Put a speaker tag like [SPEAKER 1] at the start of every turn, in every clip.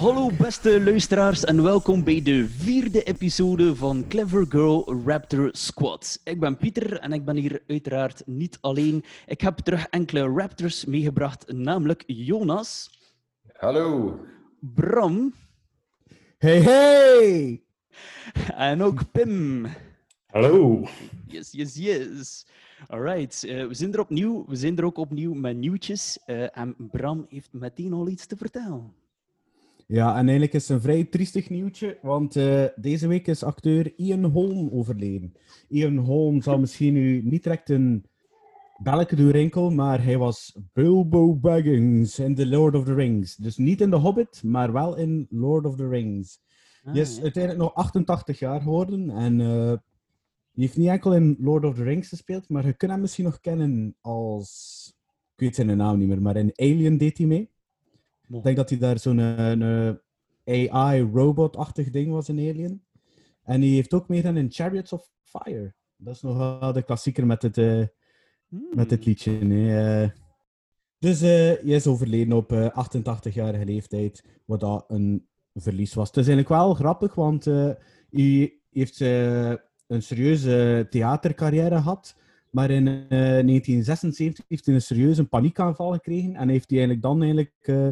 [SPEAKER 1] Hallo beste luisteraars en welkom bij de vierde episode van Clever Girl Raptor Squad. Ik ben Pieter en ik ben hier uiteraard niet alleen. Ik heb terug enkele Raptors meegebracht, namelijk Jonas,
[SPEAKER 2] Hallo.
[SPEAKER 1] Bram
[SPEAKER 3] Hey, hey!
[SPEAKER 1] en ook Pim.
[SPEAKER 2] Hallo.
[SPEAKER 1] Yes, yes, yes. Alright, eh, we zijn er opnieuw. We zijn er ook opnieuw met nieuwtjes. eh, en Bram heeft meteen al iets te vertellen.
[SPEAKER 3] Ja, en eigenlijk is het een vrij triestig nieuwtje, want eh, deze week is acteur Ian Holm overleden. Ian Holm zal misschien nu niet direct een belletje doen rinkel, maar hij was Bilbo Baggins in The Lord of the Rings. Dus niet in The Hobbit, maar wel in Lord of the Rings.
[SPEAKER 1] Ah,
[SPEAKER 3] Hij is
[SPEAKER 1] ja.
[SPEAKER 3] uiteindelijk nog 88 jaar geworden en eh, die heeft niet enkel in Lord of the Rings gespeeld, maar je kunt hem misschien nog kennen als... Ik weet zijn naam niet meer, maar in Alien deed hij mee. Ik denk dat hij daar zo'n eh, een AI-robot-achtig ding was in Alien. En hij heeft ook meegedaan in Chariots of Fire. Dat is nog wel de klassieker met het, eh,
[SPEAKER 1] Hmm.
[SPEAKER 3] met het liedje. hè. Eh, dus eh hij is overleden op eh 88-jarige leeftijd, wat dat een verlies was. Het is eigenlijk wel grappig, want eh, hij heeft eh, een serieuze theatercarrière gehad. Maar in eh, 1976 heeft hij een serieuze paniekaanval gekregen. En heeft hij eigenlijk dan eigenlijk, eh,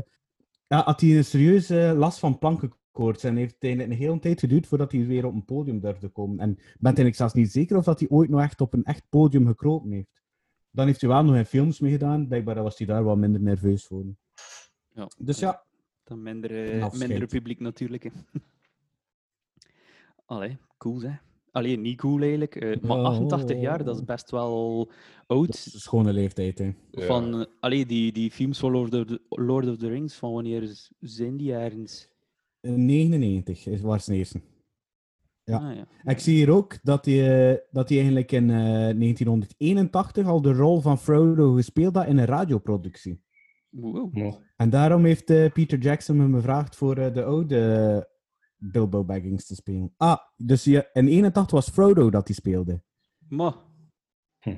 [SPEAKER 3] ja, had hij een serieuze last van plankenkoorts. En heeft het een hele tijd geduurd voordat hij weer op een podium durfde komen. En ik ben eigenlijk zelfs niet zeker of dat hij ooit nog echt op een echt podium gekropen heeft. Dan heeft hij wel nog in films meegedaan. Blijkbaar was hij daar wat minder nerveus voor.
[SPEAKER 1] Ja.
[SPEAKER 3] Dus ja,
[SPEAKER 1] Dan minder, eh, minder publiek natuurlijk. hè. Allee, cool hè. Alleen niet cool eigenlijk. eh, maar
[SPEAKER 3] Oh.
[SPEAKER 1] 88 jaar, dat is best wel
[SPEAKER 3] dat
[SPEAKER 1] oud.
[SPEAKER 3] is een schone leeftijd. Hè.
[SPEAKER 1] Van, eh, allee, die, die films van Lord of, the, Lord of the Rings, van wanneer zijn die ergens?
[SPEAKER 3] In 99 is was het eerste. Ja.
[SPEAKER 1] Ah, ja.
[SPEAKER 3] Ik zie hier ook dat hij, eh, dat hij eigenlijk in eh, 1981 al de rol van Frodo gespeeld had in een radioproductie.
[SPEAKER 1] Wow.
[SPEAKER 3] En daarom heeft eh, Peter Jackson me gevraagd voor eh, de oude Bilbo Baggins te spelen. Ah, dus ja, in 81 was Frodo dat hij speelde.
[SPEAKER 1] Maar,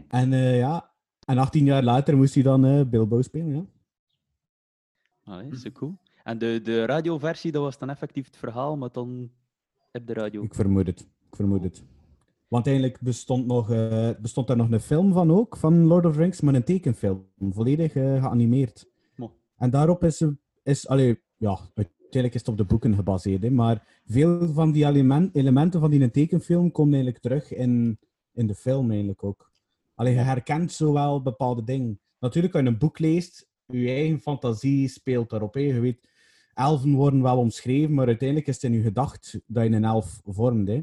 [SPEAKER 3] En eh, ja, en 18 jaar later moest hij dan eh, Bilbo spelen, ja.
[SPEAKER 1] allee, zo cool. En de, de radioversie, dat was dan effectief het verhaal, maar dan op de radio.
[SPEAKER 3] Ik vermoed het. Ik vermoed het. Want eigenlijk bestond, nog, eh, bestond er nog een film van ook, van Lord of the Rings, maar een tekenfilm. Volledig eh, geanimeerd.
[SPEAKER 1] Mo.
[SPEAKER 3] En daarop is, is allee, ja, uiteindelijk is het op de boeken gebaseerd, hè, maar veel van die element- elementen van die tekenfilm komen eigenlijk terug in, in de film eigenlijk ook. Allee, je herkent zo wel bepaalde dingen. Natuurlijk, als je een boek leest, je eigen fantasie speelt daarop. Hè. Je weet, elfen worden wel omschreven, maar uiteindelijk is het in je gedacht dat je een elf vormt. Hè.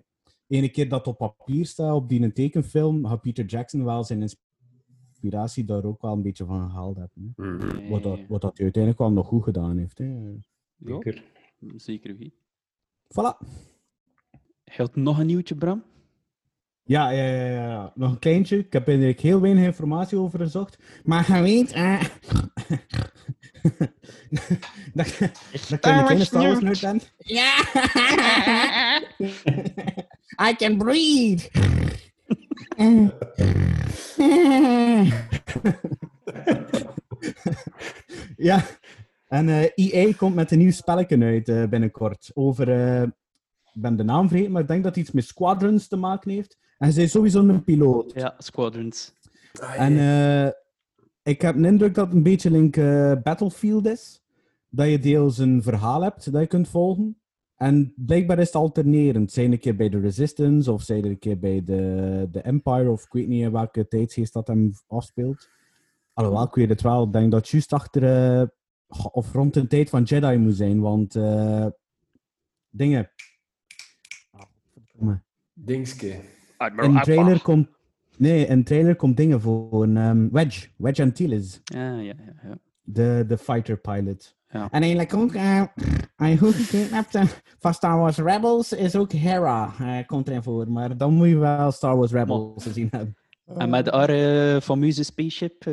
[SPEAKER 3] Ene keer dat op papier staat, op die tekenfilm, had Peter Jackson wel zijn inspiratie daar ook wel een beetje van gehaald hebben. Hè.
[SPEAKER 1] Nee,
[SPEAKER 3] Wat, dat, wat dat hij uiteindelijk wel nog goed gedaan heeft. Hè.
[SPEAKER 1] Ja, zeker wie.
[SPEAKER 3] Voilà.
[SPEAKER 1] Je had nog een nieuwtje, Bram?
[SPEAKER 3] Ja, ja, ja, ja, nog een kleintje. Ik heb eigenlijk heel weinig informatie over gezocht. Maar je weet... eh, dat, dat ik een kleine Star Wars nerd ben. Ja! I can breathe! ja, en eh EA komt met een nieuw spelletje uit eh, binnenkort. Over, eh, ik ben de naam vergeten, maar ik denk dat het iets met Squadrons te maken heeft. En zij is sowieso een piloot.
[SPEAKER 1] Ja, Squadrons.
[SPEAKER 3] En eh, ik heb de indruk dat het een beetje link eh, Battlefield is. Dat je deels een verhaal hebt dat je kunt volgen. En blijkbaar is het alternerend. Zijn een keer bij de Resistance of zijn een keer bij de, de Empire of ik weet niet in welke tijdsgeest dat hem afspeelt. Alhoewel, ik weet het wel. Ik denk dat juist achter eh, of rond de tijd van Jedi moet zijn. Want eh, dingen. Ah.
[SPEAKER 2] Dingske.
[SPEAKER 3] In de trailer komt. Nee, in de trailer komt dingen voor. ehm, Wedge. Wedge Antilles.
[SPEAKER 1] Ja, ja, ja.
[SPEAKER 3] De, de fighter pilot.
[SPEAKER 1] Ja.
[SPEAKER 3] En eigenlijk ook. eh hij goed gekidnapt eh, van Star Wars Rebels is ook Hera. eh komt erin voor. Maar dan moet je wel Star Wars Rebels gezien hebben.
[SPEAKER 1] En met haar fameuze spaceship.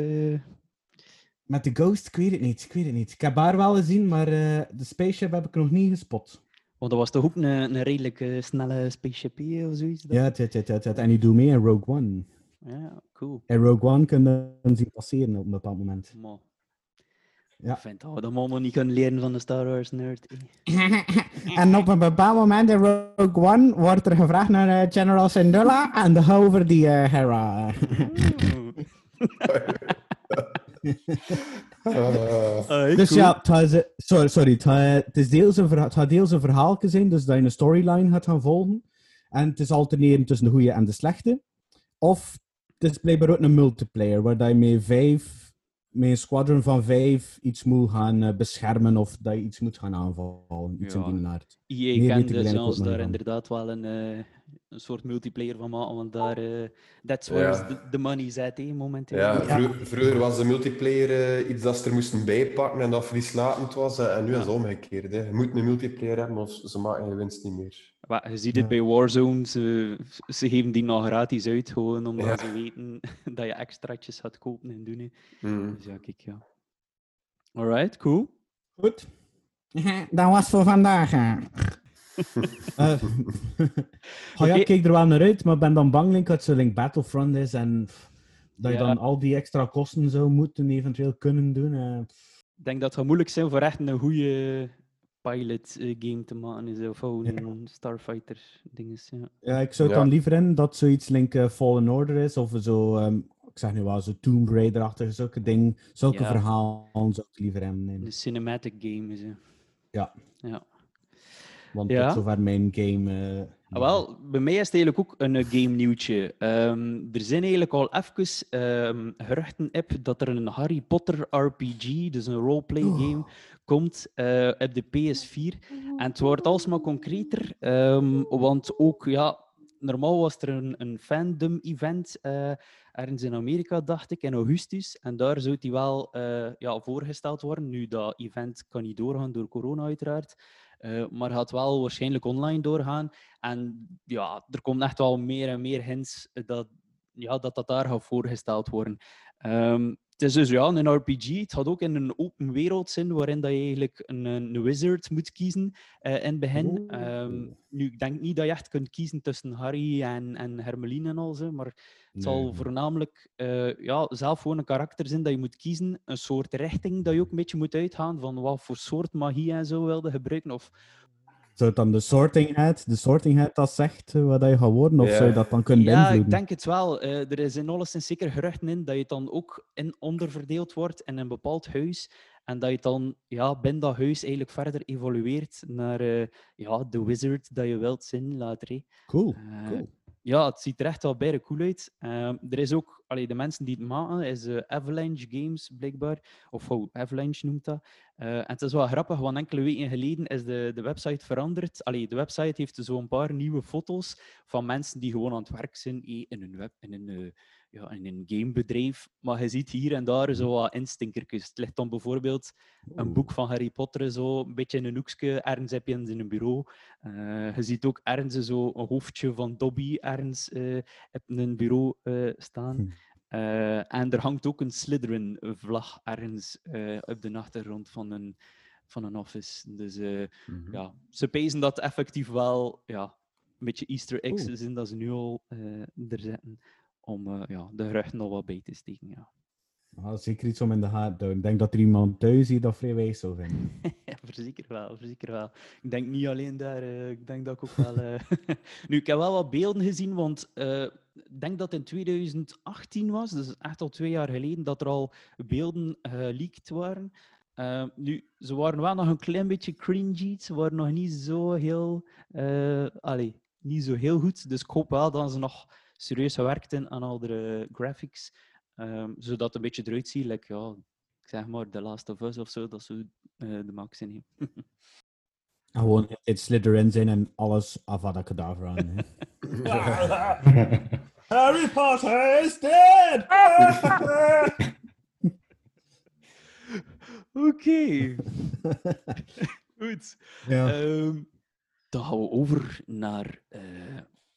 [SPEAKER 3] Met de Ghost, ik weet het niet. Ik weet het niet. Ik heb haar wel gezien, maar eh, de spaceship heb ik nog niet gespot.
[SPEAKER 1] want dat was toch ook een, een redelijk eh, snelle spaceship eh, of zoiets?
[SPEAKER 3] Ja, het, het, het, het, en die doet mee in Rogue One.
[SPEAKER 1] ja cool.
[SPEAKER 3] In Rogue One kun je hem zien passeren op een bepaald moment.
[SPEAKER 1] Maar,
[SPEAKER 3] Ja.
[SPEAKER 1] Ik vind dat we dat allemaal niet kunnen leren van de Star Wars nerd. eh.
[SPEAKER 3] En op een bepaald moment in Rogue One wordt er gevraagd naar General Syndulla en de over die Hera.
[SPEAKER 2] Ah,
[SPEAKER 3] Dus ja, het gaat ze- sorry, sorry het, gaat- het is deels een verha- het gaat deels een verhaal zijn, dus dat je een storyline gaat gaan volgen. En het is alterneren tussen de goede en de slechte. Of het is blijkbaar ook een multiplayer, waar dat je met vijf, met een squadron van vijf iets moet gaan eh, beschermen of dat je iets moet gaan aanvallen. Iets
[SPEAKER 1] Ja.
[SPEAKER 3] in die aard. Ook nog
[SPEAKER 1] daar inderdaad wel een, eh, een soort multiplayer van maken, want daar, eh that's
[SPEAKER 2] Ja.
[SPEAKER 1] where the, the money zit, hè, momenteel.
[SPEAKER 2] Ja, vro- vroeger was de multiplayer eh, iets dat ze er moesten bijpakken en dat verlieslatend was. en nu is het omgekeerd. Hè. Je moet een multiplayer hebben of ze maken je winst niet meer.
[SPEAKER 1] Maar je ziet het
[SPEAKER 3] Ja.
[SPEAKER 1] bij Warzone, ze, ze geven die nog gratis uit, gewoon omdat
[SPEAKER 2] Ja.
[SPEAKER 1] ze weten dat je extraatjes gaat kopen en doen. Hè.
[SPEAKER 2] Mm.
[SPEAKER 1] Dus ja, kijk, ja. Alright, cool.
[SPEAKER 3] Goed. Dat was voor vandaag. hè. Oh ja, ik keek er wel naar uit, maar ben dan bang link, dat zo link Battlefront is en pff, dat je
[SPEAKER 1] Ja.
[SPEAKER 3] dan al die extra kosten zou moeten eventueel kunnen doen. eh.
[SPEAKER 1] Ik denk dat het moeilijk zijn voor echt een goede pilot eh, game te maken, is, of gewoon Starfighter dinges. Ja.
[SPEAKER 3] Ja, ik zou het
[SPEAKER 2] Ja.
[SPEAKER 3] dan liever in dat zoiets link Fallen Order is, of zo, ehm, ik zeg nu wel, zo Tomb Raider-achtige, zulke dingen, zulke
[SPEAKER 1] Ja.
[SPEAKER 3] verhalen zou ik liever hebben. nee.
[SPEAKER 1] Een cinematic game is. hè.
[SPEAKER 3] Ja.
[SPEAKER 1] Ja.
[SPEAKER 3] Want
[SPEAKER 1] Ja.
[SPEAKER 3] tot zover mijn game.
[SPEAKER 1] Ah, wel, bij mij is het eigenlijk ook een eh, game nieuwtje. Ehm, er zijn eigenlijk al even ehm, geruchten op dat er een Harry Potter RPG, dus een roleplay game, komt eh, op de PS4. En het wordt alsmaar concreter, ehm, want ook, ja, normaal was er een, een fandom-event eh, ergens in Amerika, dacht ik, in augustus. En daar zou die wel eh, ja, voorgesteld worden. Nu, dat event kan niet doorgaan door corona, uiteraard. Eh, maar gaat wel waarschijnlijk online doorgaan. En ja, er komt echt wel meer en meer hints dat ja, dat, dat daar gaat voorgesteld worden. Ehm, het is dus ja, een RPG. Het gaat ook in een open wereld zijn, waarin dat je eigenlijk een, een wizard moet kiezen eh, in het begin. Ehm, nu, ik denk niet dat je echt kunt kiezen tussen Harry en, en Hermeline en al zo, maar het zal voornamelijk eh, ja, zelf gewoon een karakter zijn dat je moet kiezen. Een soort richting dat je ook een beetje moet uitgaan van wat voor soort magie en zo wilde gebruiken. Of
[SPEAKER 3] Zou het dan de sorting hat, de sorting hat dat zegt eh, wat dat je gaat worden, of
[SPEAKER 2] Ja.
[SPEAKER 3] zou je dat dan kunnen
[SPEAKER 1] Ja,
[SPEAKER 3] beïnvloeden?
[SPEAKER 1] ik denk het wel. Eh, er is in alleszins zeker geruchten in dat je dan ook in onderverdeeld wordt in een bepaald huis. En dat je dan ja, binnen dat huis eigenlijk verder evolueert naar eh, ja, de wizard dat je wilt zijn later.
[SPEAKER 3] Cool, cool.
[SPEAKER 1] Ja, het ziet er echt wel bijna cool uit. Ehm, er is ook, allee, de mensen die het maken, is eh, Avalanche Games blijkbaar. Of hoe Avalanche noemt dat. Eh, en het is wel grappig, want enkele weken geleden is de, de website veranderd. Allee, de website heeft zo een paar nieuwe foto's van mensen die gewoon aan het werk zijn eh, in een, web, in eh, ja, in een gamebedrijf. Maar je ziet hier en daar zo wat instinkertjes. Het ligt dan bijvoorbeeld een boek van Harry Potter, zo een beetje in een hoekje. Ergens heb je in zijn bureau. Eh, je ziet ook ergens zo een hoofdje van Dobby ergens eh, op een bureau eh, staan.
[SPEAKER 3] Hm.
[SPEAKER 1] En er hangt ook een Slytherin-vlag ergens op de achtergrond van een, van een office. Dus
[SPEAKER 2] Mhm.
[SPEAKER 1] ja, ze pezen dat effectief wel ja, een beetje Easter eggs zijn dat ze nu al er zetten. Om eh, ja, de geruchten nog wat bij te steken. Ja.
[SPEAKER 3] Ah, zeker iets om in de gaten te. Ik denk dat er iemand thuis die dat vrij wijs zou vinden.
[SPEAKER 1] Ja, Verzeker wel, verzeker wel. Ik denk niet alleen daar, eh, ik denk dat ik ook wel... eh, nu, ik heb wel wat beelden gezien, want ik denk dat het in 2018 was, dus echt al twee jaar geleden, dat er al beelden geleakt waren. Nu, ze waren wel nog een klein beetje cringy, ze waren nog niet zo heel... allee, niet zo heel goed, dus ik hoop wel dat ze nog serieus gewerkt hebben aan al de graphics, ehm, zodat het een beetje eruit ziet, like, ja, ik zeg maar The Last of Us of zo, dat zo eh, de max in.
[SPEAKER 3] En gewoon het Slytherin zijn en alles Avada Kedavra. aan.
[SPEAKER 4] Harry Potter is dead!
[SPEAKER 1] Oké. Goed.
[SPEAKER 3] ja.
[SPEAKER 1] Ehm, dan gaan we over naar eh,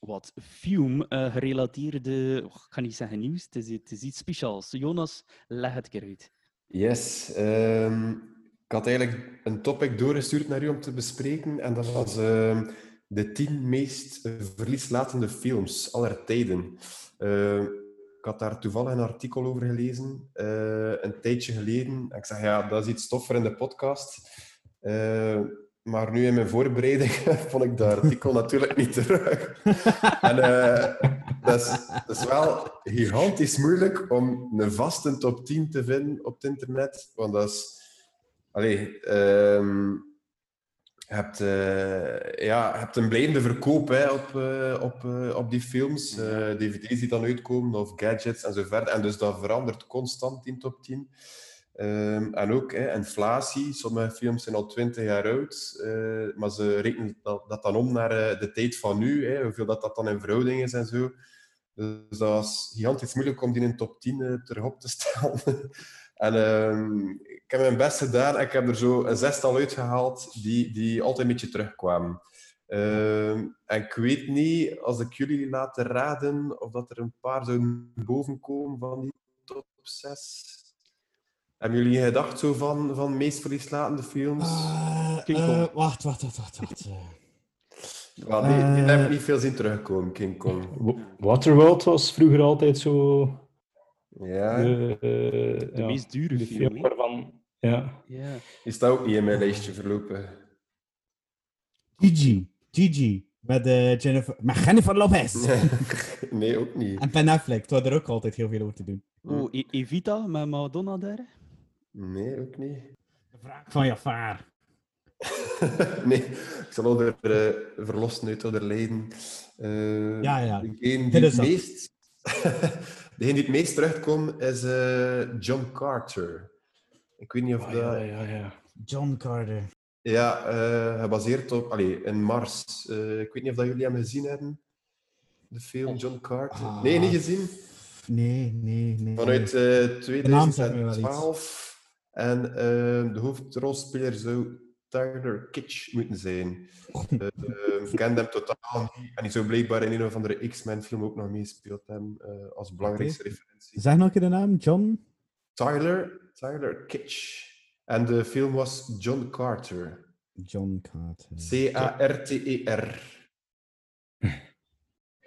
[SPEAKER 1] wat Fume-gerelateerde, ik ga niet zeggen nieuws, het is, het is iets speciaals. Jonas, leg het keer uit.
[SPEAKER 2] Yes. ehm, ik had eigenlijk een topic doorgestuurd naar u om te bespreken. En dat was ehm, de tien meest eh, verlieslatende films aller tijden. Eh, ik had daar toevallig een artikel over gelezen, eh, een tijdje geleden. En ik zeg, ja, dat is iets tof voor in de podcast. Maar nu in mijn voorbereiding vond ik dat artikel natuurlijk niet terug. En eh, dat, is, dat is wel gigantisch moeilijk om een vaste top 10 te vinden op het internet. Want dat is... Allee, ehm, je hebt, eh, ja, hebt een blijvende verkoop hè, op, eh, op, op die films. DVD's die dan uitkomen, of gadgets en zo verder. En dus dat verandert constant in top 10. Ehm, en ook hè, inflatie. Sommige films zijn al 20 jaar oud, eh, maar ze rekenen dat, dan om naar eh, de tijd van nu, hè, hoeveel dat, dat dan in verhouding is en zo. Dus dat was gigantisch moeilijk om die in top 10 eh, terug te stellen. en ehm, ik heb mijn best gedaan en ik heb er zo een zestal uitgehaald die, die altijd een beetje terugkwamen. Ehm, en ik weet niet, als ik jullie laat raden, of dat er een paar zouden bovenkomen van die top 6. Hebben jullie gedacht zo van, van meest verlieslatende films?
[SPEAKER 3] Eh,
[SPEAKER 1] King
[SPEAKER 3] eh,
[SPEAKER 1] Kong.
[SPEAKER 3] wacht, wacht, wacht, wacht. wacht. eh.
[SPEAKER 2] Die, die
[SPEAKER 3] eh,
[SPEAKER 2] heb ik niet veel zien terugkomen, King Kong.
[SPEAKER 5] Wa- Waterworld was vroeger altijd zo.
[SPEAKER 2] Ja,
[SPEAKER 5] eh, eh,
[SPEAKER 1] De
[SPEAKER 5] ja,
[SPEAKER 1] meest dure
[SPEAKER 5] de
[SPEAKER 1] film.
[SPEAKER 5] film waarvan. Ja.
[SPEAKER 1] Ja.
[SPEAKER 2] die staat ook niet in mijn lijstje verlopen.
[SPEAKER 3] Gigi. Gigi. Met, eh, Jennifer, met Jennifer Lopez.
[SPEAKER 2] nee, ook niet.
[SPEAKER 3] En Ben Affleck. Toen had er ook altijd heel veel over te doen.
[SPEAKER 1] Oh, E- Evita met Madonna daar?
[SPEAKER 2] Nee, ook niet.
[SPEAKER 3] De vraag van Jafar.
[SPEAKER 2] nee, ik zal onder uh, verlossen uit onder lijden. Uh,
[SPEAKER 3] Ja, ja.
[SPEAKER 2] Degene die, het meest, degene die het meest terugkomt is eh, John Carter. Ik weet niet of
[SPEAKER 5] Ah,
[SPEAKER 2] dat...
[SPEAKER 5] ja, ja, ja.
[SPEAKER 3] John Carter.
[SPEAKER 2] Ja, eh, gebaseerd op... Allee, in Mars. Eh, ik weet niet of dat jullie hem gezien hebben. De film John Carter.
[SPEAKER 3] Ah.
[SPEAKER 2] Nee, niet gezien.
[SPEAKER 3] Nee, nee, nee.
[SPEAKER 2] Vanuit eh
[SPEAKER 3] naam zegt me wel iets.
[SPEAKER 2] 2012. En eh, de hoofdrolspeler zou Tyler Kitsch moeten zijn. Eh, eh, ik ken hem totaal niet. En die zou blijkbaar in een of andere X-Men film ook nog meespeeld hebben. eh, als belangrijkste referentie.
[SPEAKER 3] Zeg nog een keer de naam. John?
[SPEAKER 2] Tyler, Tyler Kitsch. En de film was John Carter.
[SPEAKER 3] John Carter.
[SPEAKER 2] C-A-R-T-E-R.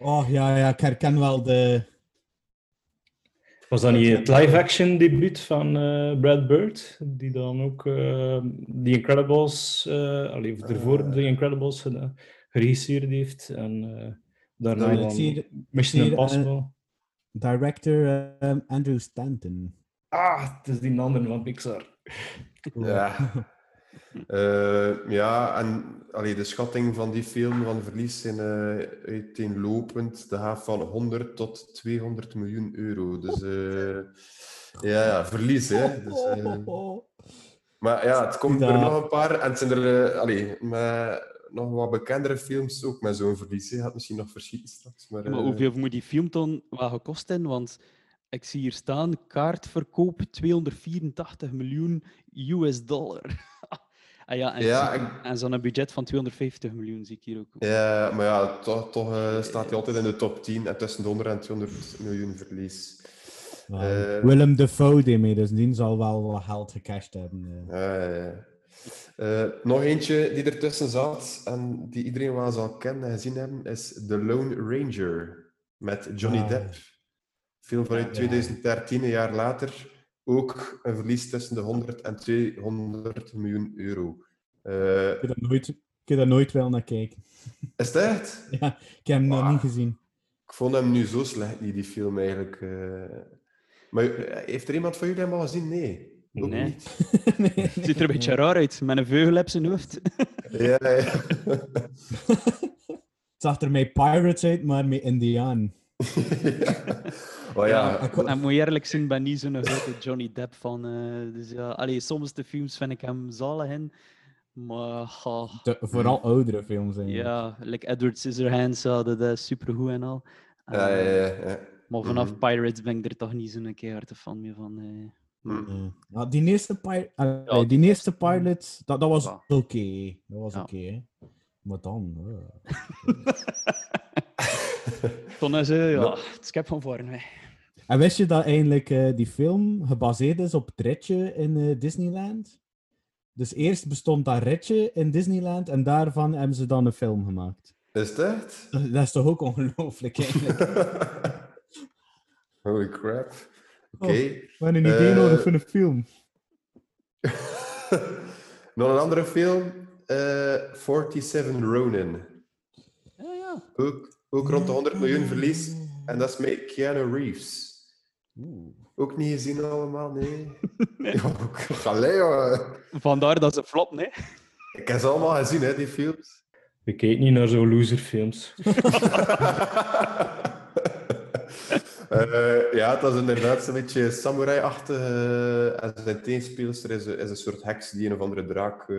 [SPEAKER 3] Oh, ja, ja. Ik herken wel de...
[SPEAKER 5] Was dat niet het live-action debuut van eh, Brad Bird? Die dan ook eh The Incredibles, eh allee, of ervoor. The Incredibles gedaan- geregisseerd heeft. En eh, daarna dan Mission Impossible.
[SPEAKER 3] director Andrew Stanton.
[SPEAKER 5] Ah, het is die andere van Pixar.
[SPEAKER 2] Ja. Eh, ja, en allee, de schatting van die film van verlies zijn eh, uiteenlopend. De gaat van 100 tot 200 miljoen euro. Dus eh, ja, ja, verlies, hè. Dus, maar ja, het komt er nog een paar. En het zijn er allee, met nog wat bekendere films ook met zo'n verlies. Hè. Gaat misschien nog verschieten straks. Maar,
[SPEAKER 1] Ja, maar hoeveel moet die film dan wel gekost hebben? Want ik zie hier staan, kaartverkoop 284 miljoen US dollar. ah ja, en,
[SPEAKER 2] Ja,
[SPEAKER 1] zo-
[SPEAKER 2] ik-
[SPEAKER 1] en zo'n budget van 250 miljoen zie ik hier ook.
[SPEAKER 2] Ja, maar ja, toch, toch eh, staat hij altijd in de top 10 en tussen de 100 en 200 miljoen verlies.
[SPEAKER 3] Wow.
[SPEAKER 2] Eh,
[SPEAKER 3] Willem Dafoe deed mee, dus die zal wel wat geld gecashed hebben. eh.
[SPEAKER 2] Ja. Eh, nog eentje die ertussen zat en die iedereen wel zal kennen en gezien hebben, is The Lone Ranger met Johnny
[SPEAKER 3] Ah.
[SPEAKER 2] Depp. Film vanuit
[SPEAKER 3] Ja.
[SPEAKER 2] 2013, een jaar later. Ook een verlies tussen de 100 en 200 miljoen euro. Eh,
[SPEAKER 3] Ik heb daar nooit, ik heb daar nooit wel naar kijken.
[SPEAKER 2] is het echt?
[SPEAKER 3] Ja, ik heb hem nog niet gezien.
[SPEAKER 2] Ik vond hem nu zo slecht, die, die film eigenlijk. eh. Maar eh, heeft er iemand van jullie hem al gezien? Nee. Ook
[SPEAKER 1] Nee.
[SPEAKER 2] niet.
[SPEAKER 3] nee,
[SPEAKER 1] Het ziet er een beetje raar uit, met een veugel op zijn hoofd.
[SPEAKER 2] Ja, ja.
[SPEAKER 3] Het zag er met Pirates uit, maar met Indiaan.
[SPEAKER 2] Ja. Oh ja,
[SPEAKER 1] ik, en moet je eerlijk zijn, ik ben niet zo'n grote Johnny Depp van. eh, dus ja, allee, soms de films vind ik hem zalig in. Maar
[SPEAKER 3] De- vooral oudere films. eigenlijk.
[SPEAKER 1] ja, like Edward Scissorhands, ja, dat is supergoed en al.
[SPEAKER 2] ja, ja,
[SPEAKER 1] Eh,
[SPEAKER 2] ja, ja.
[SPEAKER 1] Maar vanaf
[SPEAKER 2] Mhm.
[SPEAKER 1] Pirates ben ik er toch niet zo'n keihard fan meer van. eh.
[SPEAKER 3] Ja. Nou, die eerste, pi- allee,
[SPEAKER 1] Ja,
[SPEAKER 3] die eerste Pilots, dat, dat was
[SPEAKER 1] Ja.
[SPEAKER 3] oké. Dat was
[SPEAKER 1] Ja.
[SPEAKER 3] oké. Maar dan...
[SPEAKER 1] Toen is ja, het skip van voren. hè.
[SPEAKER 3] En wist je dat eigenlijk eh, die film gebaseerd is op het ritje in eh, Disneyland? Dus eerst bestond dat ritje in Disneyland en daarvan hebben ze dan een film gemaakt.
[SPEAKER 2] Is?
[SPEAKER 3] Dat, dat is toch ook ongelooflijk eigenlijk?
[SPEAKER 2] Holy crap. Oké.
[SPEAKER 3] We hebben een idee
[SPEAKER 2] Eh,
[SPEAKER 3] nodig voor een film.
[SPEAKER 2] Nog een andere film. eh 47 Ronin.
[SPEAKER 1] Ja, ja.
[SPEAKER 2] Ook, ook rond de 100 miljoen verlies. En dat is met Keanu Reeves. Ook niet gezien allemaal, nee. Ja, allee, jongen.
[SPEAKER 1] Vandaar dat ze floppen, hè.
[SPEAKER 2] Ik heb ze allemaal gezien, hè, die films.
[SPEAKER 5] Ik kijk niet naar zo'n loserfilms.
[SPEAKER 2] Eh, ja, dat is inderdaad zo'n beetje samurai-achtige. En zijn teenspeelster is, een- is een soort heks die een of andere draak eh,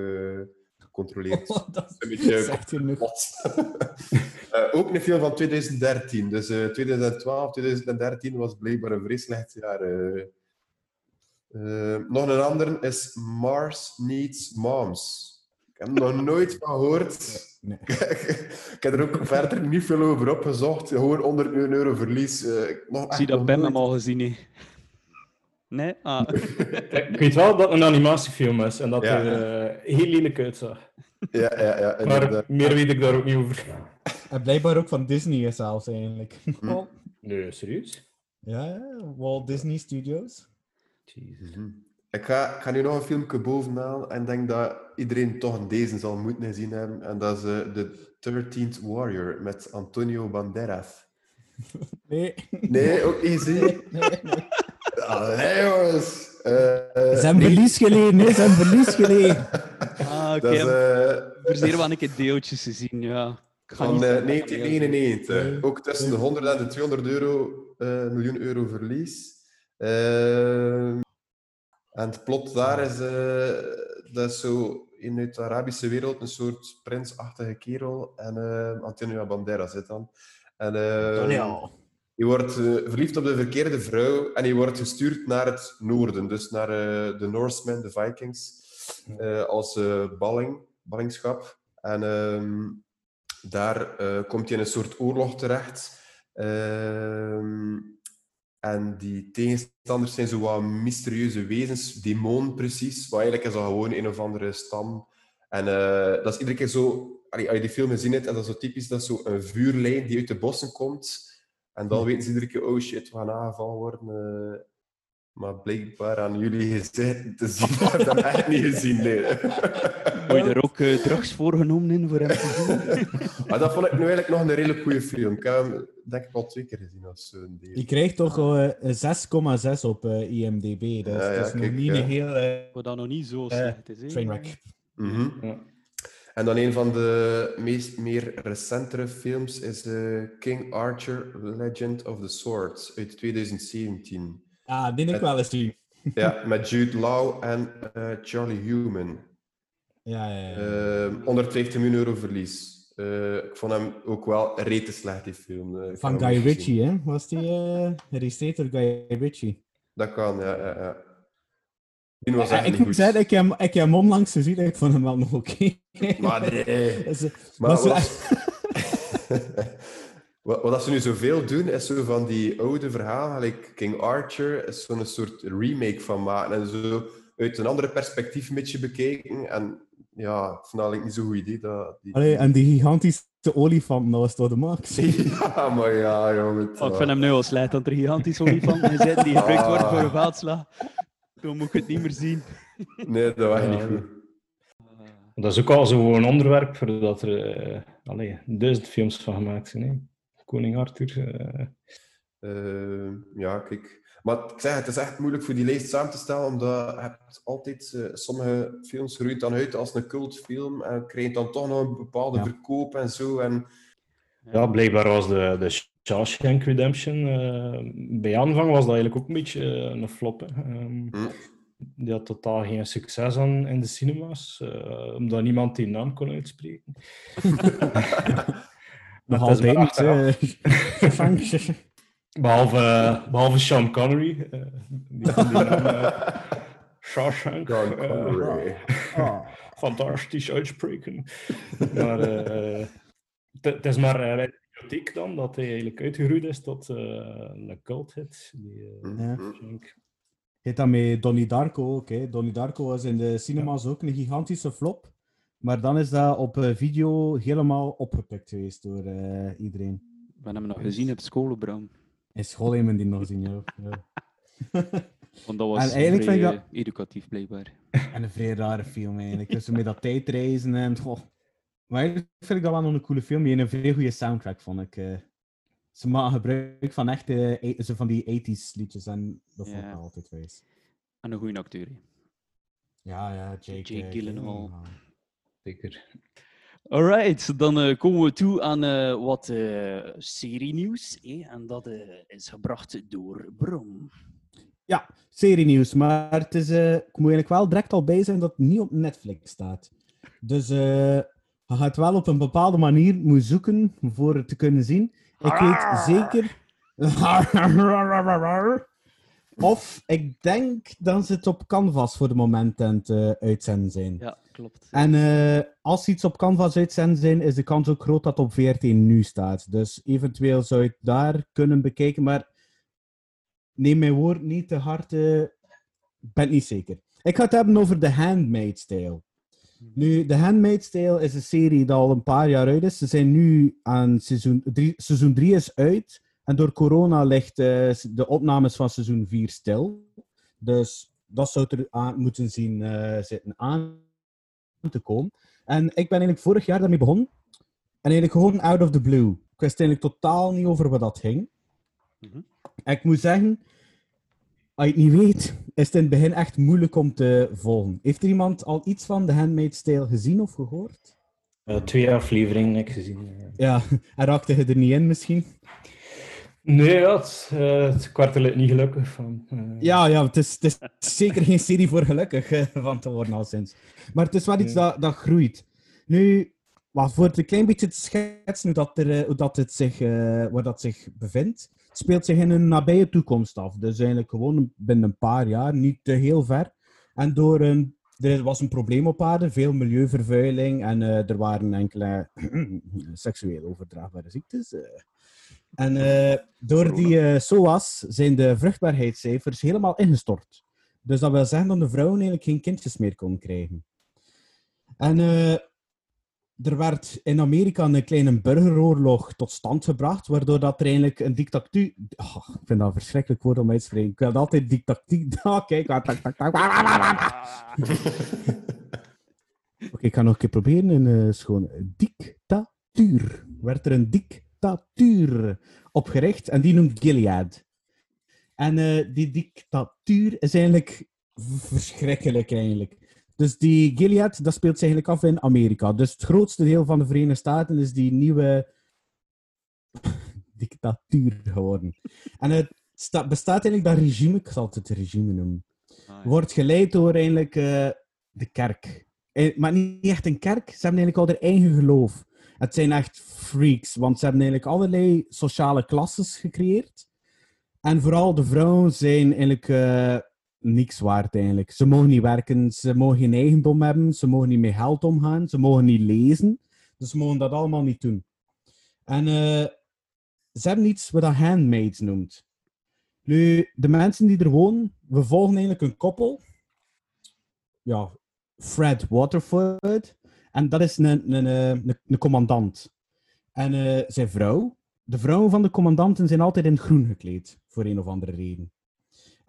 [SPEAKER 2] controleert.
[SPEAKER 3] Oh, dat
[SPEAKER 2] een
[SPEAKER 3] is
[SPEAKER 2] beetje
[SPEAKER 3] echt genoeg.
[SPEAKER 2] kapot. Eh, ook een film van 2013. Dus eh 2012, 2013 was blijkbaar een vreselijk jaar. eh. Eh, nog een andere is Mars Needs Moms. Ik heb er nog nooit van gehoord.
[SPEAKER 3] Nee.
[SPEAKER 2] ik heb er ook verder niet veel over opgezocht. Gewoon 100 miljoen euro verlies. Eh, ik nog
[SPEAKER 1] Ik
[SPEAKER 2] echt
[SPEAKER 1] zie dat Ben hem al gezien. Nee? Ah.
[SPEAKER 5] Ik weet wel dat het een animatiefilm is en dat
[SPEAKER 2] Ja.
[SPEAKER 5] er eh, heel lelijk uitzag.
[SPEAKER 2] Ja, ja, ja.
[SPEAKER 5] Maar meer weet ik daar ook niet over.
[SPEAKER 3] En blijkbaar ook van Disney is zelfs eigenlijk.
[SPEAKER 2] Hm.
[SPEAKER 5] Nee, serieus?
[SPEAKER 3] ja, ja, Walt Disney Studios.
[SPEAKER 5] Jezus.
[SPEAKER 2] Ik ga, ik ga nu nog een filmpje bovenaan en denk dat iedereen toch deze zal moeten gezien hebben. En dat is eh, The 13th Warrior met Antonio Banderas.
[SPEAKER 3] Nee.
[SPEAKER 2] Nee, ook niet gezien?
[SPEAKER 3] Nee, nee, nee.
[SPEAKER 2] Allee, jongens. Eh, eh,
[SPEAKER 3] Ze hebben
[SPEAKER 2] nee,
[SPEAKER 3] verlies geleden, hè? Ze hebben verlies geleden.
[SPEAKER 1] Ah, oké.
[SPEAKER 2] Dat is eh,
[SPEAKER 1] Verzeer wel een keer deeltjes te zien, ja. Ik
[SPEAKER 2] van
[SPEAKER 1] niet
[SPEAKER 2] eh,
[SPEAKER 1] zeggen dat dat
[SPEAKER 2] 1999. Ook tussen de 100 en de 200 euro, eh, miljoen euro verlies. Eh, en het plot daar is, eh, dat is zo in de Arabische wereld een soort prinsachtige kerel. En eh, Antonio Banderas zit dan. En, eh, Je wordt eh, verliefd op de verkeerde vrouw en je wordt gestuurd naar het noorden, dus naar eh, de Norsemen, de Vikings, eh, als balling, ballingschap. En ehm, daar komt je in een soort oorlog terecht. Ehm, en die tegenstanders zijn zo wat mysterieuze wezens, demonen precies, maar eigenlijk is dat gewoon een of andere stam. En dat is iedere keer zo, als je die film gezien hebt, en dat is zo typisch, dat is zo een vuurlijn die uit de bossen komt. En dan weten ze iedere keer, oh shit, we gaan aangevallen worden. eh. maar blijkbaar aan jullie gezegd te zien, ik heb dat echt niet gezien. Nee.
[SPEAKER 1] Moet je er ook eh, drugs voor genomen in voor hem te zien?
[SPEAKER 2] maar dat vond ik nu eigenlijk nog een redelijk goede film. Ik heb hem denk ik al twee keer gezien als zo'n deel.
[SPEAKER 3] Je krijgt toch eh, een 6,6 op eh, IMDb. Dat is,
[SPEAKER 2] Ja, ja,
[SPEAKER 3] dat is nog niet
[SPEAKER 2] ja.
[SPEAKER 3] een heel eh,
[SPEAKER 1] Wat dat nog niet zo slecht is. hè.
[SPEAKER 3] trainwreck.
[SPEAKER 2] Mhm.
[SPEAKER 5] Ja.
[SPEAKER 2] En dan een van de meest meer recentere films is eh, King Archer Legend of the Sword uit 2017.
[SPEAKER 3] Ah, die heb ik wel eens zien.
[SPEAKER 2] Ja, met Jude Law en eh, Charlie Human.
[SPEAKER 3] Ja, ja, ja.
[SPEAKER 2] Eh 150 miljoen euro verlies. Eh, ik vond hem ook wel rete slecht, die film.
[SPEAKER 3] Van Guy. Ritchie, hè? Was die geregisseerd door Guy Ritchie?
[SPEAKER 2] Dat kan, ja. ja, ja. Die was
[SPEAKER 3] Ja,
[SPEAKER 2] echt
[SPEAKER 3] ik
[SPEAKER 2] niet
[SPEAKER 3] moet zeggen, ik heb, hem- ik heb hem onlangs gezien en ik vond hem wel nog oké.
[SPEAKER 2] Maar nee.
[SPEAKER 3] Dus, eh,
[SPEAKER 2] Maar wat,
[SPEAKER 3] echt-
[SPEAKER 2] wat, wat ze nu zoveel doen, is zo van die oude verhalen, like King Archer, is zo'n soort remake van maken. En zo uit een andere perspectief een beetje bekeken. En ja, ik vond dat eigenlijk niet zo'n goed idee. Dat, die...
[SPEAKER 3] Allee, en die gigantische olifant, dat was toch de max?
[SPEAKER 2] Ja, maar ja, jongen.
[SPEAKER 1] Oh, ik vind hem nu al slecht, dat er gigantisch olifant in zit die gebruikt wordt voor een veldslag. Dan moet ik het niet meer zien.
[SPEAKER 2] Nee, dat was
[SPEAKER 5] Ja,
[SPEAKER 2] niet goed.
[SPEAKER 5] Dat is ook al zo'n onderwerp voor dat er eh allee, duizend films van gemaakt zijn. Hè. Koning Arthur. eh,
[SPEAKER 2] Eh, ja, kijk. Maar ik zeg, het is echt moeilijk voor die lijst samen te stellen, omdat je hebt altijd sommige films groeien dan uit als een cultfilm en krijgen dan toch nog een bepaalde
[SPEAKER 3] Ja.
[SPEAKER 2] verkoop en zo. En
[SPEAKER 5] Ja, blijkbaar was de, de Shawshank Redemption. eh, bij aanvang was dat eigenlijk ook een beetje eh, een flop. Hè. Ehm,
[SPEAKER 2] Hm.
[SPEAKER 5] Die had totaal geen succes aan in de cinema's, eh, omdat niemand die naam kon uitspreken. Dat is
[SPEAKER 3] altijd
[SPEAKER 5] maar
[SPEAKER 3] niet. eh. Shawshank.
[SPEAKER 5] Behalve, behalve Sean Connery. eh, die kon die naam, Shawshank.
[SPEAKER 3] Ah.
[SPEAKER 5] fantastisch uitspreken. maar eh, het het is maar kritiek dan, dat hij eigenlijk uitgegroeid is tot eh, een cult hit. Die, eh,
[SPEAKER 3] Ja.
[SPEAKER 5] waarschijnlijk-
[SPEAKER 3] Heet dat met Donnie Darko ook. Hè. Donnie Darko was in de cinemas ook een gigantische flop. Maar dan is dat op eh, video helemaal opgepikt geweest door eh, iedereen.
[SPEAKER 1] We hebben hem nog gezien op school, Bram.
[SPEAKER 3] In school hebben we die nog gezien, ja. ja.
[SPEAKER 1] Want dat was
[SPEAKER 3] En eigenlijk
[SPEAKER 1] vrij,
[SPEAKER 3] vind ik
[SPEAKER 1] eh, educatief, blijkbaar.
[SPEAKER 3] En een vrij rare film eigenlijk. Dus met dat tijdreizen en... goh. Maar eigenlijk vind ik dat wel een coole film. Die een vrij goede soundtrack, vond ik. eh. Ze maken gebruik van echte eh, zo van die 80s liedjes en dat vond ik altijd wijs.
[SPEAKER 1] En een goede acteur. hè.
[SPEAKER 3] Ja, ja, Jake,
[SPEAKER 1] Jake Gyllenhaal.
[SPEAKER 5] Zeker.
[SPEAKER 1] Alright, dan eh, komen we toe aan eh, wat eh serienieuws. hè, En dat eh, is gebracht door Brom.
[SPEAKER 3] Ja, serienieuws. Maar het is, eh, ik moet eigenlijk wel direct al bij zijn dat het niet op Netflix staat. Dus eh, je gaat wel op een bepaalde manier moeten zoeken voor het te kunnen zien. Ik weet zeker... of ik denk dat ze het op Canvas voor de moment aan het eh, uitzenden zijn.
[SPEAKER 1] Ja, klopt.
[SPEAKER 3] En eh, als ze iets op Canvas uitzenden zijn, is de kans ook groot dat het op VRT nu staat. Dus eventueel zou je het daar kunnen bekijken, maar neem mijn woord niet te hard. Ik ben niet zeker. Ik ga het hebben over The Handmaid's Tale. Nu, The Handmaid's Tale is een serie die al een paar jaar uit is. Ze zijn nu aan seizoen 3. Seizoen 3 is uit. En door corona ligt eh, de opnames van seizoen 4 stil. Dus dat zou er aan moeten zien eh, zitten aan te komen. En ik ben eigenlijk vorig jaar daarmee begonnen. En eigenlijk gewoon out of the blue. Ik wist eigenlijk totaal niet over wat dat ging.
[SPEAKER 1] Mhm.
[SPEAKER 3] En ik moet zeggen, als je het niet weet, is het in het begin echt moeilijk om te volgen. Heeft er iemand al iets van The Handmaid's Tale gezien of gehoord?
[SPEAKER 5] Eh, twee afleveringen heb ik gezien.
[SPEAKER 3] Ja, en raakte je er niet in misschien?
[SPEAKER 5] Nee, ja, het, eh, is niet gelukkig van. eh,
[SPEAKER 3] Ja, ja het, is, het is zeker geen serie voor gelukkig van te worden al sinds. Maar het is wel iets dat, dat groeit. Nu, wat voor het een klein beetje te schetsen hoe dat, er, hoe dat het zich, eh, waar dat zich bevindt, speelt zich in een nabije toekomst af. Dus eigenlijk gewoon binnen een paar jaar, niet te heel ver. En door een, er was een probleem op aarde, veel milieuvervuiling en eh, er waren enkele seksueel overdraagbare ziektes. eh. En eh, door die SOA's zijn de vruchtbaarheidscijfers helemaal ingestort. Dus dat wil zeggen dat de vrouwen eigenlijk geen kindjes meer konden krijgen. En er werd in Amerika een kleine burgeroorlog tot stand gebracht, waardoor dat er eigenlijk een dictatuur... Oh, ik vind dat een verschrikkelijk woord om uit te spreken. Ik wil altijd dictatuur... Oh, kijk. Oké, ik ga nog een keer proberen. Uh, schoon dictatuur. Werd er een dictatuur opgericht en die noemt Gilead. En uh, die dictatuur is eigenlijk verschrikkelijk eigenlijk. Dus die Gilead, dat speelt zich eigenlijk af in Amerika. Dus het grootste deel van de Verenigde Staten is die nieuwe dictatuur geworden. En het bestaat eigenlijk dat regime, ik zal het het regime noemen, ah, ja. wordt geleid door eigenlijk uh, de kerk. Maar niet echt een kerk, ze hebben eigenlijk al hun eigen geloof. Het zijn echt freaks, want ze hebben eigenlijk allerlei sociale klasses gecreëerd. En vooral de vrouwen zijn eigenlijk uh, niks waard eigenlijk. Ze mogen niet werken, ze mogen geen eigendom hebben, ze mogen niet met geld omgaan, ze mogen niet lezen. Dus ze mogen dat allemaal niet doen. En uh, ze hebben iets wat dat handmaids noemt. Nu, de mensen die er wonen, we volgen eigenlijk een koppel. Ja, Fred Waterford. En dat is een, een, een, een commandant. En uh, zijn vrouw. De vrouwen van de commandanten zijn altijd in groen gekleed, voor een of andere reden.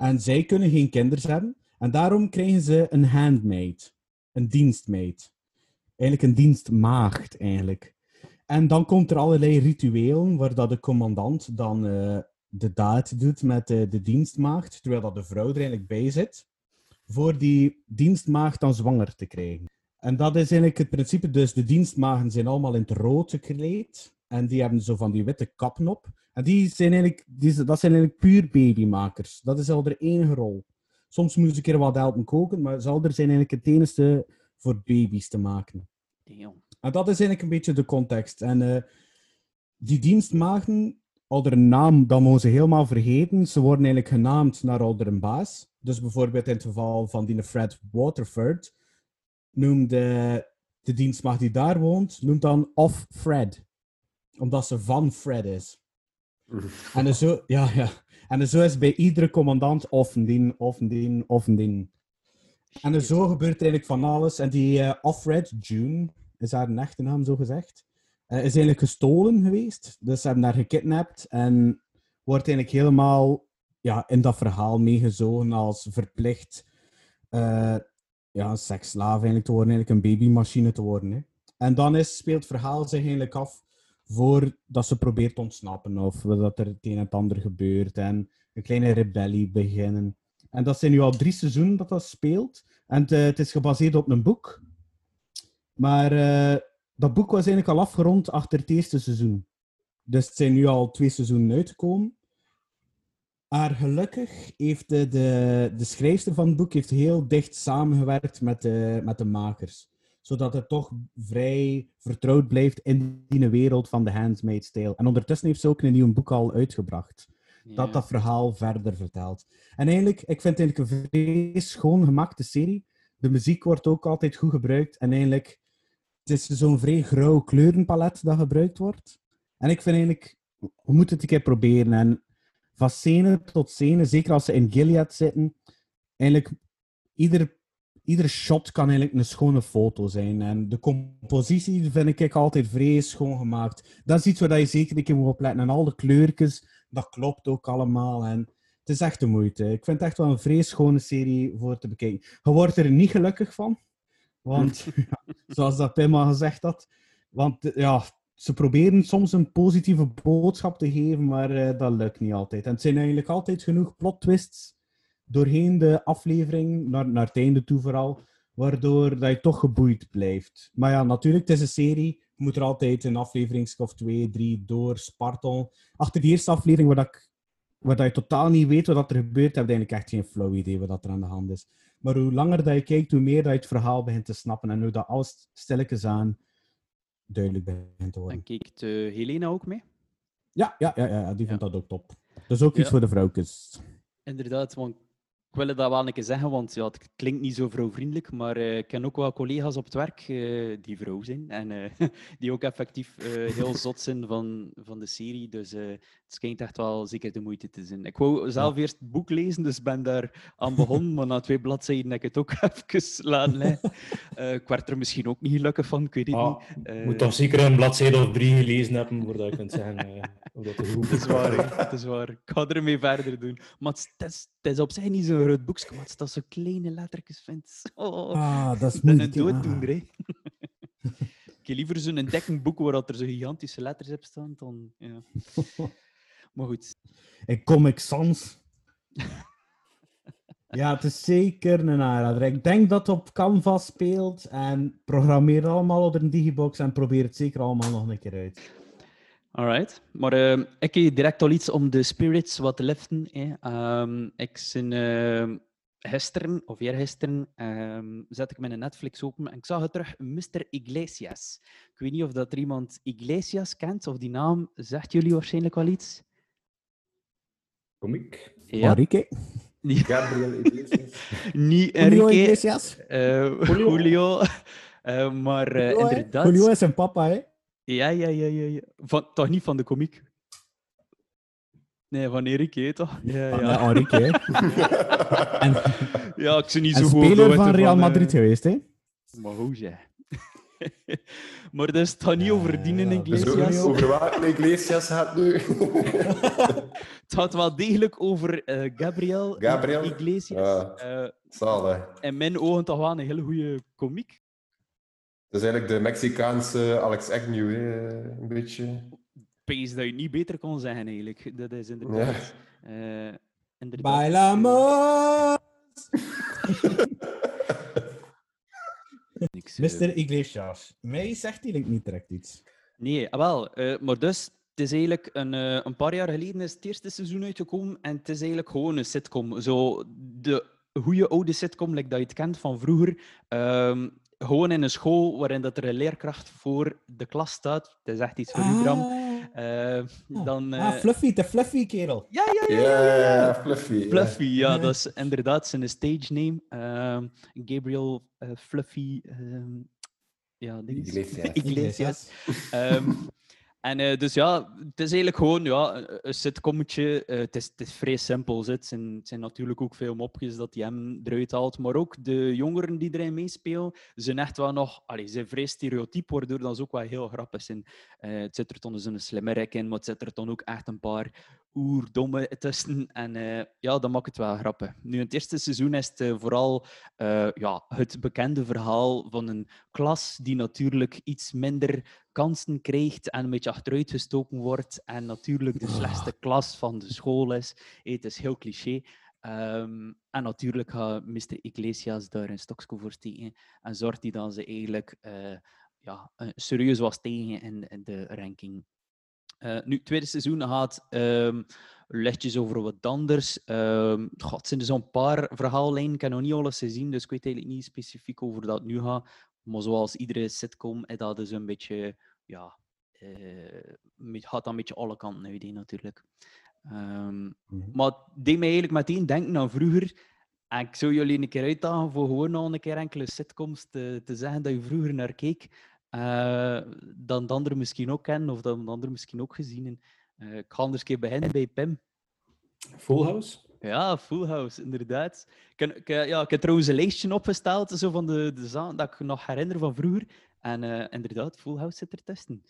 [SPEAKER 3] En zij kunnen geen kinderen hebben. En daarom krijgen ze een handmaid. Een dienstmeid. Eigenlijk een dienstmaagd, eigenlijk. En dan komt er allerlei rituelen waar dat de commandant dan uh, de daad doet met uh, de dienstmaagd, terwijl dat de vrouw er eigenlijk bij zit, voor die dienstmaagd dan zwanger te krijgen. En dat is eigenlijk het principe. Dus de dienstmagen zijn allemaal in het rood gekleed. En die hebben zo van die witte kappen op. En die zijn eigenlijk, die, dat zijn eigenlijk puur babymakers. Dat is al de enige rol. Soms ze een keer wat helpen koken, maar Zalder zijn eigenlijk het enige voor baby's te maken.
[SPEAKER 1] Damn.
[SPEAKER 3] En dat is eigenlijk een beetje de context. En uh, die dienstmaagden, al een naam, dat mogen ze helemaal vergeten. Ze worden eigenlijk genaamd naar al een baas. Dus bijvoorbeeld in het geval van die Fred Waterford, noemt de, de dienstmaagd die daar woont, noemt dan Off Fred. Omdat ze van Fred is. En zo, ja, ja. En zo is bij iedere commandant of een dien, of een dien, of een dien. En zo gebeurt eigenlijk van alles. En die eh Offred, June, is haar echte naam zo gezegd, eh, is eigenlijk gestolen geweest. Dus ze hebben haar gekidnapt en wordt eigenlijk helemaal ja, in dat verhaal meegezogen als verplicht eh ja, een seksslaaf eigenlijk te worden, eigenlijk een babymachine te worden. Hè. En dan is, speelt het verhaal zich eigenlijk af voordat ze probeert te ontsnappen of dat er het een en het ander gebeurt en een kleine rebellie beginnen. En dat zijn nu al drie seizoenen dat dat speelt. En eh, het is gebaseerd op een boek. Maar eh, dat boek was eigenlijk al afgerond achter het eerste seizoen. Dus het zijn nu al twee seizoenen uitgekomen. Maar gelukkig heeft de, de, de schrijfster van het boek heeft heel dicht samengewerkt met de, met de makers. Zodat het toch vrij vertrouwd blijft in die wereld van The Handmaid's Tale. En ondertussen heeft ze ook een nieuw boek al uitgebracht. Dat dat verhaal verder vertelt. En eigenlijk, ik vind het eigenlijk een vrij schoon gemaakte serie. De muziek wordt ook altijd goed gebruikt. En eigenlijk, het is zo'n vrij grauw kleurenpalet dat gebruikt wordt. En ik vind eigenlijk, we moeten het een keer proberen. En van scène tot scène, zeker als ze in Gilead zitten, eigenlijk ieder, ieder shot kan eigenlijk een schone foto zijn. En de compositie vind ik altijd vrij schoon gemaakt. Dat is iets waar je zeker een keer moet opletten. En al de kleurtjes, dat klopt ook allemaal. En het is echt de moeite. Ik vind het echt wel een vrij schone serie voor te bekijken. Je wordt er niet gelukkig van. Want, zoals dat Pimma gezegd had, want ja, ze proberen soms een positieve boodschap te geven, maar eh, dat lukt niet altijd. En het zijn eigenlijk altijd genoeg plot twists doorheen de aflevering, naar, naar het einde toe vooral, waardoor dat je toch geboeid blijft. Maar ja, natuurlijk, het is een serie. Je moet er altijd een aflevering of twee, drie door spartelen. Achter die eerste aflevering, waar, dat ik, waar dat je totaal niet weet wat er gebeurt, heb je eigenlijk echt geen flauw idee wat dat er aan de hand is. Maar hoe langer dat je kijkt, hoe meer dat je het verhaal begint te snappen en hoe dat alles stilletjes aan duidelijk begint te worden.
[SPEAKER 1] En kijkt eh, Helena ook mee?
[SPEAKER 3] Ja, ja, ja, ja die vond dat ook top. Dat is ook iets voor de vrouwtjes.
[SPEAKER 1] Inderdaad, want ik wil dat wel een keer zeggen, want ja, het klinkt niet zo vrouwvriendelijk, maar eh, ik ken ook wel collega's op het werk eh, die vrouw zijn en eh, die ook effectief heel zot zijn van, van de serie. Dus het schijnt echt wel zeker de moeite te zijn. Ik wou zelf eerst het boek lezen, dus ben daar aan begonnen, maar na twee bladzijden heb ik het ook even laten liggen. Ik werd er misschien ook niet gelukkig van, ik weet het
[SPEAKER 5] Ah,
[SPEAKER 1] niet.
[SPEAKER 5] Moet toch zeker een bladzijde of drie gelezen hebben voordat je kunt zeggen of dat goed
[SPEAKER 1] Het is waar, het is waar. Ik ga ermee verder doen. Maar het is, het is, op zich niet zo'n groot boekje, maar het is dat zo kleine lettertjes vindt. Oh,
[SPEAKER 3] Ah, dat is
[SPEAKER 1] ik ben een
[SPEAKER 3] moeilijk.
[SPEAKER 1] dooddoener, hè. Ik heb liever zo'n dikke boek waar dat er zo gigantische letters op staan dan... Ja. Maar goed.
[SPEAKER 3] In Comic Sans. ja, het is zeker een aanrader. Ik denk dat het op Canvas speelt en programmeer allemaal op een digibox en probeer het zeker allemaal nog een keer uit.
[SPEAKER 1] Alright. Maar eh, ik heb direct al iets om de spirits wat te liften. Hè. Ehm, ik ben eh, gisteren, of eergisteren, ehm zet ik mijn Netflix open en ik zag het terug, Mr. Iglesias. Ik weet niet of dat er iemand Iglesias kent, of die naam zegt jullie waarschijnlijk wel iets.
[SPEAKER 5] Comic.
[SPEAKER 1] Ja,
[SPEAKER 3] Marieke?
[SPEAKER 1] niet,
[SPEAKER 2] Gabriel Iglesias.
[SPEAKER 1] niet
[SPEAKER 3] Julio
[SPEAKER 1] Enrique,
[SPEAKER 3] Iglesias?
[SPEAKER 1] eh,
[SPEAKER 5] Julio.
[SPEAKER 1] Julio. Eh, maar eh, inderdaad...
[SPEAKER 3] Julio is zijn papa, hè?
[SPEAKER 1] Ja, ja, ja, ja. ja. Van, toch niet van de komiek? Nee, van Erik, hè, toch? Ja,
[SPEAKER 3] Van
[SPEAKER 1] ja.
[SPEAKER 3] eh, Enrique, hè? en,
[SPEAKER 1] ja ik zou niet
[SPEAKER 3] en
[SPEAKER 1] zo goed
[SPEAKER 3] speler van Real
[SPEAKER 1] eh,
[SPEAKER 3] Madrid geweest, hè?
[SPEAKER 1] Maar hoe, zeg. maar dat is het gaat niet over dienen
[SPEAKER 3] ja,
[SPEAKER 2] Dus
[SPEAKER 1] Iglesias.
[SPEAKER 2] over waar Iglesias gaat nu?
[SPEAKER 1] Het gaat wel degelijk over eh, Gabriel,
[SPEAKER 2] Gabriel?
[SPEAKER 1] Iglesias.
[SPEAKER 2] Ja. Zalig.
[SPEAKER 1] in mijn ogen toch wel een hele goede komiek.
[SPEAKER 2] Dat is eigenlijk de Mexicaanse Alex Agnew, hè, een beetje.
[SPEAKER 1] Pees dat je niet beter kon zeggen, eigenlijk. Dat is inderdaad... eh, inderdaad
[SPEAKER 3] Bailamos!
[SPEAKER 1] niks, eh,
[SPEAKER 3] Mr. Iglesias. Mij zegt hij niet direct iets.
[SPEAKER 1] Nee, ah, wel. eh, maar dus, het is eigenlijk een, eh, een paar jaar geleden is het eerste seizoen uitgekomen en het is eigenlijk gewoon een sitcom. Zo de goede oude sitcom, like dat je het kent van vroeger. Ehm, gewoon in een school waarin dat er een leerkracht voor de klas staat. Het is echt iets voor u, Bram. Eh, dan,
[SPEAKER 3] ah,
[SPEAKER 1] eh,
[SPEAKER 3] Fluffy, de Fluffy kerel.
[SPEAKER 1] ja, ja,
[SPEAKER 2] Ja,
[SPEAKER 1] ja, ja, ja.
[SPEAKER 2] ja, Fluffy. ja.
[SPEAKER 1] Fluffy, ja, dat is inderdaad zijn stage name. Ehm, Gabriel eh, Fluffy. ehm, ja.
[SPEAKER 2] Iglesias.
[SPEAKER 1] Iglesias. Ehm, En eh, dus ja, het is eigenlijk gewoon ja, een- sitcommetje. Eh, het, is, het vrij simpel. Het zijn, zijn natuurlijk ook veel mopjes dat hij hem eruit haalt. Maar ook de jongeren die erin meespelen, zijn echt wel nog... Allee, zijn vrij stereotyp, waardoor dat ze ook wel heel grappig zijn. Eh, het zit er dan dus een slimmerik in, maar het zit er dan ook echt een paar oerdomme tussen. En eh, ja, dat maakt het wel grappig. Nu, in het eerste seizoen is het eh, vooral eh, ja, het bekende verhaal van een klas die natuurlijk iets minder kansen krijgt en een beetje achteruit gestoken wordt. En natuurlijk de slechtste klas van de school is. Het is heel cliché. Ehm, en natuurlijk gaat Mr. Iglesias daar een stokje voor steken. En zorgt hij dan ze eigenlijk ja, serieus was tegen in, in de ranking. Eh, nu, het tweede seizoen gaat lichtjes over wat anders. Ehm goh, het zijn er zo'n paar verhaallijnen. Ik heb nog niet alles gezien, dus ik weet eigenlijk niet specifiek over dat het nu gaat. Maar zoals iedere sitcom, is dat dus een beetje, ja, eh, gaat dan een beetje alle kanten uit, natuurlijk. Ehm,
[SPEAKER 3] Mhm.
[SPEAKER 1] Maar het deed mij eigenlijk meteen denken aan vroeger. En ik zou jullie een keer uitdagen voor gewoon nog een keer enkele sitcoms te, te zeggen dat je vroeger naar keek. Eh dan de anderen misschien ook kennen, of dat de anderen misschien ook gezien. Eh, ik ga anders een keer beginnen bij Pim.
[SPEAKER 5] Full House?
[SPEAKER 1] Ja, Full House, inderdaad. Ik, eh, ja, ik heb trouwens een lijstje opgesteld zo van de, de zaken dat ik nog herinner van vroeger. En eh, inderdaad, Full House zit er tussen.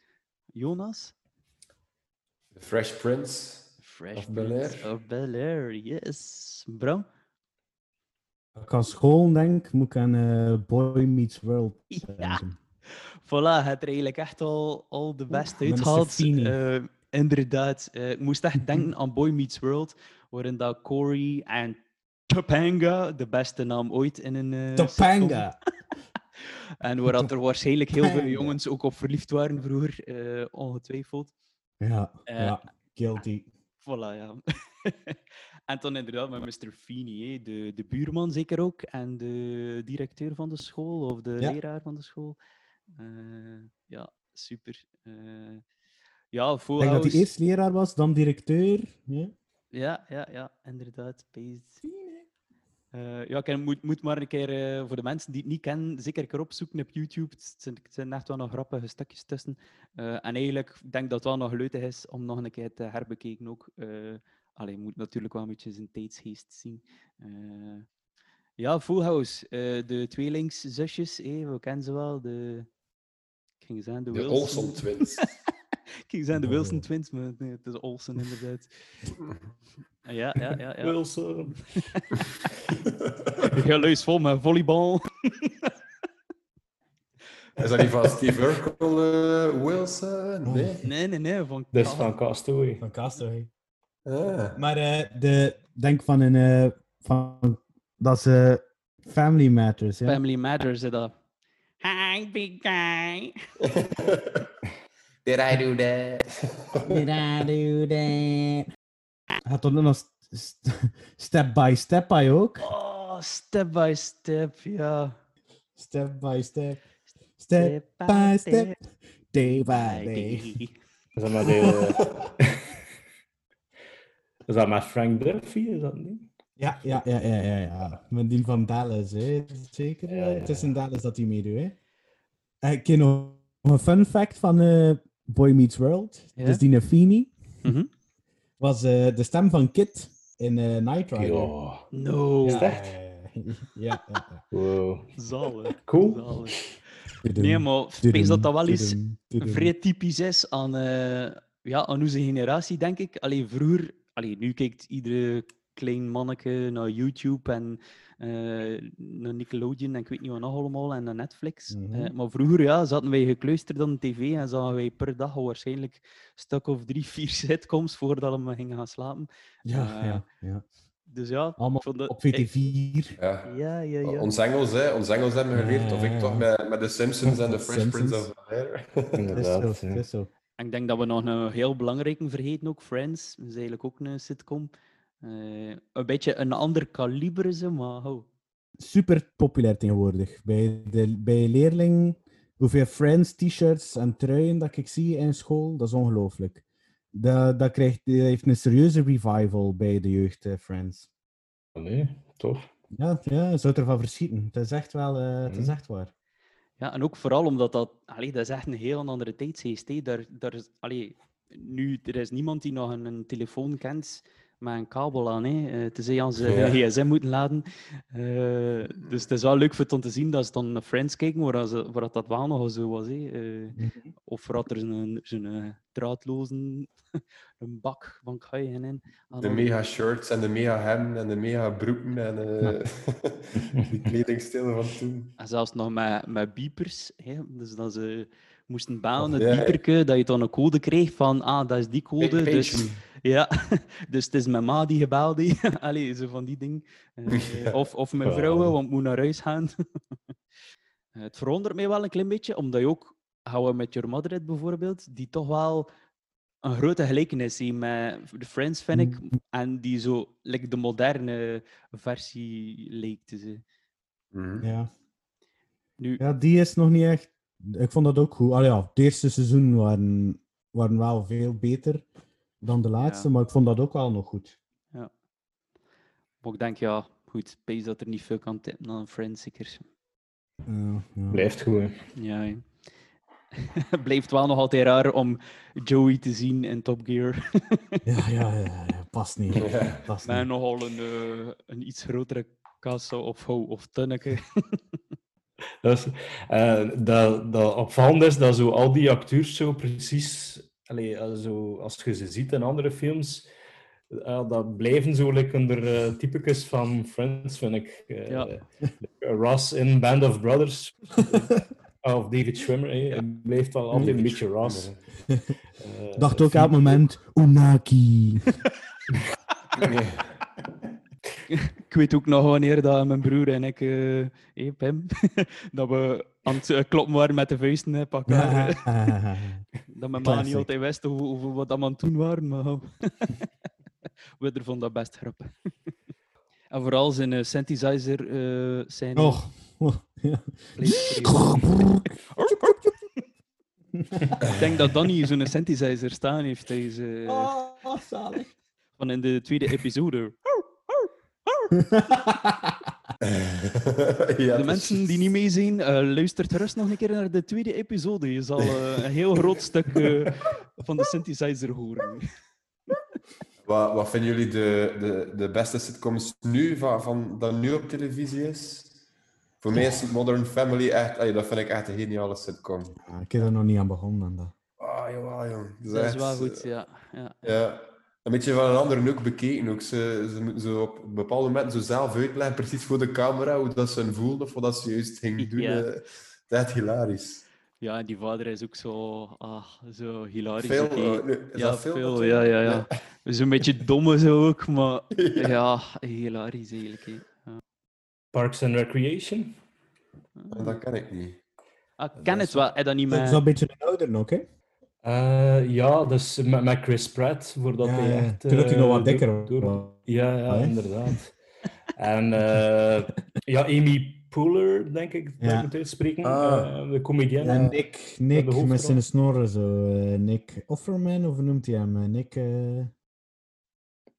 [SPEAKER 1] Jonas?
[SPEAKER 2] The Fresh Prince.
[SPEAKER 1] Fresh
[SPEAKER 2] Of Bel-Air.
[SPEAKER 1] Prince of Bel-Air, yes. Bram?
[SPEAKER 3] Als ik aan school denk, moet ik aan Boy Meets World
[SPEAKER 1] Ja. Voilà, het er eigenlijk echt al, al de best
[SPEAKER 3] Mr.
[SPEAKER 1] uitgehaald.
[SPEAKER 3] Feeney.
[SPEAKER 1] Eh, inderdaad. Eh, ik moest echt denken aan Boy Meets World, waarin dat Corey en Topanga, de beste naam ooit in een eh.
[SPEAKER 3] Topanga!
[SPEAKER 1] En waar dat er waarschijnlijk heel veel jongens ook op verliefd waren vroeger, ongetwijfeld.
[SPEAKER 3] Ja, ja, guilty.
[SPEAKER 1] Voilà, ja. en dan inderdaad met Mr. Feeney, de, de buurman zeker ook, en de directeur van de school, of de
[SPEAKER 3] Ja.
[SPEAKER 1] leraar van de school. Eh, ja, super. Eh, ja,
[SPEAKER 3] Ik denk dat hij eerst leraar was, dan directeur. Ja?
[SPEAKER 1] Ja, ja, ja, inderdaad. Eh, ja, ik moet, moet maar een keer voor de mensen die het niet kennen, zeker een keer opzoeken op YouTube. Het zijn, het zijn echt wel nog grappige stukjes tussen. En eigenlijk denk ik dat het wel nog leuk is om nog een keer te herbekeken ook. Allee, je moet natuurlijk wel een beetje zijn tijdsgeest zien. Ja, Full House. de tweelingszusjes, eh, we kennen ze wel. De, ik ging de,
[SPEAKER 2] De
[SPEAKER 1] Wilson.
[SPEAKER 2] Olsen Twins.
[SPEAKER 1] Ik ging zeggen de
[SPEAKER 3] Oh.
[SPEAKER 1] Wilson Twins, maar nee, het is Olsen inderdaad. Ja, ja, ja. ja.
[SPEAKER 5] Wilson.
[SPEAKER 1] Ja, luis vol met volleybal.
[SPEAKER 2] Is dat niet van Steve Urkel eh, Wilson? Nee.
[SPEAKER 1] Nee, nee, nee. Van
[SPEAKER 5] Dat is van Castaway.
[SPEAKER 3] Van Castaway.
[SPEAKER 2] Ah.
[SPEAKER 3] Maar eh, de, denk van een. eh, van, dat is eh, Family Matters. Ja?
[SPEAKER 1] Family Matters, hè, dat. Big guy.
[SPEAKER 2] Did I do that?
[SPEAKER 3] Did I do that? Had toch nog st- st- Step by Step bij ook?
[SPEAKER 1] Oh, step by step, ja.
[SPEAKER 3] Step by Step. Step by Step. Day by day.
[SPEAKER 5] Is dat met, eh, is dat met Frank Duffy? Is dat niet?
[SPEAKER 3] Ja, ja, ja, ja, ja, ja. Met die van Dallas, hè. Zeker.
[SPEAKER 5] Ja, ja,
[SPEAKER 3] Het is in Dallas dat hij meedoet, hè. Eh, Ik ken nog een fun fact van eh, Boy Meets World.
[SPEAKER 1] Ja?
[SPEAKER 3] Dus die Feeney
[SPEAKER 1] Mhm.
[SPEAKER 3] was eh, de stem van Kit in eh Night Rider.
[SPEAKER 5] Ja.
[SPEAKER 1] No.
[SPEAKER 3] Ja,
[SPEAKER 5] echt?
[SPEAKER 3] ja, ja, ja, ja.
[SPEAKER 5] Wow.
[SPEAKER 1] Zalig.
[SPEAKER 5] Cool.
[SPEAKER 1] Zalig. Nee, maar ik
[SPEAKER 3] tudum,
[SPEAKER 1] denk dat dat wel
[SPEAKER 3] tudum.
[SPEAKER 1] vrij typisch is aan, eh, ja, aan onze generatie, denk ik. Alleen vroeger, allee, nu kijkt iedere klein manneke naar YouTube en eh, naar Nickelodeon en ik weet niet wat nog allemaal en naar Netflix.
[SPEAKER 3] Mhm.
[SPEAKER 1] Eh, maar vroeger ja, zaten wij gekluisterd aan de tv en zagen wij per dag waarschijnlijk een stuk of drie, vier sitcoms voordat we gingen gaan slapen.
[SPEAKER 3] Ja,
[SPEAKER 1] Eh,
[SPEAKER 3] ja, ja.
[SPEAKER 1] Dus ja,
[SPEAKER 3] Allemaal
[SPEAKER 1] ik vond dat-
[SPEAKER 3] op VT4.
[SPEAKER 2] Ja.
[SPEAKER 1] Ja, ja, ja.
[SPEAKER 2] Ons Engels, hè. Ons Engels hebben we geleerd. Of ik toch met, met de Simpsons en de Fresh Prince
[SPEAKER 3] Simpsons.
[SPEAKER 2] of Bel-Air.
[SPEAKER 3] Is zo,
[SPEAKER 5] Inderdaad.
[SPEAKER 1] En ik denk dat we nog een heel belangrijke vergeten ook, Friends. Dat is eigenlijk ook een sitcom. Eh, een beetje een ander kaliber is ze, maar oh.
[SPEAKER 3] Super populair tegenwoordig. Bij, de, bij leerlingen, hoeveel Friends t-shirts en truien dat ik zie in school, dat is ongelooflijk. Dat, dat, krijgt, dat heeft een serieuze revival bij de jeugd, eh, Friends.
[SPEAKER 5] Nee, tof.
[SPEAKER 3] Ja, ja, je zou ervan verschieten. Het is echt wel, eh, het is
[SPEAKER 5] Mhm.
[SPEAKER 3] echt waar.
[SPEAKER 1] Ja, en ook vooral omdat dat... Allee, dat is echt een heel andere tijdsgeest. hè. Daar, daar is, allee, nu, er is niemand die nog een, een telefoon kent met een kabel aan. Hè. Eh, tenzij als ze
[SPEAKER 2] Ja.
[SPEAKER 1] hun gsm moeten laden. Eh, dus het is wel leuk voor het om te zien dat ze dan naar Friends kijken, waar, ze, waar dat wel nog zo was. Hè. Eh, of waar er zo'n eh, draadloze een bak van kaaien in. Ah,
[SPEAKER 2] De mega shirts en de mega hemden en de mega broeken en eh, die kledingstijlen van toen.
[SPEAKER 1] En zelfs nog met, met beepers. Hè? Dus dat ze moesten bellen,
[SPEAKER 2] Of,
[SPEAKER 1] het
[SPEAKER 2] ja,
[SPEAKER 1] beeperke, dat je dan een code kreeg van, ah, dat is die code. Dus, ja, dus het is mijn ma die gebeld heeft. Allee, zo van die dingen. Eh, of, of mijn vrouwen, want ik moet naar huis gaan. Eh, het verwondert mij wel een klein beetje, omdat je ook, I Met Your Mother bijvoorbeeld, die toch wel een grote gelijkenis heeft met de Friends, vind ik. En die zo, like de moderne versie lijkt te zijn.
[SPEAKER 2] Mhm.
[SPEAKER 3] Ja.
[SPEAKER 1] Nu,
[SPEAKER 3] ja, die is nog niet echt... Ik vond dat ook goed. Al ja, het eerste seizoen waren, waren wel veel beter dan de laatste,
[SPEAKER 1] Ja.
[SPEAKER 3] maar ik vond dat ook wel nog goed.
[SPEAKER 1] Maar ik denk, ja, goed, pees dat er niet veel kan tippen dan een Friends, zeker.
[SPEAKER 3] Ja, ja.
[SPEAKER 5] Blijft goed. hè.
[SPEAKER 1] Ja. Het blijft wel nog altijd raar om Joey te zien in Top Gear.
[SPEAKER 3] Ja, ja, ja, ja, past niet.
[SPEAKER 2] Ja.
[SPEAKER 3] Past
[SPEAKER 1] Met
[SPEAKER 3] niet.
[SPEAKER 1] nogal een, eh, een iets grotere kassa of, hou- of tunneke.
[SPEAKER 5] Dat, is, eh, dat, dat opvallend is dat zo al die acteurs zo precies, allee, eh, zo, als je ze ziet in andere films, eh, dat blijven zo like, onder typetjes van Friends, vind ik. Eh,
[SPEAKER 1] Ja.
[SPEAKER 5] like, Ross in Band of Brothers, of David Schwimmer, hij blijft wel altijd een beetje Ross.
[SPEAKER 3] Dacht ook elk moment, Unaki.
[SPEAKER 2] Nee.
[SPEAKER 1] ik weet ook nog wanneer dat mijn broer en ik, eh hey, Pim, dat we aan het eh, kloppen waren met de vuisten elkaar. eh. Dat mijn ma niet altijd wist over, over wat dat we aan het doen waren, maar we vonden dat best grappig. en vooral zijn uh, synthesizer eh zijn
[SPEAKER 3] Och. oh, ja.
[SPEAKER 1] Ik denk dat Danny zo'n synthesizer staan heeft eh,
[SPEAKER 3] Oh, zalig.
[SPEAKER 1] van in de tweede episode.
[SPEAKER 2] Ja,
[SPEAKER 1] De mensen die niet meezien, uh, luistert gerust nog een keer naar de tweede episode. Je zal uh, een heel groot stuk uh, van de synthesizer horen.
[SPEAKER 2] Wat, wat vinden jullie de, de, de beste sitcoms nu, van, van, dat nu op televisie is? Voor mij is Modern Family echt, ay, dat vind ik echt een geniale sitcom.
[SPEAKER 3] Ja, ik heb er nog niet aan begonnen. Aan dat.
[SPEAKER 2] Ah, jawel, jong.
[SPEAKER 1] Dat is
[SPEAKER 2] echt,
[SPEAKER 1] wel goed,
[SPEAKER 2] eh,
[SPEAKER 1] ja. ja.
[SPEAKER 2] Ja, een beetje van een andere ook bekeken. Ook. Ze, ze moeten zo op bepaalde momenten zo zelf uitleggen, precies voor de camera, hoe dat ze voelden of wat dat ze juist ging doen.
[SPEAKER 1] Ja.
[SPEAKER 2] eh. Dat is echt hilarisch.
[SPEAKER 1] Ja, en die vader is ook zo, ah, zo hilarisch.
[SPEAKER 2] Veel,
[SPEAKER 1] oké.
[SPEAKER 2] eh, nee,
[SPEAKER 1] ja,
[SPEAKER 2] veel?
[SPEAKER 1] ja,
[SPEAKER 2] je-
[SPEAKER 1] ja, ja. Zo'n beetje domme zo ook, maar
[SPEAKER 2] Ja.
[SPEAKER 1] ja, hilarisch eigenlijk. hè. Ja.
[SPEAKER 5] Parks and Recreation.
[SPEAKER 2] Ja, Dat ken ik niet.
[SPEAKER 1] Ah, ik ken het wel, heb dat niet
[SPEAKER 3] Dat is wel een beetje een ouder nog, hè?
[SPEAKER 5] Eh, ja, dus met, met Chris Pratt, voordat
[SPEAKER 3] Ja,
[SPEAKER 5] hij echt...
[SPEAKER 3] Toen dat hij nog wat dikker
[SPEAKER 5] door-
[SPEAKER 3] was.
[SPEAKER 5] door- Ja, ja, inderdaad. En eh, ja, Amy Poehler, denk ik, dat
[SPEAKER 3] Ja.
[SPEAKER 5] ik moet uitspreken.
[SPEAKER 2] Ah.
[SPEAKER 5] eh, de comedienne.
[SPEAKER 3] En Nick, Nick met zijn snorren zo. Nick Offerman, of hoe noemt hij hem? Nick...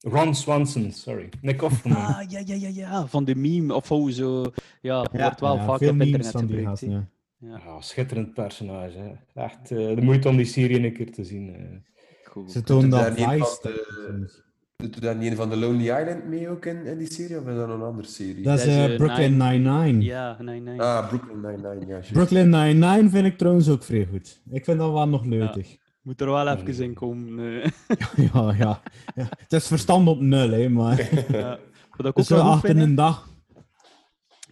[SPEAKER 5] Ron Swanson, sorry. Nick Offerman.
[SPEAKER 1] Ah, ja, ja, ja, ja, van de meme, of hoe zo... Ja,
[SPEAKER 3] ja,
[SPEAKER 1] wordt wel
[SPEAKER 3] ja,
[SPEAKER 1] vaak op internet gebruikt.
[SPEAKER 3] gast, ja.
[SPEAKER 1] Ja,
[SPEAKER 5] Ja, schitterend personage. Hè. Echt eh, de moeite om die serie een keer te zien. eh.
[SPEAKER 1] cool.
[SPEAKER 3] Ze tonen
[SPEAKER 2] Doet
[SPEAKER 3] dat
[SPEAKER 2] de- Doet daar niet een van de Lonely Island mee ook in, in die serie, of is dat een andere serie?
[SPEAKER 3] Dat is eh, Brooklyn Nine-Nine.
[SPEAKER 1] Ja, nee.
[SPEAKER 2] Ah, Brooklyn Nine-Nine, ja.
[SPEAKER 3] Brooklyn Nine-Nine vind ik trouwens ook vrij goed. Ik vind dat wel nog leutig.
[SPEAKER 1] Moet er wel even in komen.
[SPEAKER 3] Ja, ja. ja. Het is verstand op nul, hè, maar...
[SPEAKER 1] Ja. Wat ik ook
[SPEAKER 3] Dus zo
[SPEAKER 1] nog goed vind,
[SPEAKER 3] een dag.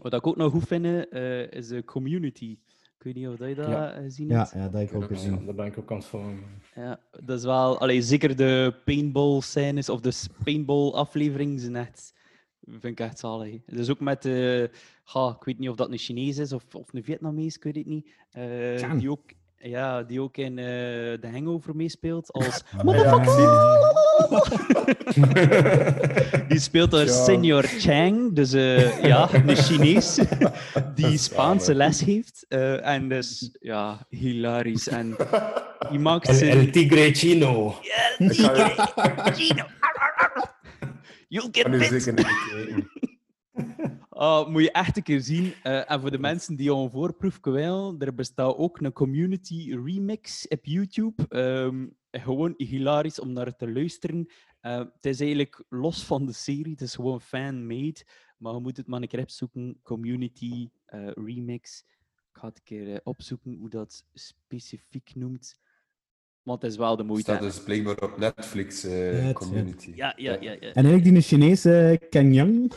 [SPEAKER 1] wat ik ook nog goed vind, eh, is de community. Ik weet niet of je dat
[SPEAKER 5] Ja.
[SPEAKER 1] eh, gezien
[SPEAKER 3] Ja,
[SPEAKER 1] hebt.
[SPEAKER 3] ja, dat heb ik ook
[SPEAKER 5] Ja,
[SPEAKER 3] gezien.
[SPEAKER 5] daar ben ik ook aan het volgen.
[SPEAKER 1] Ja, dat is wel... Allee, zeker de paintball scènes of de paintball afleveringen zijn echt... Vind ik echt zalig. Dus ook met... eh ga, ik weet niet of dat een Chinees is of, of een Vietnamees, ik weet het niet. eh,
[SPEAKER 3] Chan.
[SPEAKER 1] die, ook, ja, die ook in eh The Hangover meespeelt als...
[SPEAKER 2] Ja, ik zie
[SPEAKER 1] Die speelt daar
[SPEAKER 2] Ja.
[SPEAKER 1] Senior Chang, dus eh, ja, een Chinees die Spaanse les heeft. eh, en dus, ja, hilarisch. En die maakt
[SPEAKER 5] El. Tigre Chino.
[SPEAKER 1] You'll get bit! Ah, moet je echt een keer zien. Eh, en voor de mensen die al een voorproefje willen, er bestaat ook een community remix op YouTube. Ehm, gewoon hilarisch om naar te luisteren. Eh, het is eigenlijk los van de serie, het is gewoon fan-made. Maar je moet het maar een keer opzoeken. Community eh, remix. Ik ga het een keer eh, opzoeken hoe dat specifiek noemt. Want het is wel de moeite.
[SPEAKER 2] Staat dus blijkbaar op Netflix eh,
[SPEAKER 3] Ja,
[SPEAKER 2] community.
[SPEAKER 1] Ja, ja, ja. ja.
[SPEAKER 3] En eigenlijk die Chinese Ken Yang.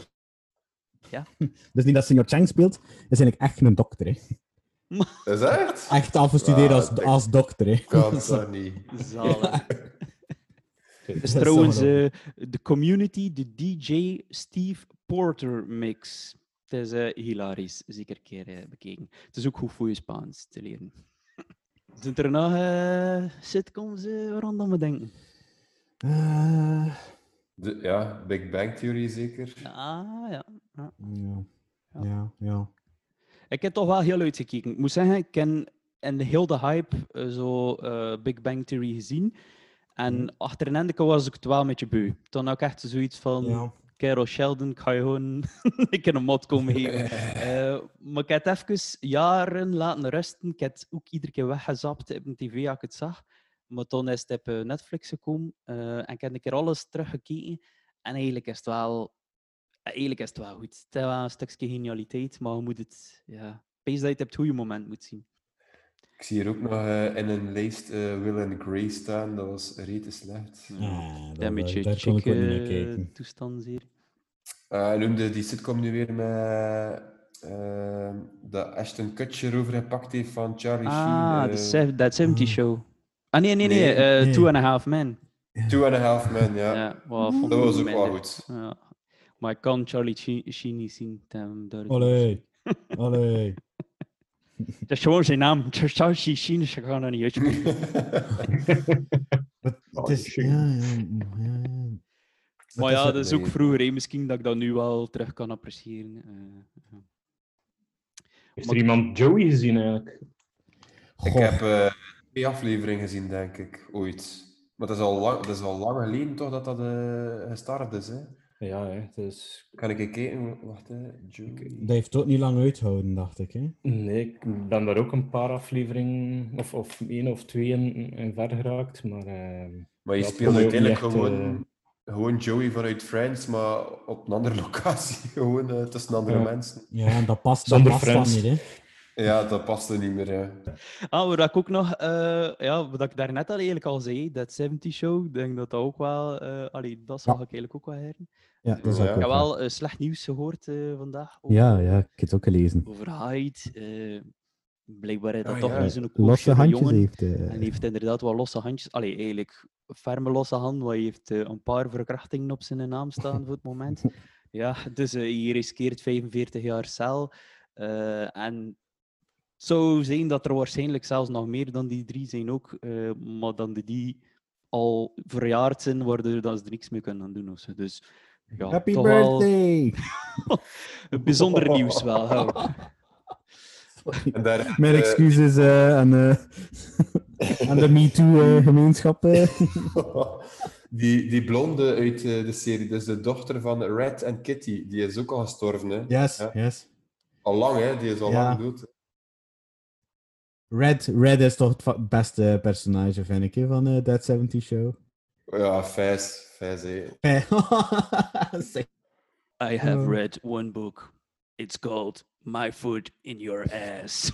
[SPEAKER 1] Ja.
[SPEAKER 3] Dus niet dat Senior Chang speelt, is eigenlijk echt een dokter. Hè.
[SPEAKER 2] Is echt?
[SPEAKER 3] Echt afgestudeerd
[SPEAKER 2] Ah,
[SPEAKER 3] als, als dokter. Hè.
[SPEAKER 2] Kan dat niet.
[SPEAKER 1] Zalig. Het is
[SPEAKER 3] Dat
[SPEAKER 1] trouwens eh, de community, de DJ Steve Porter mix. Het is eh, hilarisch, zeker een keer eh, bekeken. Het is ook goed voor je Spaans te leren. Zijn er nog sitcoms uh, waaraan we denken?
[SPEAKER 2] De, ja, Big Bang Theory zeker.
[SPEAKER 1] Ah, ja. ja.
[SPEAKER 3] ja. Ja, ja.
[SPEAKER 1] Ik heb toch wel heel uitgekeken. Ik moet zeggen, ik ken in heel de hype eh, zo eh, Big Bang Theory gezien. En achter een einde was ik het wel een beetje beu. Toen had ik echt zoiets van...
[SPEAKER 3] ja.
[SPEAKER 1] Carol Sheldon, ik ga je gewoon ik een mod komen geven. Eh, maar ik heb het even jaren laten rusten. Ik heb het ook iedere keer weggezapt op een tv als ik het zag. Maar toen is het op eh, Netflix gekomen eh, en ik heb een keer alles teruggekeken. En eigenlijk is het wel, eigenlijk is het wel goed. Het is wel een stukje genialiteit, maar je moet het... Ja, wees dat je het op het goede moment moet zien.
[SPEAKER 2] Ik zie hier ook nog eh, in een lijst eh, Will and Grace staan. Dat was rete slecht.
[SPEAKER 3] Ah,
[SPEAKER 1] Dat
[SPEAKER 3] dat-
[SPEAKER 1] een beetje
[SPEAKER 3] daar kijken.
[SPEAKER 1] toestand hier.
[SPEAKER 2] Eh, noemde die sitcom nu weer met... dat Ashton Kutcher overgepakt heeft van Charlie
[SPEAKER 1] Ah,
[SPEAKER 2] Sheen.
[SPEAKER 1] de sev- That 70
[SPEAKER 3] Ah.
[SPEAKER 1] Show. Ah, nee, nee, nee.
[SPEAKER 2] Nee,
[SPEAKER 1] eh,
[SPEAKER 3] nee.
[SPEAKER 1] Two and a Half Men.
[SPEAKER 2] Two and a Half Men, ja.
[SPEAKER 1] Ja, wel, vond
[SPEAKER 2] Dat was ook wel goed.
[SPEAKER 1] Ja. Maar ik kan Charlie Sheen- niet zien.
[SPEAKER 3] Allee. Allee.
[SPEAKER 1] Dat is gewoon zijn naam. Charlie Sheen, dus ik ga dat niet uitspreken.
[SPEAKER 3] Het, is... Ja, ja, ja.
[SPEAKER 1] Maar
[SPEAKER 3] is
[SPEAKER 1] ja, dat is ook vroeger. hè. Misschien dat ik dat nu wel terug kan appreciëren. eh, ja.
[SPEAKER 5] Heeft er iemand Joey gezien eigenlijk?
[SPEAKER 2] Ik heb eh, twee afleveringen gezien, denk ik, ooit. Maar dat is al lang, dat is al lang geleden toch dat dat eh gestart is. Hè?
[SPEAKER 5] Ja, hè, dus...
[SPEAKER 2] Kan ik even kijken? Wacht, hè. Joey.
[SPEAKER 3] Dat heeft ook niet lang uitgehouden, dacht ik. Hè?
[SPEAKER 5] Nee, ik ben daar ook een paar afleveringen, of, of één of twee in, in ver geraakt, maar... eh,
[SPEAKER 2] Maar je speelt uiteindelijk
[SPEAKER 5] niet echt,
[SPEAKER 2] gewoon, gewoon Joey vanuit Friends, maar op een andere locatie. Gewoon eh, tussen andere
[SPEAKER 5] Ja.
[SPEAKER 2] mensen.
[SPEAKER 3] Ja, en dat past, dat
[SPEAKER 5] Zonder
[SPEAKER 3] past dan
[SPEAKER 5] Friends.
[SPEAKER 3] niet. Hè?
[SPEAKER 2] Ja, dat paste niet meer. Ja.
[SPEAKER 1] Ah, wat ik ook nog, eh, ja, wat ik daarnet al eigenlijk al zei, dat 70 Show, ik denk dat dat ook wel, eh allee, dat zal
[SPEAKER 3] Ja.
[SPEAKER 1] ik eigenlijk ook wel heren.
[SPEAKER 3] Ja, dat is
[SPEAKER 2] Ja.
[SPEAKER 3] ook
[SPEAKER 1] Ik heb
[SPEAKER 3] wel.
[SPEAKER 1] wel eh, slecht nieuws gehoord eh, vandaag. over-
[SPEAKER 3] Ja, ja, ik heb het ook gelezen.
[SPEAKER 1] Over Hyde. eh, blijkbaar dat
[SPEAKER 2] Ah,
[SPEAKER 1] toch
[SPEAKER 2] ja.
[SPEAKER 1] niet zo'n
[SPEAKER 3] Losse
[SPEAKER 1] koosje
[SPEAKER 3] handjes
[SPEAKER 1] jongen.
[SPEAKER 3] heeft.
[SPEAKER 1] En heeft inderdaad wel losse handjes. Allee, eigenlijk ferme losse handen, want hij heeft een paar verkrachtingen op zijn naam staan voor het moment. Ja, dus hij riskeert 45 jaar cel. Eh, en het zou zijn dat er waarschijnlijk zelfs nog meer dan die drie zijn ook, eh, maar dan die al verjaard zijn, waardoor dat ze er niks mee kunnen aan doen. Dus ja,
[SPEAKER 3] Happy
[SPEAKER 1] toch wel
[SPEAKER 3] birthday!
[SPEAKER 1] bijzonder nieuws wel. hou.
[SPEAKER 2] En daar,
[SPEAKER 3] Mijn
[SPEAKER 2] eh,
[SPEAKER 3] excuses eh, aan, eh, aan de MeToo-gemeenschap.
[SPEAKER 2] die, die blonde uit eh, de serie, dus de dochter van Red en Kitty, die is ook al gestorven. Hè?
[SPEAKER 3] yes,
[SPEAKER 2] Ja.
[SPEAKER 3] yes.
[SPEAKER 2] Al lang, hè? Die is al
[SPEAKER 3] Ja.
[SPEAKER 2] lang dood.
[SPEAKER 3] Red, Red is toch het beste personage, vind ik, hè, van eh That 70 Show.
[SPEAKER 2] Ja, hè.
[SPEAKER 3] Zeg.
[SPEAKER 1] I have
[SPEAKER 3] Oh.
[SPEAKER 1] read one book. It's called My Foot in Your Ass.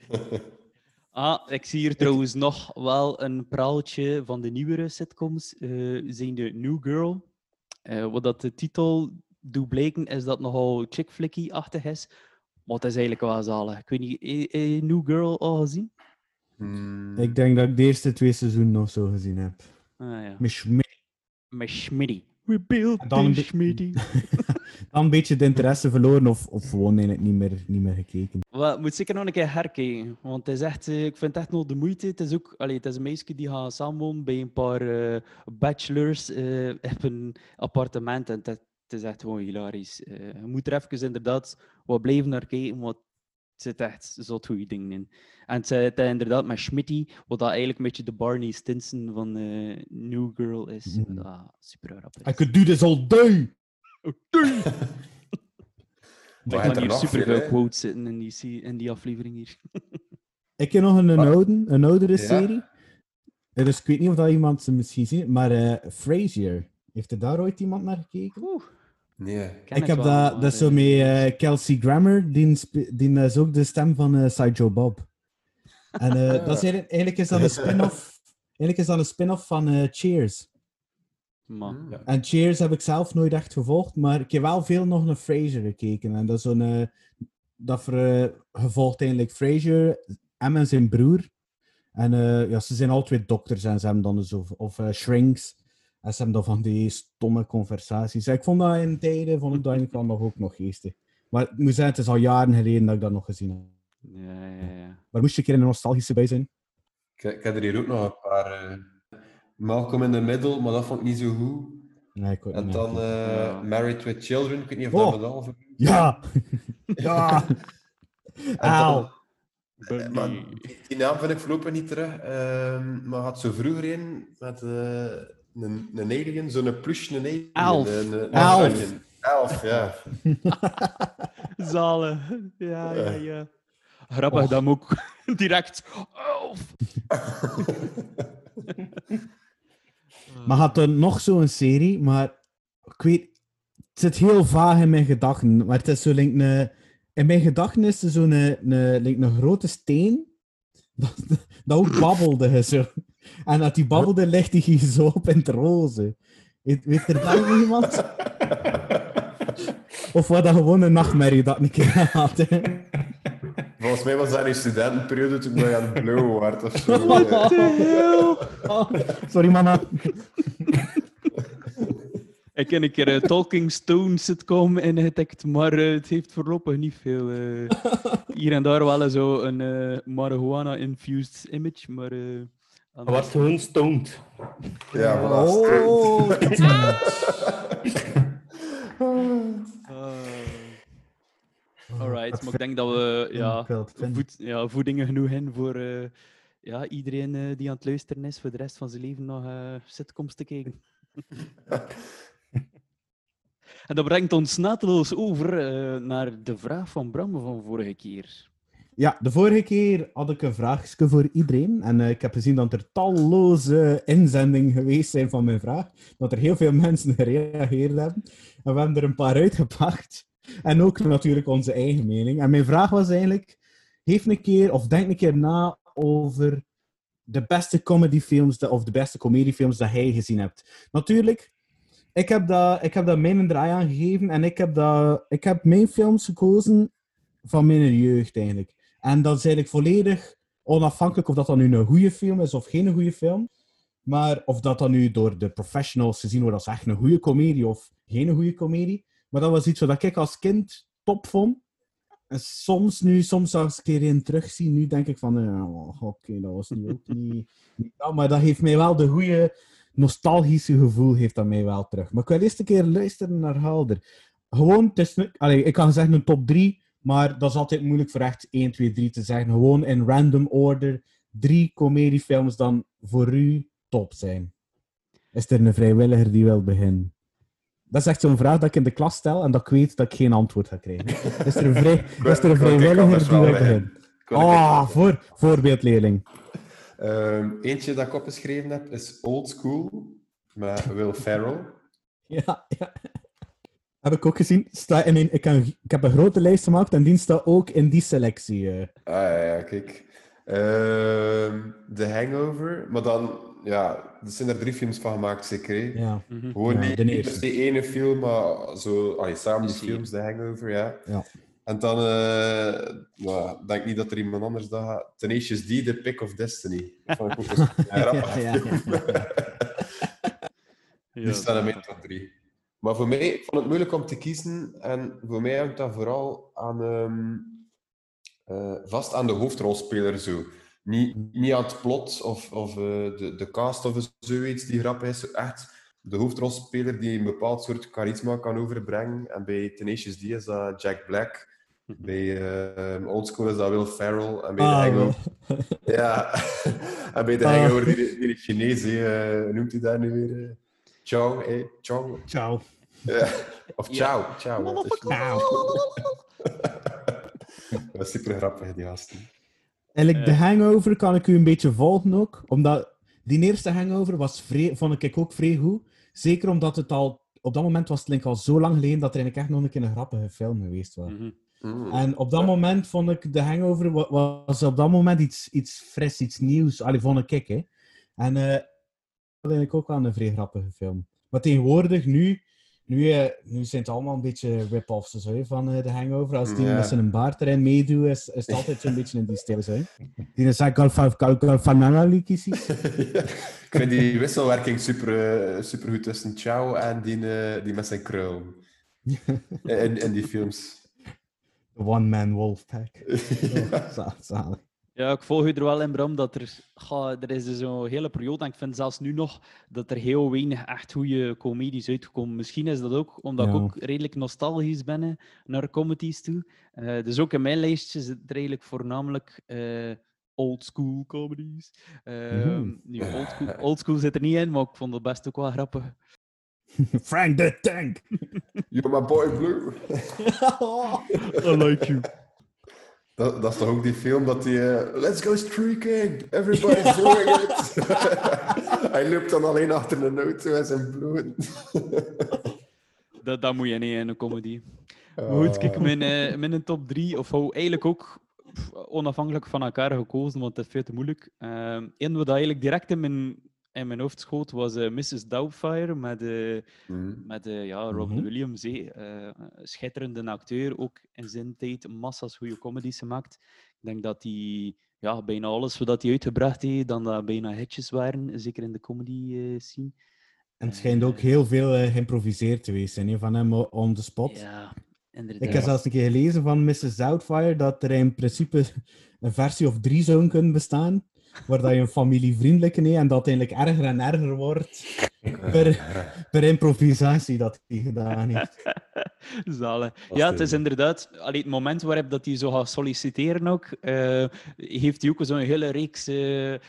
[SPEAKER 1] ah, ik zie hier trouwens nog wel een praaltje van de nieuwere sitcoms. eh zijn de New Girl. Eh, wat dat de titel doet blijken, is dat nogal chick flicky-achtig is. Maar het is eigenlijk wel zalig. Ik weet niet, eh, eh, New Girl al gezien?
[SPEAKER 2] Hmm.
[SPEAKER 3] ik denk dat ik de eerste twee seizoenen nog zo gezien heb.
[SPEAKER 1] Ah ja.
[SPEAKER 3] Met.
[SPEAKER 1] We built
[SPEAKER 3] Dan een. Dan een beetje de interesse verloren of, of gewoon eigenlijk niet meer, niet meer gekeken.
[SPEAKER 1] Wel, moet zeker nog een keer herkijken. Want het is echt, eh, ik vind het echt nog de moeite. Het is ook allee, het is een meisje die gaat samenwonen bij een paar eh, bachelors op een appartement. En het, het is echt gewoon hilarisch. Eh, je moet er even inderdaad wat blijven naar kijken, want het zit echt zot goede dingen in. En het zit eh, inderdaad met Schmitty, wat dat eigenlijk een beetje de Barney Stinson van eh, New Girl is.
[SPEAKER 3] Mhm.
[SPEAKER 1] Wat super rap is.
[SPEAKER 3] I could do this all day!
[SPEAKER 1] Ik
[SPEAKER 2] Maar
[SPEAKER 1] kan
[SPEAKER 2] er
[SPEAKER 1] hier superveel
[SPEAKER 2] veel,
[SPEAKER 1] quotes zitten in die, in die aflevering hier.
[SPEAKER 3] Ik heb nog een, oude, een oudere
[SPEAKER 2] Ja?
[SPEAKER 3] serie. Dus ik weet niet of dat iemand ze misschien ziet, maar eh Frasier. Heeft er daar ooit iemand naar gekeken?
[SPEAKER 1] Oeh,
[SPEAKER 2] Nee.
[SPEAKER 1] ken
[SPEAKER 3] ik heb
[SPEAKER 1] wel,
[SPEAKER 3] dat, dat is zo
[SPEAKER 1] eh,
[SPEAKER 3] met eh, Kelsey Grammer, die, die is ook de stem van eh Sideshow Bob. En eh, dat is eigenlijk, eigenlijk is dat een spin-off. Eigenlijk is dat een spin-off van eh, Cheers.
[SPEAKER 1] maar-
[SPEAKER 2] Hmm.
[SPEAKER 3] En Cheers heb ik zelf nooit echt gevolgd, maar ik heb wel veel nog naar Frasier gekeken. En dat is zo'n... eh, dat ver, eh, gevolgd eigenlijk Frasier, hem en zijn broer. En eh, ja, ze zijn al twee dokters en ze hebben dan zo... Of eh, shrinks. En ze hebben dan van die stomme conversaties. Ik vond dat in tijden, vond ik dat eigenlijk wel nog ook nog geestig. Maar ik moet zeggen, het is al jaren geleden dat ik dat nog gezien heb.
[SPEAKER 1] Ja, ja, ja.
[SPEAKER 3] Maar moest je een keer in de nostalgische bij zijn?
[SPEAKER 2] Ik, ik heb er hier ook nog een paar. eh Malcolm in the Middle, maar dat vond ik niet zo goed.
[SPEAKER 3] Nee, ik
[SPEAKER 2] En dan eh,
[SPEAKER 1] Ja.
[SPEAKER 2] Married with Children, ik weet niet of
[SPEAKER 3] Oh.
[SPEAKER 2] dat me al
[SPEAKER 3] Ja! ja! Auw!
[SPEAKER 2] Eh, maar die, die naam vind ik voorlopig niet terug. Ehm, maar had zo vroeger in met eh, een, een alien, zo'n plush een alien.
[SPEAKER 1] Elf.
[SPEAKER 2] Een, een,
[SPEAKER 3] Elf.
[SPEAKER 2] een- Elf, ja.
[SPEAKER 1] Zalen. Ja, ja, ja. Grappig dat hem ook direct... Elf!
[SPEAKER 3] Maar had er nog zo'n serie, maar ik weet, het zit heel vaag in mijn gedachten. Maar het is zo, like, een, in mijn gedachten is er zo'n een, een, like, een grote steen dat, dat ook babbelde. Zo. En dat die babbelde, legde hij zo op in het roze. Weet, weet er daar nog iemand? Of was dat gewoon een nachtmerrie dat ik een keer had? hè?
[SPEAKER 2] Volgens mij was dat in studentenperiode toen ik aan het blowen werd of zo. Ja.
[SPEAKER 3] Oh, sorry, mama.
[SPEAKER 1] Ik heb een keer een Talking Stone sitcom ingetikt, maar eh, het heeft voorlopig niet veel. eh, hier en daar wel zo een eh, marijuana-infused image, maar...
[SPEAKER 5] Hij wordt gewoon stoned.
[SPEAKER 2] Ja, voilà.
[SPEAKER 3] Oh,
[SPEAKER 1] Ah. Alright, maar ik denk dat we ja, voed, voedingen genoeg in voor eh, ja, iedereen eh, die aan het luisteren is voor de rest van zijn leven nog eh sitcoms te kijken. en dat brengt ons naadloos over eh, naar de vraag van Bram van vorige keer.
[SPEAKER 3] Ja, de vorige keer had ik een vraagje voor iedereen. En eh, ik heb gezien dat er talloze inzendingen geweest zijn van mijn vraag. Dat er heel veel mensen gereageerd hebben. En we hebben er een paar uitgepakt. En ook natuurlijk onze eigen mening. En mijn vraag was eigenlijk: geef een keer of denk een keer na over de beste comedyfilms of de beste comediefilms dat jij gezien hebt. Natuurlijk, ik heb dat, ik heb dat mijn draai aan gegeven. En ik heb, dat, ik heb mijn films gekozen van mijn jeugd eigenlijk. En dat is eigenlijk volledig onafhankelijk of dat dan nu een goede film is of geen goede film. Maar of dat dan nu door de professionals gezien wordt als echt een goede komedie of geen goede komedie. Maar dat was iets wat ik als kind top vond. En soms nu, soms als ik een terugzie, nu denk ik van, ja, oké, dat was nu ook niet, niet. Maar dat heeft mij wel de goede nostalgische gevoel heeft dat mij wel terug. Maar ik wil eerst een keer luisteren naar Helder. Gewoon, het is, ik kan zeggen een top 3, maar dat is altijd moeilijk voor echt 1, 2, 3 te zeggen. Gewoon in random order drie comediefilms dan voor u top zijn. Is er een vrijwilliger die wil beginnen? Dat is echt zo'n vraag dat ik in de klas stel en dat ik weet dat ik geen antwoord ga krijgen. Is er een, vrij, is er een vrijwilliger die wil
[SPEAKER 2] beginnen.
[SPEAKER 3] Ah, voor, voorbeeldleerling.
[SPEAKER 2] Ehm, eentje dat ik opgeschreven heb is Old School met Will Ferrell.
[SPEAKER 3] Ja, ja. Heb ik ook gezien. Sta in een, ik, kan, ik heb een grote lijst gemaakt en die staat ook in die selectie. eh.
[SPEAKER 2] Ah ja, kijk. Ehm, The Hangover, maar dan, ja, er zijn er drie films van gemaakt, zeker. hè?
[SPEAKER 3] Ja.
[SPEAKER 2] Gewoon
[SPEAKER 3] Ja,
[SPEAKER 2] niet,
[SPEAKER 3] de
[SPEAKER 2] niet per
[SPEAKER 3] eerste.
[SPEAKER 2] se ene film, maar zo, allee, samen die films, The Hangover, ja.
[SPEAKER 3] Ja.
[SPEAKER 2] En dan, eh nou, ik denk niet dat er iemand anders dat gaat. Tenacious D, The Pick of Destiny. Dat vond ik ook een ja,
[SPEAKER 3] Ja, ja.
[SPEAKER 2] Die staan in mijn top 3. Maar voor mij ik vond het moeilijk om te kiezen. En voor mij hangt dat vooral aan, ehm, eh, vast aan de hoofdrolspeler. Zo. Niet, niet aan het plot of, of eh, de, de cast of zoiets die grappig is. Zo Echt de hoofdrolspeler die een bepaald soort charisma kan overbrengen. En bij Tenacious D is dat Jack Black. Bij eh Old School is dat Will Ferrell. En bij
[SPEAKER 3] Ah,
[SPEAKER 2] The
[SPEAKER 3] wel.
[SPEAKER 2] Hangover... Ja. en bij The
[SPEAKER 3] Ah.
[SPEAKER 2] Hangover, die, die Chinees, eh, hoe noemt hij dat nu weer? Chow, eh? Chow?
[SPEAKER 3] Ciao.
[SPEAKER 2] Ja. Of ciao, ciao. is-
[SPEAKER 3] Ciao.
[SPEAKER 2] Dat is super grappig, die gasten.
[SPEAKER 3] Eigenlijk, de
[SPEAKER 1] Eh.
[SPEAKER 3] hangover kan ik u een beetje volgen ook. Omdat die eerste hangover was vrij, vond ik ook vrij goed. Zeker omdat het al... Op dat moment was het denk ik, al zo lang geleden dat er eigenlijk echt nog een keer een grappige film geweest was.
[SPEAKER 1] Mhm.
[SPEAKER 2] Mm.
[SPEAKER 3] En op dat
[SPEAKER 2] Ja.
[SPEAKER 3] moment vond ik de hangover wa- was op dat moment iets, iets fris, iets nieuws. Allee, vond ik, hè. En eh dat vind ik ook wel een vrij grappige film. Maar tegenwoordig, nu, nu, eh, nu zijn het allemaal een beetje rip-offs van eh, de hangover. Als die
[SPEAKER 2] Ja.
[SPEAKER 3] met zijn baard erin meedoet, is, is het altijd zo'n beetje in die stijl. zo, hè. Die is eigenlijk.
[SPEAKER 2] Ja. Ik vind die wisselwerking super, eh, super goed tussen Chow en die, die met zijn krul. In, in die films.
[SPEAKER 3] The One-Man Wolfpack.
[SPEAKER 2] Ja.
[SPEAKER 3] Oh, za- zalig.
[SPEAKER 1] Ja, ik volg u er wel in, Bram, dat er... ga, er is dus zo'n hele periode, en ik vind zelfs nu nog, dat er heel weinig echt goede comedies uitkomen. Misschien is dat ook omdat ik ook redelijk nostalgisch ben naar comedies toe. Eh, dus ook in mijn lijstje zit er eigenlijk voornamelijk eh old school comedies. Nu, old school, old school zit er niet in, maar ik vond het best ook wel grappig.
[SPEAKER 3] Frank the Tank!
[SPEAKER 2] You're my boy Blue.
[SPEAKER 1] I like you.
[SPEAKER 2] Dat, dat is toch ook die film dat hij... eh, Let's go streaking! Everybody's doing it! hij loopt dan alleen achter een auto en zijn bloed.
[SPEAKER 1] Dat, dat moet je niet in een comedy. Maar goed, kijk, mijn, eh, mijn top 3, of hou eigenlijk ook onafhankelijk van elkaar gekozen, want het is veel te moeilijk. Ehm Eén wat eigenlijk direct in mijn, in mijn hoofd schoot was eh, Mrs. Doubtfire met, eh,
[SPEAKER 2] Mm.
[SPEAKER 1] met eh, ja, Robin
[SPEAKER 3] Mhm.
[SPEAKER 1] Williams. hè. Eh, schitterende acteur, ook in zijn tijd massa's goede comedies gemaakt. Ik denk dat hij ja, bijna alles wat hij uitgebracht heeft, dan dat bijna hitjes waren, zeker in de comedy eh, scene.
[SPEAKER 3] En het schijnt ook heel veel eh, geïmproviseerd te zijn hè, van hem on the spot.
[SPEAKER 1] Ja, inderdaad.
[SPEAKER 3] Ik heb zelfs een keer gelezen van Mrs. Doubtfire dat er in principe een versie of drie zou kunnen bestaan, waar dat je een familievriendelijke nee en dat eigenlijk erger en erger wordt per, per improvisatie dat hij gedaan heeft.
[SPEAKER 2] Dat
[SPEAKER 1] Ja, het is
[SPEAKER 2] de-
[SPEAKER 1] inderdaad... Allee, het moment waarop dat hij zo gaat solliciteren ook, eh, heeft hij ook zo'n hele reeks eh eh,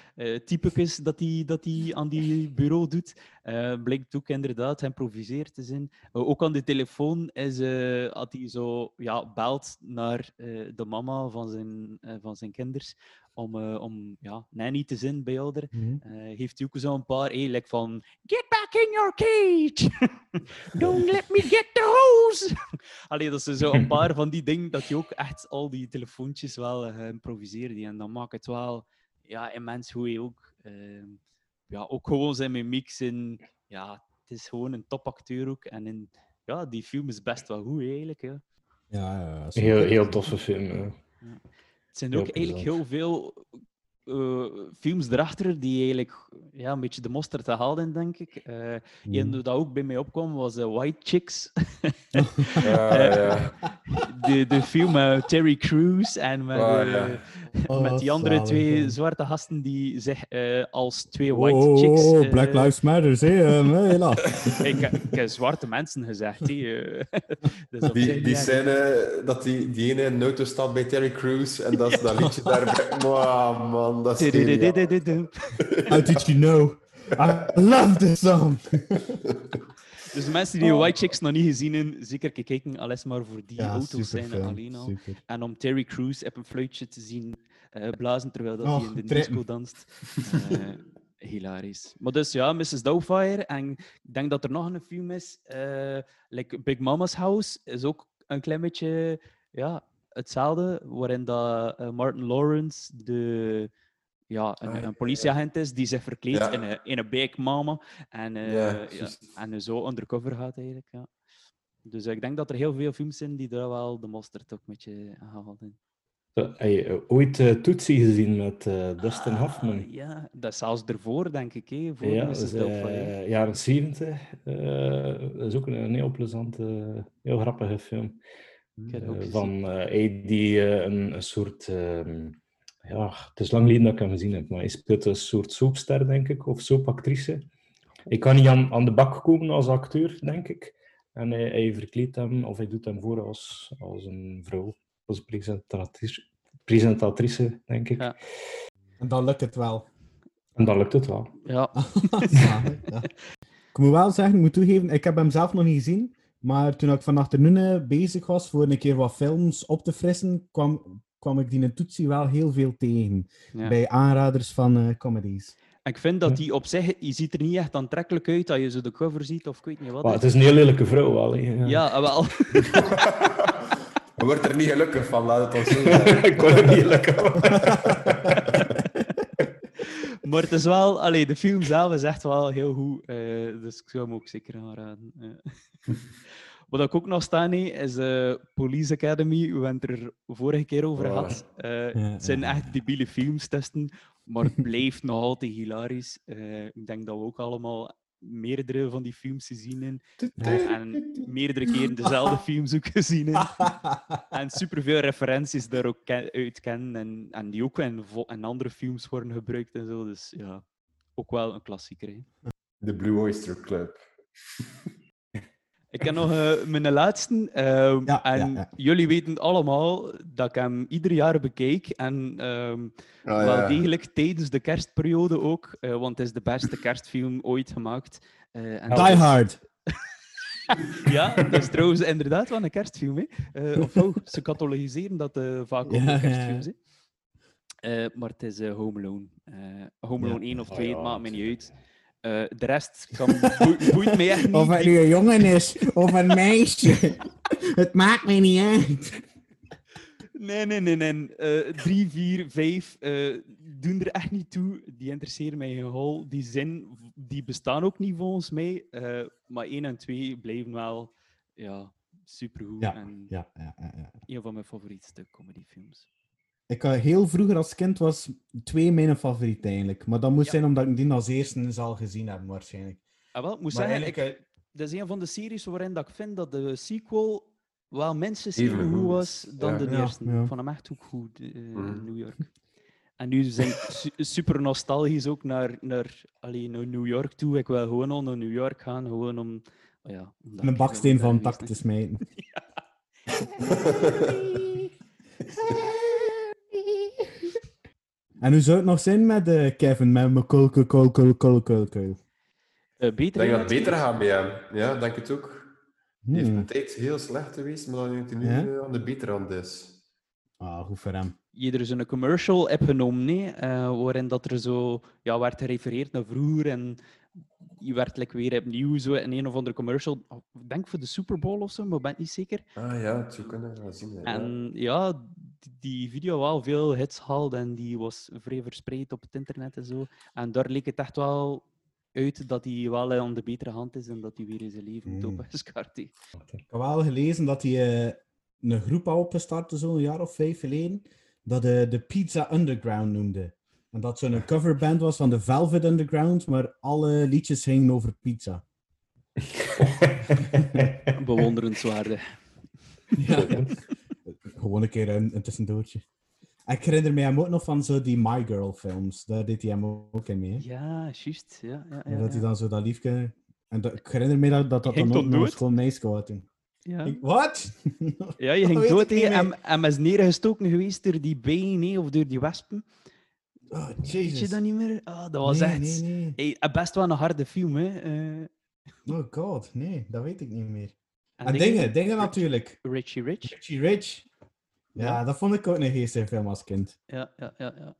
[SPEAKER 1] typetjes dat hij, dat hij aan die bureau doet. Eh blijkt ook inderdaad geïmproviseerd te zijn. Ook aan de telefoon is, eh had hij zo ja, belt naar eh, de mama van zijn, van zijn kinders om, eh, om ja, nanny te zijn bij ouder. Heeft hij ook zo'n paar, eh, like van Get back in your cage! Don't let me get the hose! Allee, dat zijn zo een paar van die dingen dat je ook echt al die telefoontjes wel eh, geïmproviseerd die En dan maakt het wel ja, immens goed. hè, Ook, Ehm, ja, ook gewoon zijn mimiek in... Ja, het is gewoon een topacteur ook. En in, ja, die film is best wel goed eigenlijk. Ja.
[SPEAKER 3] Ja, ja,
[SPEAKER 5] Heel, heel toffe film. ja.
[SPEAKER 1] Het zijn
[SPEAKER 5] Heel
[SPEAKER 1] ook eigenlijk heel veel eh, films erachter die eigenlijk ja, een beetje de mosterd haalden, denk ik. Eh
[SPEAKER 3] Mhm.
[SPEAKER 1] Eén dat ook bij mij opkwam was eh, White Chicks.
[SPEAKER 2] Ja, ja.
[SPEAKER 1] de, de film met Terry Crews en met,
[SPEAKER 2] Oh, ja.
[SPEAKER 3] Oh,
[SPEAKER 1] met die andere
[SPEAKER 3] zalig,
[SPEAKER 1] twee zwarte gasten die zich eh, als twee white
[SPEAKER 3] Oh,
[SPEAKER 1] chicks...
[SPEAKER 3] oh, Black Lives Matter, hè? Um, hela.
[SPEAKER 1] ik, ik heb zwarte mensen gezegd.
[SPEAKER 2] Die, die
[SPEAKER 1] erg.
[SPEAKER 2] scène dat die, die ene in een auto staat bij Terry Crews en dat, dat liedje daar. Wow, man, dat.
[SPEAKER 3] How did you know? I love this song!
[SPEAKER 1] Dus de mensen die White Chicks nog niet gezien hebben, zeker kijken, alles maar voor die
[SPEAKER 3] Ja,
[SPEAKER 1] auto's zijn alleen al.
[SPEAKER 3] super.
[SPEAKER 1] En om Terry Crews op een fluitje te zien eh, blazen terwijl dat
[SPEAKER 3] Oh,
[SPEAKER 1] hij in de disco danst. Eh, hilarisch. Maar dus ja, Mrs. Doubtfire. En ik denk dat er nog een film is, eh, like Big Mama's House, is ook een klein beetje ja, hetzelfde, waarin dat, Martin Lawrence de, ja, een,
[SPEAKER 2] Ah,
[SPEAKER 1] een politieagent is die zich verkleedt
[SPEAKER 2] Ja.
[SPEAKER 1] in, een, in een Big Mama. En, eh,
[SPEAKER 2] Ja,
[SPEAKER 1] en zo undercover gaat eigenlijk. Ja. Dus ik denk dat er heel veel films zijn die daar wel de mosterd ook een beetje haalden.
[SPEAKER 5] Zo, Heb je eh, ooit uh, Tootsie gezien met eh, Dustin
[SPEAKER 1] Ah,
[SPEAKER 5] Hoffman?
[SPEAKER 1] ja, dat is zelfs ervoor, denk ik. Hè, voor
[SPEAKER 5] Ja, is, eh, jaren 70. eh, dat is ook een, een heel plezante, heel grappige film.
[SPEAKER 1] Ik heb het ook gezien.
[SPEAKER 5] van eh, die een, een soort. ehm, ja, het is lang geleden dat ik hem gezien heb, maar hij speelt een soort soapster, denk ik, of soapactrice. Hij kan niet aan, aan de bak komen als acteur, denk ik. En hij, hij verkleedt hem, of hij doet hem voor als, als een vrouw, als presentatrice, presentatrice denk ik.
[SPEAKER 1] Ja.
[SPEAKER 3] En dan lukt het wel.
[SPEAKER 5] En dan lukt het wel.
[SPEAKER 1] Ja,
[SPEAKER 3] ja. Ik moet wel zeggen, ik moet toegeven, ik heb hem zelf nog niet gezien, Maar toen ik van achteruit bezig was voor een keer wat films op te frissen, kwam, kwam ik die in Toetsie wel heel veel tegen.
[SPEAKER 1] Ja.
[SPEAKER 3] Bij aanraders van eh, comedies.
[SPEAKER 1] En ik vind dat die op zich, je ziet er niet echt aantrekkelijk uit dat je zo de cover ziet of ik weet niet wat.
[SPEAKER 5] Maar het is een heel lelijke vrouw wel. Ja.
[SPEAKER 1] Ja, ah, wel.
[SPEAKER 2] Je wordt er niet gelukkig van, laat het ons zo zeggen.
[SPEAKER 5] ik kon het niet lekker.
[SPEAKER 1] Maar het is wel, allee, de film zelf is echt wel heel goed. eh, dus ik zou hem ook zeker aanraden. Wat ik ook nog staan heb, is eh, Police Academy. We hebben het er vorige keer over
[SPEAKER 2] Oh.
[SPEAKER 1] gehad. Eh,
[SPEAKER 3] Ja,
[SPEAKER 1] het zijn
[SPEAKER 3] ja,
[SPEAKER 1] echt debiele films testen, maar het blijft nog altijd hilarisch. Eh, ik denk dat we ook allemaal meerdere van die films gezien hebben. En meerdere keren dezelfde films ook gezien hebben. En superveel referenties daar ook ken- uit kennen. En, en die ook in, andere films worden gebruikt en zo. Dus ja, ook wel een klassieker. Hè.
[SPEAKER 2] De Blue Oyster Club.
[SPEAKER 1] Ik heb nog eh, mijn laatste. ehm,
[SPEAKER 3] Ja,
[SPEAKER 1] en
[SPEAKER 3] ja, ja.
[SPEAKER 1] jullie weten allemaal dat ik hem ieder jaar bekijk. En ehm,
[SPEAKER 2] Ah,
[SPEAKER 1] wel degelijk tijdens de kerstperiode ook. eh, want het is de beste kerstfilm ooit gemaakt. Eh, en
[SPEAKER 3] Die
[SPEAKER 1] is-
[SPEAKER 3] Hard.
[SPEAKER 1] Ja, dat is trouwens inderdaad wel een kerstfilm. Hè. Of oh, ze catalogiseren dat vaak ook een. Hè. Eh, maar het is Home Alone. Home. Alone 1 of
[SPEAKER 5] Ah,
[SPEAKER 1] 2,
[SPEAKER 5] ja,
[SPEAKER 1] het maakt me niet uit. Eh, de rest kan, boe- boeit mij echt niet.
[SPEAKER 3] Of het nu een jongen is of een meisje. het maakt me niet uit.
[SPEAKER 1] Nee, nee, nee. nee. Eh, drie, vier, vijf eh, doen er echt niet toe. Die interesseren mij geen hol. Die zin, die bestaan ook niet volgens mij. Maar één en twee blijven wel ja, supergoed.
[SPEAKER 3] Ja,
[SPEAKER 1] En
[SPEAKER 3] Ja, ja, ja, ja.
[SPEAKER 1] een van mijn favorietste comedyfilms.
[SPEAKER 3] Ik had heel vroeger als kind was twee mijn favoriet eigenlijk. Maar dat moest
[SPEAKER 1] Ja.
[SPEAKER 3] zijn omdat ik die als eerste zal gezien hebben waarschijnlijk.
[SPEAKER 1] Ah, wel, ik moet
[SPEAKER 3] Maar
[SPEAKER 1] zeggen, ik,
[SPEAKER 3] eigenlijk,
[SPEAKER 1] dat is een van de series waarin dat ik vind dat de sequel wel minstens
[SPEAKER 2] Even
[SPEAKER 1] even goed
[SPEAKER 2] goed
[SPEAKER 1] was dan
[SPEAKER 2] Ja.
[SPEAKER 1] de
[SPEAKER 3] Ja,
[SPEAKER 1] eerste.
[SPEAKER 3] ja.
[SPEAKER 1] Vond hem echt ook goed eh, in New York. En nu zijn ik su- super nostalgisch ook naar, naar, allee, naar New York toe. Ik wil gewoon al naar New York gaan, gewoon om... oh ja,
[SPEAKER 3] een baksteen van tak te smijten. En hoe zou het nog zijn met eh, Kevin, met mijn kul, kul, kul, kul, kul, kul, kul?
[SPEAKER 1] Eh, beter
[SPEAKER 2] denk dat het beter gaat bij hem. Ja, denk het ook. Die heeft
[SPEAKER 3] Hmm.
[SPEAKER 2] een tijd heel slecht geweest, maar dan denk hij nu
[SPEAKER 3] Ja?
[SPEAKER 2] eh, aan de betere hand is.
[SPEAKER 3] Ah, goed voor hem.
[SPEAKER 1] je er zo'n commercial heb genomen, nee, eh, waarin dat er zo ja, werd gerefereerd naar vroeger en je werd like, weer opnieuw zo in een of andere commercial, ik denk voor de Super Bowl of zo, maar ik ben niet zeker.
[SPEAKER 2] Ah ja, het zou kunnen gaan zien.
[SPEAKER 1] En ja, die video wel veel hits haalde en die was vrij verspreid op het internet en zo. En daar leek het echt wel uit dat hij wel eh, aan de betere hand is en dat hij weer in zijn leven
[SPEAKER 3] Mm.
[SPEAKER 1] gestart heeft.
[SPEAKER 3] Ik heb wel gelezen dat hij eh, een groep had opgestart, zo'n jaar of vijf geleden, dat de, de Pizza Underground noemde. En dat zo'n coverband was van de Velvet Underground, maar alle liedjes gingen over pizza.
[SPEAKER 1] Bewonderenswaardig.
[SPEAKER 3] Ja. Gewoon een keer een, een tussendoortje. En ik herinner me hem ook nog van zo die My Girl films. Daar deed hij hem ook in mee. hè.
[SPEAKER 1] Ja, juist. Ja, ja,
[SPEAKER 3] En
[SPEAKER 1] ja,
[SPEAKER 3] dat hij dan zo dat liefje... En dat, ik herinner me dat dat, dat dan ook nog gewoon meisje had toen.
[SPEAKER 1] Ja.
[SPEAKER 3] Wat?
[SPEAKER 1] Ja, je ging dood
[SPEAKER 3] ik niet
[SPEAKER 1] hè,
[SPEAKER 3] meer.
[SPEAKER 1] en, en is neergestoken geweest door die bijen of door die wespen.
[SPEAKER 3] Oh,
[SPEAKER 1] Weet je
[SPEAKER 3] jezus.
[SPEAKER 1] dat niet meer? Ah, dat was
[SPEAKER 3] nee,
[SPEAKER 1] echt
[SPEAKER 3] nee, nee.
[SPEAKER 1] Hey, best wel een harde film. Hè. eh.
[SPEAKER 3] Oh god, nee, dat weet ik niet meer.
[SPEAKER 1] en
[SPEAKER 3] En dingen, dingen natuurlijk.
[SPEAKER 1] Richie Rich.
[SPEAKER 3] Richie Rich. Ja,
[SPEAKER 1] Ja.
[SPEAKER 3] dat vond ik ook een geestige film als kind.
[SPEAKER 1] Ja, ja, ja. ja.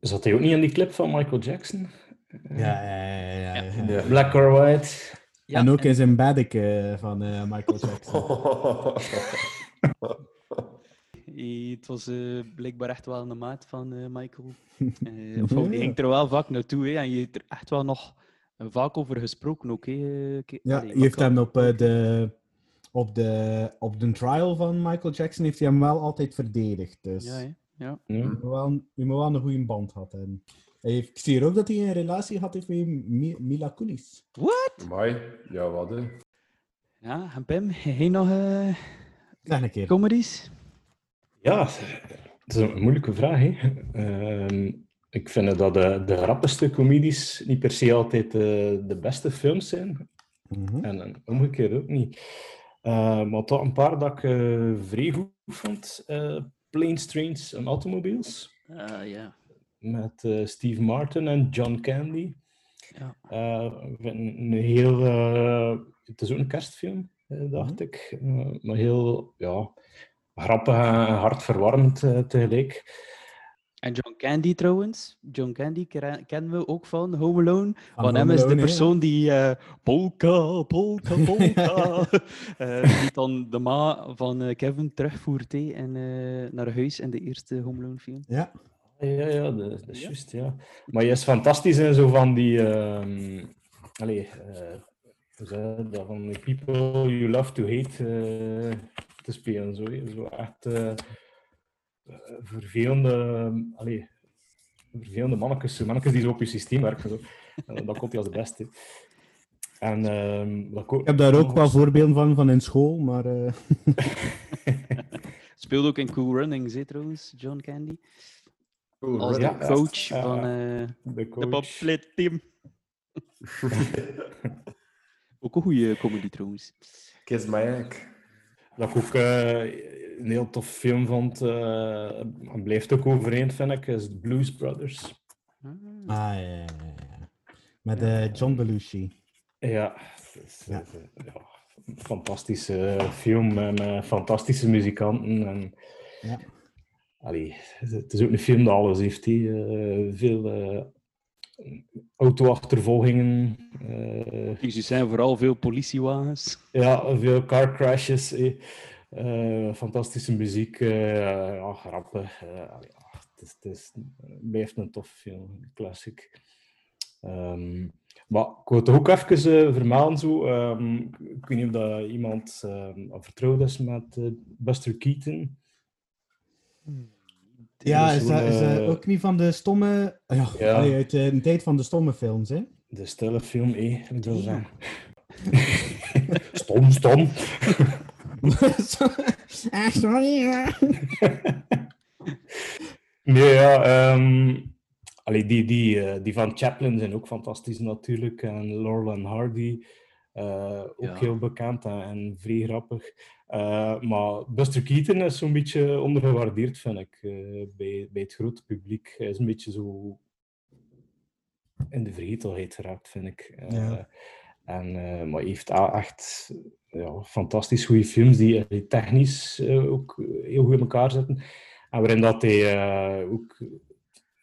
[SPEAKER 5] Zat hij ook niet in die clip van Michael Jackson?
[SPEAKER 3] Ja, ja, ja. ja, ja.
[SPEAKER 2] Ja.
[SPEAKER 5] Black or White?
[SPEAKER 1] Ja,
[SPEAKER 3] en ook
[SPEAKER 1] en-
[SPEAKER 3] in zijn bedeke van eh, Michael Jackson.
[SPEAKER 1] Eh, Het was eh, blijkbaar echt wel een maat van eh, Michael. Eh, of, Die ging er wel vaak naartoe hè, en je hebt er echt wel nog eh, vaak over gesproken ook. Hè. eh,
[SPEAKER 3] ja,
[SPEAKER 1] allee,
[SPEAKER 3] je heeft hem op, eh, de, op, de, op de trial van Michael Jackson heeft hij hem wel altijd verdedigd. Dus
[SPEAKER 1] Ja, hè. ja.
[SPEAKER 5] Ja.
[SPEAKER 3] je, moet wel, je moet wel een goede band gehad hebben. Hij heeft, ik zie hier ook dat hij een relatie had heeft met Mi- Mila Kunis.
[SPEAKER 1] What?
[SPEAKER 2] Amai, ja, wat hè.
[SPEAKER 1] Ja, en Pim, nog eh
[SPEAKER 3] Zeg een keer.
[SPEAKER 1] comedies?
[SPEAKER 5] Ja, het is een moeilijke vraag. Hè. Ehm, ik vind dat de, de grappigste comedies niet per se altijd de, de beste films zijn.
[SPEAKER 3] Mhm.
[SPEAKER 5] En, en omgekeerd ook niet. Eh, maar toch een paar dat ik vrij goed vond. Eh Planes, Trains en Automobiles.
[SPEAKER 1] Ah.
[SPEAKER 5] Met Steve Martin en John Candy.
[SPEAKER 1] Ja.
[SPEAKER 5] Ik een heel... het is ook een kerstfilm. dacht ik. Eh, maar heel ja, grappig en hartverwarmend tegelijk.
[SPEAKER 1] En John Candy trouwens. John Candy kennen we ook van Home Alone.
[SPEAKER 3] Van
[SPEAKER 1] Van hem is de persoon die eh polka, polka, polka. eh, die dan de ma van eh, Kevin terugvoert hè, en, eh, naar huis in de eerste Home Alone film.
[SPEAKER 3] Ja.
[SPEAKER 5] Ja, ja, dat, is juist, ja. Maar je is fantastisch in zo van die... ehm allee, eh, dat? Van die people you love to hate eh, te spelen. Zo, zo echt vervelende... allee, vervelende mannetjes, mannetjes die zo op je systeem werken. Zo. En dat komt hij als de beste. En, ehm, dat
[SPEAKER 3] Ik heb daar ook wel voorbeelden van, van in school, maar... eh,
[SPEAKER 1] Speelde ook in Cool Runnings, hè, trouwens, John Candy. Als de
[SPEAKER 5] Ja, ja.
[SPEAKER 1] coach
[SPEAKER 5] Ja,
[SPEAKER 1] van eh,
[SPEAKER 5] de
[SPEAKER 1] de
[SPEAKER 5] coach.
[SPEAKER 1] bobsled-team. ook een goede comedy trouwens.
[SPEAKER 2] Kiss my egg.
[SPEAKER 5] Dat ik ook eh, een heel tof film vond, eh en blijft ook overeind, vind ik, is Blues Brothers.
[SPEAKER 1] Ah.
[SPEAKER 3] Ah, ja, ja, ja. Met eh, John Belushi.
[SPEAKER 5] Ja, is,
[SPEAKER 3] Ja.
[SPEAKER 5] eh, ja, een fantastische film en eh, fantastische muzikanten. En,
[SPEAKER 3] Ja.
[SPEAKER 5] allee, het is ook een film dat alles heeft. Eh, veel eh auto-achtervolgingen. eh,
[SPEAKER 1] Dus er zijn vooral veel politiewagens.
[SPEAKER 5] Ja, veel car crashes. eh. Eh, fantastische muziek. eh, ja, grappig. eh, het, is, het is, blijft een tof film. Classic. Ehm, maar ik wil het ook even vermelden. Zo, ehm, ik weet niet of dat iemand ehm, vertrouwd is met Buster Keaton.
[SPEAKER 3] Ja,
[SPEAKER 5] is
[SPEAKER 3] dat, is dat ook niet van de stomme... Ja,
[SPEAKER 5] Ja.
[SPEAKER 3] allee, uit een tijd van de stomme films, hè?
[SPEAKER 5] De stille film, eh, ik wil zeggen. stom, stom.
[SPEAKER 3] ah, sorry. ja.
[SPEAKER 5] Nee, ja. ehm, allee, die, die, eh, die van Chaplin zijn ook fantastisch natuurlijk. En Laurel en Hardy, eh, ook
[SPEAKER 1] Ja.
[SPEAKER 5] heel bekend en, en vrij grappig. Eh, maar Buster Keaton is zo'n beetje ondergewaardeerd, vind ik, eh, bij, bij het grote publiek. Hij is een beetje zo in de vergetelheid geraakt, vind ik. Eh,
[SPEAKER 3] Ja.
[SPEAKER 5] en, eh, maar hij heeft echt ja, fantastisch goede films die, die technisch eh, ook heel goed in elkaar zitten. En waarin dat hij eh, ook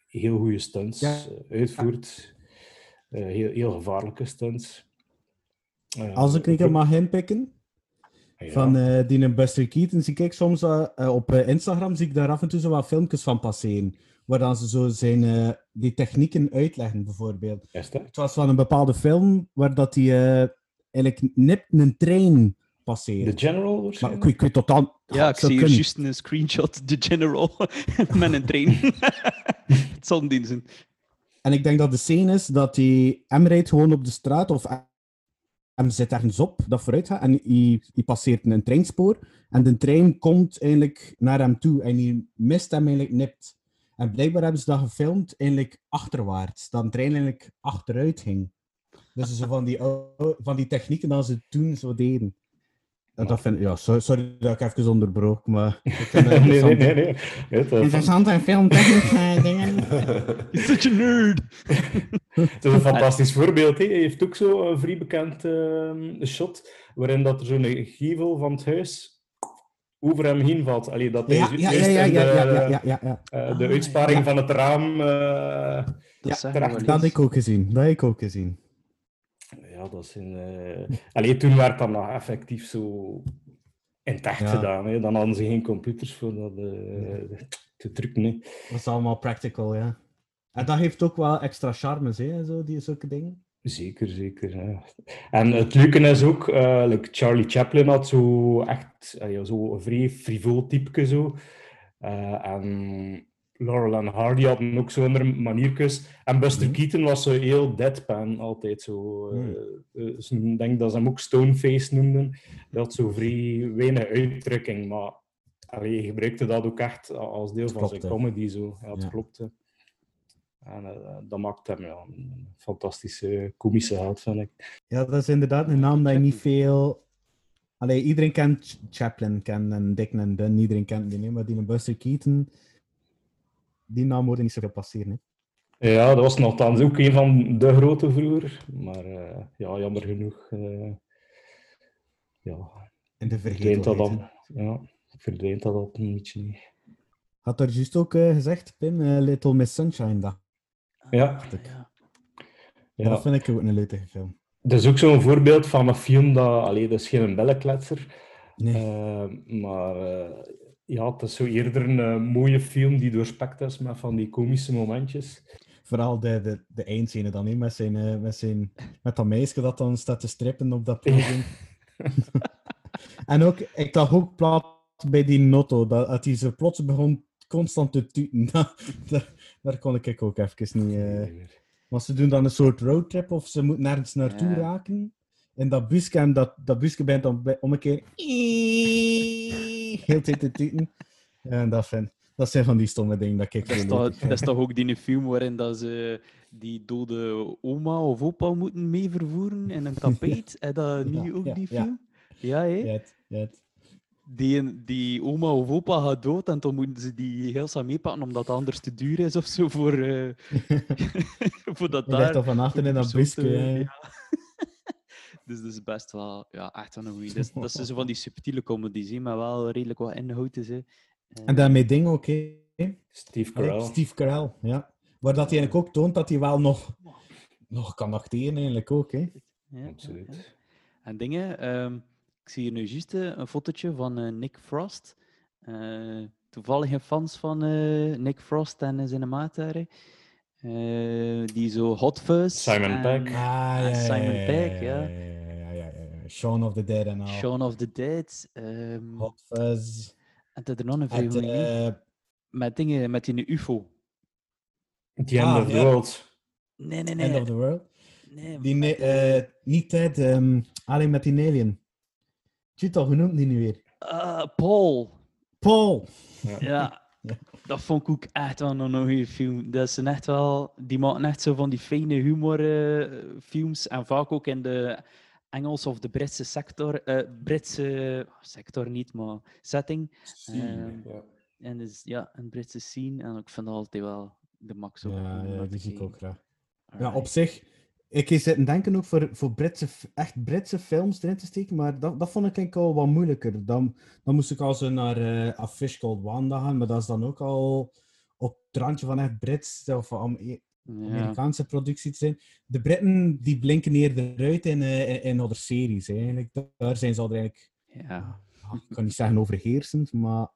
[SPEAKER 5] heel goede stunts
[SPEAKER 3] Ja.
[SPEAKER 5] eh, uitvoert. Eh, heel, heel gevaarlijke stunts. Eh,
[SPEAKER 3] Als ik
[SPEAKER 5] ook-
[SPEAKER 3] mag inpikken,
[SPEAKER 5] ja.
[SPEAKER 3] van eh die Buster Keaton, zie ik soms eh, eh, op eh, Instagram zie ik daar af en toe zo wat filmpjes van passeren. Waar dan ze zo zijn, eh, die technieken uitleggen, bijvoorbeeld. Het was van een bepaalde film waar dat die eh, eigenlijk nipt een trein passeert.
[SPEAKER 5] The General
[SPEAKER 3] Maar ik, ik weet totaal...
[SPEAKER 1] Ja, ik zie hier
[SPEAKER 3] kunnen.
[SPEAKER 1] juist een screenshot, de General, met een trein. het zal een ding zijn.
[SPEAKER 3] En ik denk dat de scène is dat hij hem rijdt gewoon op de straat of hem zit ergens op dat vooruit gaat en hij, hij passeert een treinspoor en de trein komt eigenlijk naar hem toe en hij mist hem eigenlijk nipt. En blijkbaar hebben ze dat gefilmd eigenlijk achterwaarts, dat de trein eigenlijk achteruit ging. Dus zo van die, van die technieken dat ze toen zo deden. En dat vind, ja, sorry, dat ik even onderbrook, maar ik vind het
[SPEAKER 5] nee, nee,
[SPEAKER 3] interessant.
[SPEAKER 5] nee. is-
[SPEAKER 3] Interessante filmtechnische dingen.
[SPEAKER 1] You're such a nerd!
[SPEAKER 5] Het is een fantastisch voorbeeld. Hè. Hij heeft ook zo een vrij bekend ehm, shot waarin dat er zo'n gevel van het huis over hem heen valt. Allee, dat hij
[SPEAKER 3] Ja, ja, ja,
[SPEAKER 5] juist
[SPEAKER 3] ja,
[SPEAKER 5] in
[SPEAKER 3] ja,
[SPEAKER 5] de,
[SPEAKER 3] ja, ja, ja, ja, ja.
[SPEAKER 5] eh, de
[SPEAKER 1] Ah,
[SPEAKER 5] uitsparing van het raam. eh,
[SPEAKER 1] Dat
[SPEAKER 3] Ja, Dat heb
[SPEAKER 1] eens.
[SPEAKER 3] ik ook gezien. Dat heb ik ook gezien.
[SPEAKER 5] Ja, dat zijn. eh Allee, toen werd dat nog effectief zo in
[SPEAKER 3] Ja.
[SPEAKER 5] gedaan. Hè. Dan hadden ze geen computers voor dat eh, te drukken. Hè.
[SPEAKER 3] Dat is allemaal practical, ja. En dat heeft ook wel extra charmes, hè, zo, die zulke dingen.
[SPEAKER 5] Zeker, zeker. Ja. En het leuke is ook, like Charlie Chaplin had zo echt ja, zo een vrij frivol type zo. En Laurel en Hardy hadden ook zo andere maniertjes. En Buster
[SPEAKER 3] Mhm.
[SPEAKER 5] Keaton was zo heel deadpan, altijd zo. eh,
[SPEAKER 3] Mhm.
[SPEAKER 5] eh, ze- ik denk dat ze hem ook stoneface noemden. Had zo vrij weinig uitdrukking, maar allee, hij gebruikte dat ook echt als deel van zijn comedy. Zo. Ja, het
[SPEAKER 3] Ja.
[SPEAKER 5] klopte. En eh, dat maakt hem ja, een fantastische komische held, vind ik.
[SPEAKER 3] Ja, dat is inderdaad een naam dat je niet veel... Allee, iedereen kent Ch- Chaplin, kent en Dick en Dun, iedereen kent die, maar die Buster Keaton, die naam hoorde niet zoveel passeren. Hè.
[SPEAKER 5] Ja, dat was nogthans ook een van de grote vroeger. Maar eh, ja, jammer genoeg. eh, ja,
[SPEAKER 3] In de
[SPEAKER 5] verdwijnt dat dan. Ja, verdwijnt dat op een beetje. niet.
[SPEAKER 3] Had er juist ook eh, gezegd, Pim, Little Miss Sunshine. Dat.
[SPEAKER 5] Ja,
[SPEAKER 1] Ja.
[SPEAKER 3] Ja. Dat vind ik ook een leuke film.
[SPEAKER 5] Dat is ook zo'n voorbeeld van een film dat... Allee, dat is geen bellenkletser.
[SPEAKER 3] Nee.
[SPEAKER 5] maar ja, het is zo eerder een eh, mooie film die doorspekt is met van die komische momentjes.
[SPEAKER 3] Vooral de, de, de eindscène dan, hè, met, zijn, eh, met, zijn, met dat meisje dat dan staat te strippen op dat podium. en ook, ik dacht ook plat bij die notto, dat, dat hij zo plots begon constant te tuten. Daar, daar kon ik ook even niet... eh Maar ze doen dan een soort roadtrip of ze moeten nergens naartoe
[SPEAKER 1] Ja.
[SPEAKER 3] raken. En dat busje, en dat, dat busje bent dan om een keer... Heel tijd te tuten. En dat, vind, dat zijn van die stomme dingen dat ik
[SPEAKER 1] Dat is, dat is toch ook die film waarin dat ze die dode oma of opa moeten mee vervoeren in een tapijt? En dat nu ook die film? Ja, hè?
[SPEAKER 3] Ja, het-
[SPEAKER 1] Die, die oma of opa gaat dood en dan moeten ze die heel snel meepakken omdat het anders te duur is of zo voor, eh voor dat
[SPEAKER 3] Je ligt
[SPEAKER 1] daar.
[SPEAKER 3] al van achter in dat busje.
[SPEAKER 1] Dus dat is best wel, ja, echt wel een goeie. Dat, is- dat zijn zo van die subtiele comedies, maar wel redelijk wat inhoud is. Hè.
[SPEAKER 3] En daarmee ding ook, hè.
[SPEAKER 5] Steve Carell.
[SPEAKER 3] Steve Carell, ja. Waar dat hij eigenlijk ook toont dat hij wel nog, nog kan acteren, eigenlijk ook, hè.
[SPEAKER 1] Ja,
[SPEAKER 5] Absoluut.
[SPEAKER 1] ja. En dingen, ehm, ik zie hier nu juist eh, een fotootje van eh, Nick Frost. Eh, toevallige fans van eh, Nick Frost en eh, zijn maat daar. Eh, die zo Hot Fuzz.
[SPEAKER 5] Simon
[SPEAKER 1] en
[SPEAKER 5] Pegg.
[SPEAKER 3] Ah,
[SPEAKER 1] Simon ja.
[SPEAKER 3] ja, ja, ja, ja. Shaun of the Dead en al.
[SPEAKER 1] Shaun of the Dead. ehm,
[SPEAKER 3] Hot Fuzz.
[SPEAKER 1] en dat er nog een veel
[SPEAKER 3] eh,
[SPEAKER 1] Met dingen, met die UFO.
[SPEAKER 5] The End
[SPEAKER 3] Ah,
[SPEAKER 5] of the. World.
[SPEAKER 1] Nee, nee, nee.
[SPEAKER 3] End of the World.
[SPEAKER 1] nee
[SPEAKER 3] Die, ne-
[SPEAKER 1] eh,
[SPEAKER 3] eh, niet Ted, ehm, alleen met die alien. Tjut hoe noemt die nu weer?
[SPEAKER 1] Paul.
[SPEAKER 3] Paul!
[SPEAKER 1] Ja,
[SPEAKER 3] Ja.
[SPEAKER 1] dat vond ik ook echt wel een goede film. Dat zijn echt wel, die maken echt zo van die fijne humorfilms. en vaak ook in de Engelse of de Britse sector. eh, Britse sector niet, maar setting. Ehm,
[SPEAKER 5] Ja.
[SPEAKER 1] en dus, ja, een Britse scene. En ik vind dat altijd wel de max.
[SPEAKER 3] Ja,
[SPEAKER 1] te
[SPEAKER 3] zie ik ook graag. Ja, op zich. Ik heb zitten denken ook voor, voor Britse, echt Britse films erin te steken, maar dat, dat vond ik eigenlijk al wat moeilijker. Dan, dan moest ik al zo naar eh A Fish Called Wanda gaan, maar dat is dan ook al op het randje van echt Brits of Am-
[SPEAKER 1] Ja.
[SPEAKER 3] Amerikaanse productie te zijn. De Britten die blinken eerder uit in, eh, in, in andere series. hè. Eigenlijk, daar zijn ze al eigenlijk,
[SPEAKER 1] ja.
[SPEAKER 3] ik kan niet zeggen overheersend, maar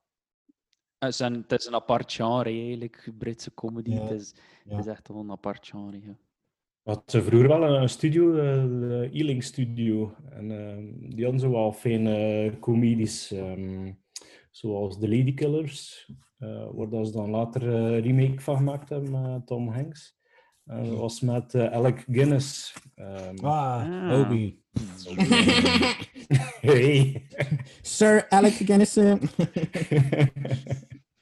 [SPEAKER 1] Het is, een, het is een apart genre eigenlijk, Britse comedy.
[SPEAKER 3] Ja,
[SPEAKER 1] Het, is, het is echt wel een apart genre.
[SPEAKER 5] Had ze vroeger wel een studio, eh, de Ealing Studio. En ehm, die hadden zo wel fijne comedies, ehm, zoals The Ladykillers, eh waar dat ze dan later een remake van gemaakt hebben met Tom Hanks. En dat was met eh, Alec Guinness. ehm,
[SPEAKER 3] ah,
[SPEAKER 1] Ah.
[SPEAKER 3] Obi.
[SPEAKER 5] hey.
[SPEAKER 3] Sir Alec Guinness. eh.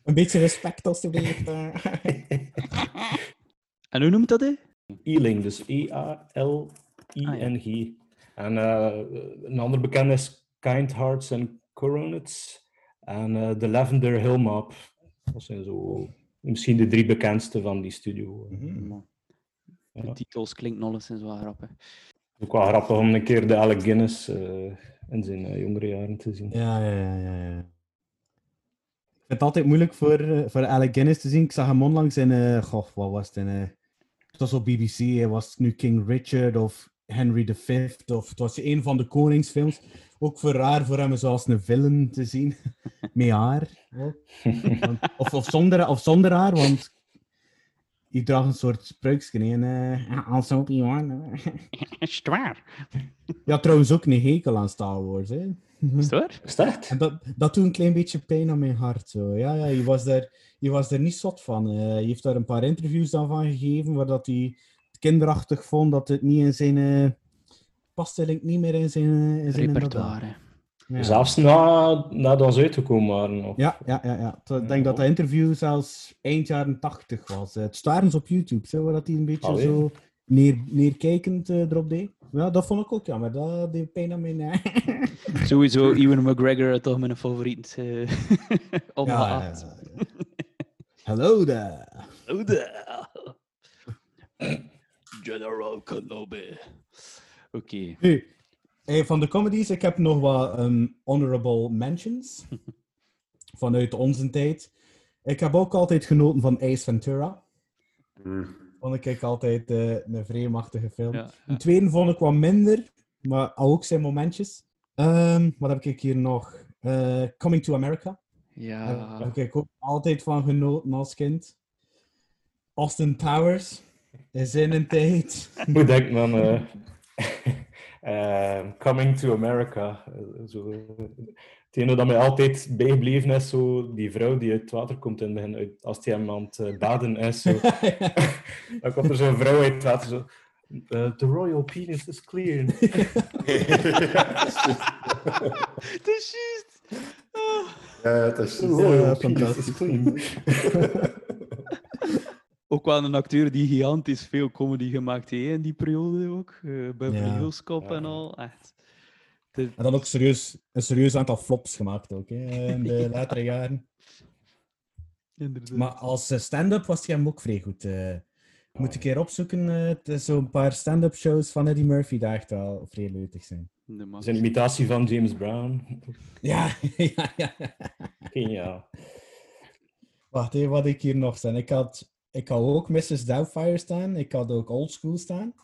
[SPEAKER 3] Een beetje respect alstublieft. eh.
[SPEAKER 1] En hoe noemt dat? Hè?
[SPEAKER 5] Ealing, dus E-A-L-I-N-G. En eh, een ander bekend is Kind Hearts and Coronets en eh The Lavender Hill Map. Dat zijn zo misschien de drie bekendste van die studio.
[SPEAKER 1] Maar De
[SPEAKER 5] Ja.
[SPEAKER 1] titels klinkt nog eens wel grappig.
[SPEAKER 5] Ook wel grappig om een keer de Alec Guinness eh, in zijn eh, jongere jaren te zien.
[SPEAKER 3] Ja, ja, ja, ja, ja. Ik vind het altijd moeilijk voor, eh, voor Alec Guinness te zien. Ik zag hem onlangs in, eh goh, wat was het? In, eh, het was op BBC, hè. was het nu King Richard of Henry V? Of het was een van de koningsfilms. Ook voor raar voor hem zoals een villain te zien. Met haar. Of, of, zonder, of zonder haar, want die draagt een soort spruikje. hè. En, eh, als op Johan.
[SPEAKER 1] Is het waar?
[SPEAKER 3] Ja, trouwens ook een hekel aan Star Wars. Hè.
[SPEAKER 1] Is het waar?
[SPEAKER 5] Is dat
[SPEAKER 3] dat, dat doet een klein beetje pijn aan mijn hart. Zo. Ja, ja, je, was daar, je was er niet zot van. Eh, je heeft daar een paar interviews dan van gegeven, waar dat hij het kinderachtig vond dat het niet in zijn... eh past eigenlijk niet meer in zijn, eh, in zijn
[SPEAKER 1] Repertoire.
[SPEAKER 3] Ja.
[SPEAKER 5] Zelfs na, nadat ze uitgekomen waren. Nog.
[SPEAKER 3] Ja, ja, ja, ja. Ik denk dat dat interview zelfs eind jaren 80 was. Eh, Het staat eens op YouTube, zo, waar dat hij een beetje
[SPEAKER 5] Allee.
[SPEAKER 3] zo neer, neerkijkend eh, erop deed. Ja, dat vond ik ook jammer. Dat deed pijn aan mijn... eh,
[SPEAKER 1] Sowieso, Ewan McGregor, toch mijn favoriet. eh op
[SPEAKER 3] ja,
[SPEAKER 1] de
[SPEAKER 3] ja, Hallo daar.
[SPEAKER 1] De- General Kenobi. Oké.
[SPEAKER 3] Nu, Hey, van de comedies, ik heb nog wat ehm, honorable mentions. vanuit onze tijd. Ik heb ook altijd genoten van Ace Ventura.
[SPEAKER 2] Hmm.
[SPEAKER 3] Vond ik altijd eh, een vreemachtige film.
[SPEAKER 1] Ja,
[SPEAKER 3] Een tweede vond ik wat minder, maar ook zijn momentjes. Ehm, wat heb ik hier nog? Eh, Coming to America.
[SPEAKER 1] Ja.
[SPEAKER 3] Daar heb ik ook altijd van genoten als kind. Austin Powers. Is in een tijd.
[SPEAKER 5] Hoe denkt man? eh, eh, coming to America. eh, zo, het ene dat mij altijd bijgebleven is, zo, die vrouw die uit het water komt in het begin, uit- als die hem aan het eh, baden is. Zo. Dan komt er zo'n vrouw uit het water zo. the royal penis is clear.
[SPEAKER 1] Juist. Ah.
[SPEAKER 2] Ja, dat is
[SPEAKER 3] Ja, fantastisch.
[SPEAKER 1] Ook wel een acteur die gigantisch veel comedy gemaakt heeft in die periode ook. Eh Beverly
[SPEAKER 3] Ja.
[SPEAKER 1] Hills Cop
[SPEAKER 5] Ja.
[SPEAKER 1] en al. Echt. De-
[SPEAKER 3] En dan ook serieus, een serieus aantal flops gemaakt ook, hè, in de latere jaren.
[SPEAKER 1] inderdaad.
[SPEAKER 3] Maar als eh, stand-up was hij hem ook vrij goed. eh. Moet ik een keer opzoeken. eh, het is zo'n paar stand-up shows van Eddie Murphy die echt wel vrij leutig zijn.
[SPEAKER 5] Zijn imitatie van James Brown.
[SPEAKER 3] Ja, ja, ja.
[SPEAKER 5] Geniaal.
[SPEAKER 3] Wacht even wat ik hier nog zijn. Ik had, ik had ook Mrs. Doubtfire staan. Ik had ook Old School staan.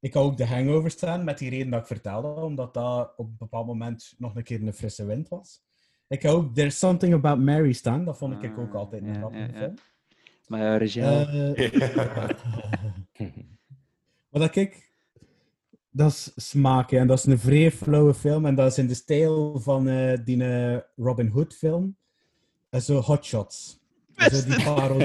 [SPEAKER 3] Ik had ook The Hangover staan, met die reden dat ik vertelde, omdat dat op een bepaald moment nog een keer een frisse wind was. Ik had ook There's Something About Mary staan. Dat vond ik ook
[SPEAKER 1] Ah,
[SPEAKER 3] altijd een grappige
[SPEAKER 1] ja, ja.
[SPEAKER 3] film.
[SPEAKER 1] Maar ja, Regina,
[SPEAKER 3] Eh, maar dat ik... Dat is smaak, hè, en dat is een vrij flauwe film. En dat is in de stijl van eh, die eh, Robin Hood film. En zo Hot Shots. Zo die, paro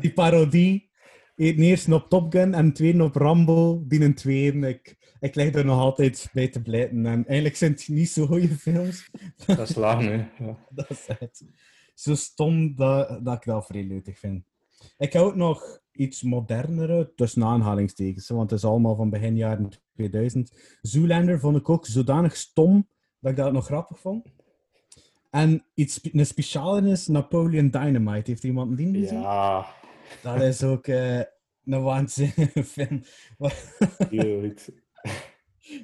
[SPEAKER 3] die parodie. Eén eerst op Top Gun en tweede op Rambo. Die een tweede. Ik, ik leg er nog altijd bij te blijten. En eigenlijk zijn het niet zo goede films.
[SPEAKER 5] Dat is laag, hè. Ja.
[SPEAKER 3] dat is het. Zo stom dat, dat ik dat vrij leutig vind. Ik heb ook nog iets modernere, tussen aanhalingstekens, want het is allemaal van begin jaren 2000. Zoolander vond ik ook zodanig stom dat ik dat nog grappig vond. En iets, een speciale is Napoleon Dynamite. Heeft iemand die gezien?
[SPEAKER 5] Ja,
[SPEAKER 3] Dat is ook eh, een waanzinnige film.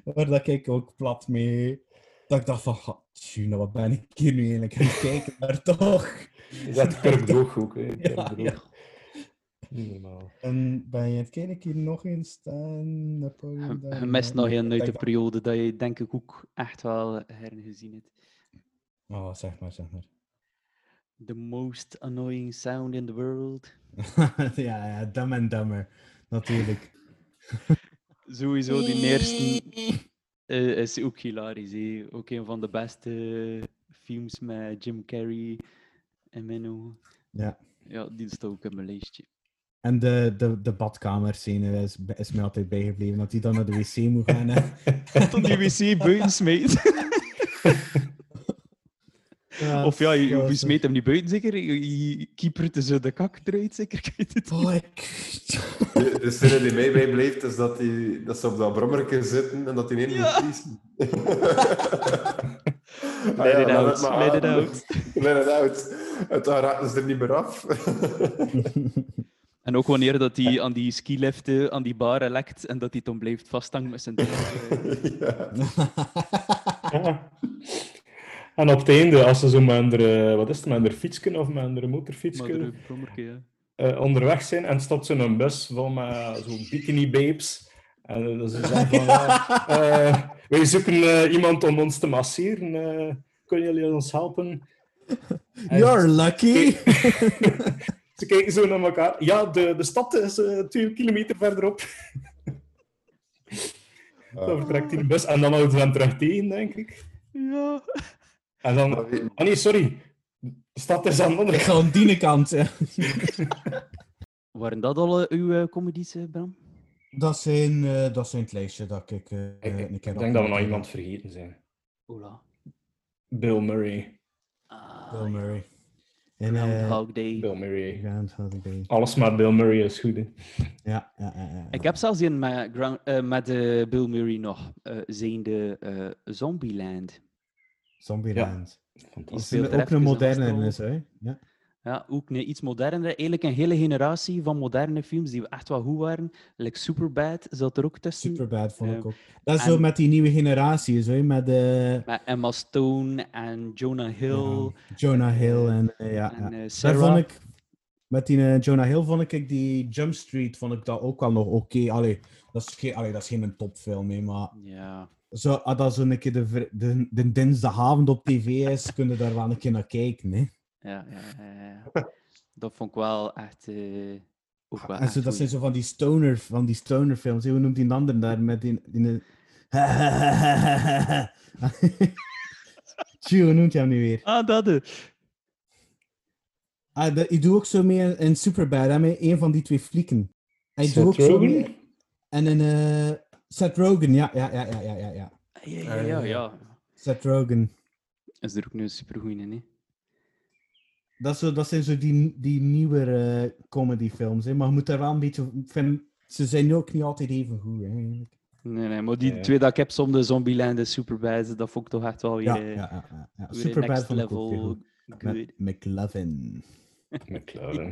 [SPEAKER 3] Waar, dat ik ook plat mee... Dat ik dacht van, "Ha, tjuna, wat ben ik hier nu eigenlijk aan het kijken? Maar toch...
[SPEAKER 5] Je zet Kirk Droog ook, hè.
[SPEAKER 3] Ja, ja.
[SPEAKER 5] Niet normaal.
[SPEAKER 3] En ben je het ik hier nog eens staan? Napoleon
[SPEAKER 1] je, mist nog een uit de periode dat je denk ik ook echt wel hergezien hebt.
[SPEAKER 3] Oh, zeg maar, zeg maar.
[SPEAKER 1] The most annoying sound in the world.
[SPEAKER 3] ja, ja, Dumb and Dumber. Natuurlijk.
[SPEAKER 1] Sowieso die eerste eh, is ook hilarisch. Ook een van de beste films met Jim Carrey en Menno.
[SPEAKER 3] Ja.
[SPEAKER 1] Ja, die staat ook in mijn lijstje.
[SPEAKER 3] En de, de, de badkamerscène is, is mij altijd bijgebleven. Dat hij dan naar de wc moet gaan.
[SPEAKER 1] Tot die wc buiten smijt. Of ja, je, je smijt hem niet buiten zeker. Je, je keepert er zo de kak eruit zeker. Het.
[SPEAKER 3] Oh.
[SPEAKER 2] De, de scène die mij bijblijft is dat, die, dat ze op dat brommerke zitten en dat die een
[SPEAKER 1] Ja.
[SPEAKER 2] moet vriezen.
[SPEAKER 1] Let it out,
[SPEAKER 2] het
[SPEAKER 1] let it out.
[SPEAKER 2] Let it out. Dan raken ze er niet meer af.
[SPEAKER 1] En ook wanneer dat hij aan die skiliften, aan die baren lekt en dat hij dan blijft vasthangen met zijn eh,
[SPEAKER 2] ja.
[SPEAKER 5] Ja. En op het einde, als ze zo met een, wat is het, met een fietsje of met een
[SPEAKER 1] ja.
[SPEAKER 5] eh, onderweg zijn en stopt ze een bus vol met zo'n bikini babes. En dan ze zeggen van, ja, eh, wij zoeken eh, iemand om ons te masseren. eh, kunnen jullie ons helpen? En
[SPEAKER 3] You're lucky!
[SPEAKER 5] ze kijken zo naar elkaar. Ja, de, de stad is eh, twee kilometer verderop. Dan vertrekt die bus en dan houden ze hem terug tegen, denk ik.
[SPEAKER 1] Ja.
[SPEAKER 5] En dan... Ah nee, sorry. De stad is aan de andere
[SPEAKER 3] ik ga aan die kant.
[SPEAKER 1] Waren dat al eh, uw eh, comedies, Bram?
[SPEAKER 3] Dat zijn, eh, dat zijn het lijstje dat ik eh,
[SPEAKER 5] Ik, ik
[SPEAKER 3] keer
[SPEAKER 5] denk dat we nog iemand vergeten zijn.
[SPEAKER 1] Ola.
[SPEAKER 5] Bill Murray.
[SPEAKER 1] Ah,
[SPEAKER 3] Bill Murray. En, eh,
[SPEAKER 1] Groundhog Day.
[SPEAKER 5] Bill Murray.
[SPEAKER 3] Groundhog Day.
[SPEAKER 5] Alles met Bill Murray is goed. Hè.
[SPEAKER 3] Ja, ja, ja. ja.
[SPEAKER 1] Ik heb zelfs een met, Ground, eh, met eh, Bill Murray nog, eh zijnde eh Zombieland.
[SPEAKER 3] Zombieland.
[SPEAKER 1] Die
[SPEAKER 3] Dat is
[SPEAKER 1] speelt er
[SPEAKER 3] ook een moderne in, is, hè? Ja.
[SPEAKER 1] Ja, ook een iets modernere. Eigenlijk een hele generatie van moderne films die echt wel goed waren. Like Superbad zat er ook tussen.
[SPEAKER 3] Superbad vond ik
[SPEAKER 1] Eh,
[SPEAKER 3] ook. Dat is
[SPEAKER 1] en-
[SPEAKER 3] zo met die nieuwe generatie, zo, met eh,
[SPEAKER 1] Met Emma Stone en Jonah Hill.
[SPEAKER 3] ja, Jonah Hill en eh, ja.
[SPEAKER 1] en,
[SPEAKER 3] ja.
[SPEAKER 1] eh,
[SPEAKER 3] Daar
[SPEAKER 1] Sarah.
[SPEAKER 3] vond ik, met die eh, Jonah Hill vond ik die Jump Street vond ik dat ook wel nog oké. Allee, dat is geen, allee, dat is geen topfilm, hè, maar
[SPEAKER 1] Ja.
[SPEAKER 3] zo, als dat zo een keer de, de, de dinsdagavond op tv is, kun je daar wel een keer naar kijken. Hè.
[SPEAKER 1] Ja, ja. Dat vond ik wel echt. eh, ook wel
[SPEAKER 3] En
[SPEAKER 1] echt
[SPEAKER 3] zo, dat zijn zo van die stoner, van die stoner films. Hoe noemt die een ander daar met die... die Tjoe, hoe noemt hij hem nu weer?
[SPEAKER 1] Ah, dat de.
[SPEAKER 3] Ah, dat, ik doe ook zo mee in Superbad, hè, met een van die twee flieken. Hij doet ook zo mee. En in eh Seth Rogen, ja, ja, ja, ja, ja, ja, ja.
[SPEAKER 1] Ja, ja, ja. ja.
[SPEAKER 3] Seth Rogen.
[SPEAKER 1] Is er ook nu een supergoeie in, hè?
[SPEAKER 3] Dat, zo, dat zijn zo die, die nieuwere eh, comedyfilms, hè. maar je moet daar wel een beetje... Vind, ze zijn ook niet altijd even goed, eigenlijk.
[SPEAKER 1] Nee, nee, maar die
[SPEAKER 5] Ja.
[SPEAKER 1] twee dat ik heb, som de Zombieland en Superbad, dat vond ik toch echt wel weer,
[SPEAKER 3] Ja,
[SPEAKER 1] eh,
[SPEAKER 3] ja, ja. ja, Superbad
[SPEAKER 1] next level.
[SPEAKER 3] Met McLovin.
[SPEAKER 5] McLaren.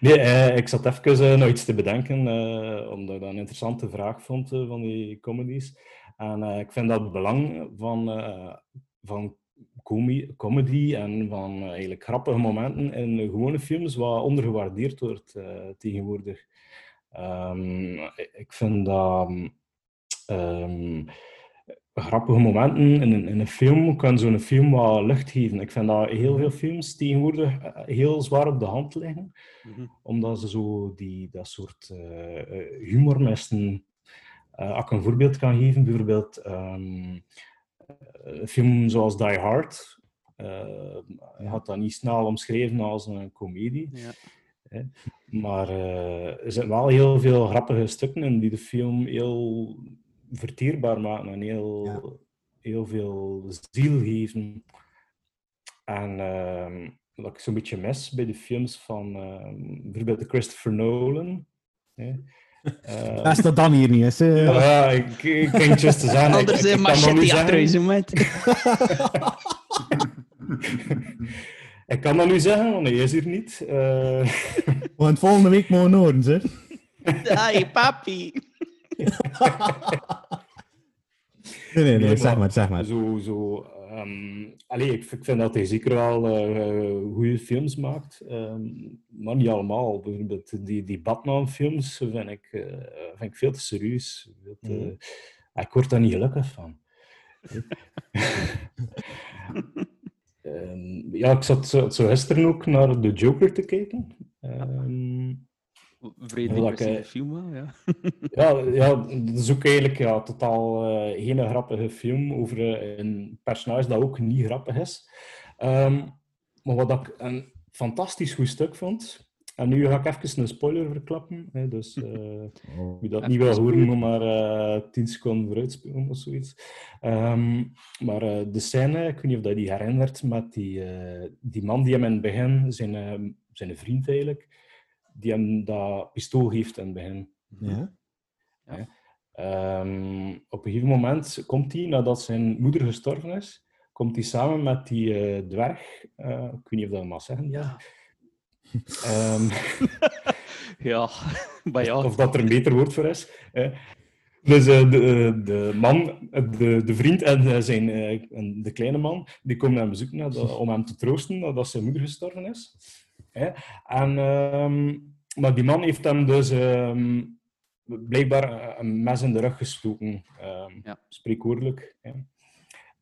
[SPEAKER 5] Nee, eh, ik zat even eh, nog iets te bedenken, eh, omdat ik dat een interessante vraag vond eh, van die comedies. En eh, ik vind dat het belang van, eh, van comedy en van eh, eigenlijk grappige momenten in gewone films wat ondergewaardeerd wordt eh, tegenwoordig. Ehm, ik vind dat ehm, grappige momenten in een, in een film kan zo'n film wat lucht geven. Ik vind dat heel veel films tegenwoordig eh, heel zwaar op de hand liggen,
[SPEAKER 1] Mhm.
[SPEAKER 5] omdat ze zo die, dat soort humornesten... eh als ik een voorbeeld kan geven, bijvoorbeeld ehm, een film zoals Die Hard. eh je had dat niet snel omschreven als een komedie.
[SPEAKER 1] Ja.
[SPEAKER 5] Hè. Maar eh, er zitten wel heel veel grappige stukken in die de film heel verteerbaar maken en heel,
[SPEAKER 3] Ja.
[SPEAKER 5] heel veel ziel geven. En ehm, wat ik zo'n beetje mis bij de films van ehm, bijvoorbeeld de Christopher Nolan. Hè. Eh,
[SPEAKER 3] Dat is dat dan hier niet, is. hè.
[SPEAKER 5] ja, ik, ik denk just te zeggen. ik-
[SPEAKER 1] Anders
[SPEAKER 5] ik-
[SPEAKER 1] een
[SPEAKER 5] ik kan dat nu
[SPEAKER 1] machete met.
[SPEAKER 5] Ik kan dat nu zeggen, want hij is hier niet. Eh,
[SPEAKER 3] Want volgende week mogen we horen, hè.
[SPEAKER 1] Hey, papi.
[SPEAKER 3] Nee, nee, nee,
[SPEAKER 5] Nee,
[SPEAKER 3] zeg
[SPEAKER 5] maar-
[SPEAKER 3] maar, zeg maar.
[SPEAKER 5] Zo, zo, allee, ik, ik vind dat hij zeker wel eh goede films maakt, ehm, maar niet allemaal. Bijvoorbeeld die, die Batman-films vind ik, eh, vind ik veel te serieus.
[SPEAKER 3] Mhm.
[SPEAKER 5] Ik word daar niet gelukkig van. Ehm, ja, ik zat zo, zo gisteren ook naar The Joker te kijken.
[SPEAKER 1] Vrede depressieve
[SPEAKER 5] ik,
[SPEAKER 1] film wel, ja.
[SPEAKER 5] ja, ja, dat is ook eigenlijk ja, totaal eh, geen grappige film over eh, een personage dat ook niet grappig is. Ehm, maar wat ik een fantastisch goed stuk vond, en nu ga ik even een spoiler verklappen, hè, dus eh,
[SPEAKER 3] Oh.
[SPEAKER 5] wie dat niet wil horen, moet maar eh 10 seconden vooruitspoelen of zoiets. Ehm, maar de scène, ik weet niet of dat je die herinnert, met die, eh, die man die hem in het begin, zijn, zijn vriend eigenlijk, die hem dat pistool geeft in het begin.
[SPEAKER 3] Ja?
[SPEAKER 5] Ehm, op een gegeven moment komt hij, nadat zijn moeder gestorven is, komt hij samen met die eh, dwerg, eh, ik weet niet of dat mag zeggen,
[SPEAKER 1] Ja.
[SPEAKER 5] Ehm,
[SPEAKER 1] Ja, maar ja.
[SPEAKER 5] of dat er een beter woord voor is. hè. Dus eh, de, de man, de, de vriend en zijn, eh, en de kleine man, die komen hem bezoeken nadat- om hem te troosten nadat zijn moeder gestorven is. Hè. En, ehm, maar die man heeft hem dus ehm, blijkbaar eh, een mes in de rug gestoken, ehm,
[SPEAKER 1] Ja.
[SPEAKER 5] spreekwoordelijk. Hè.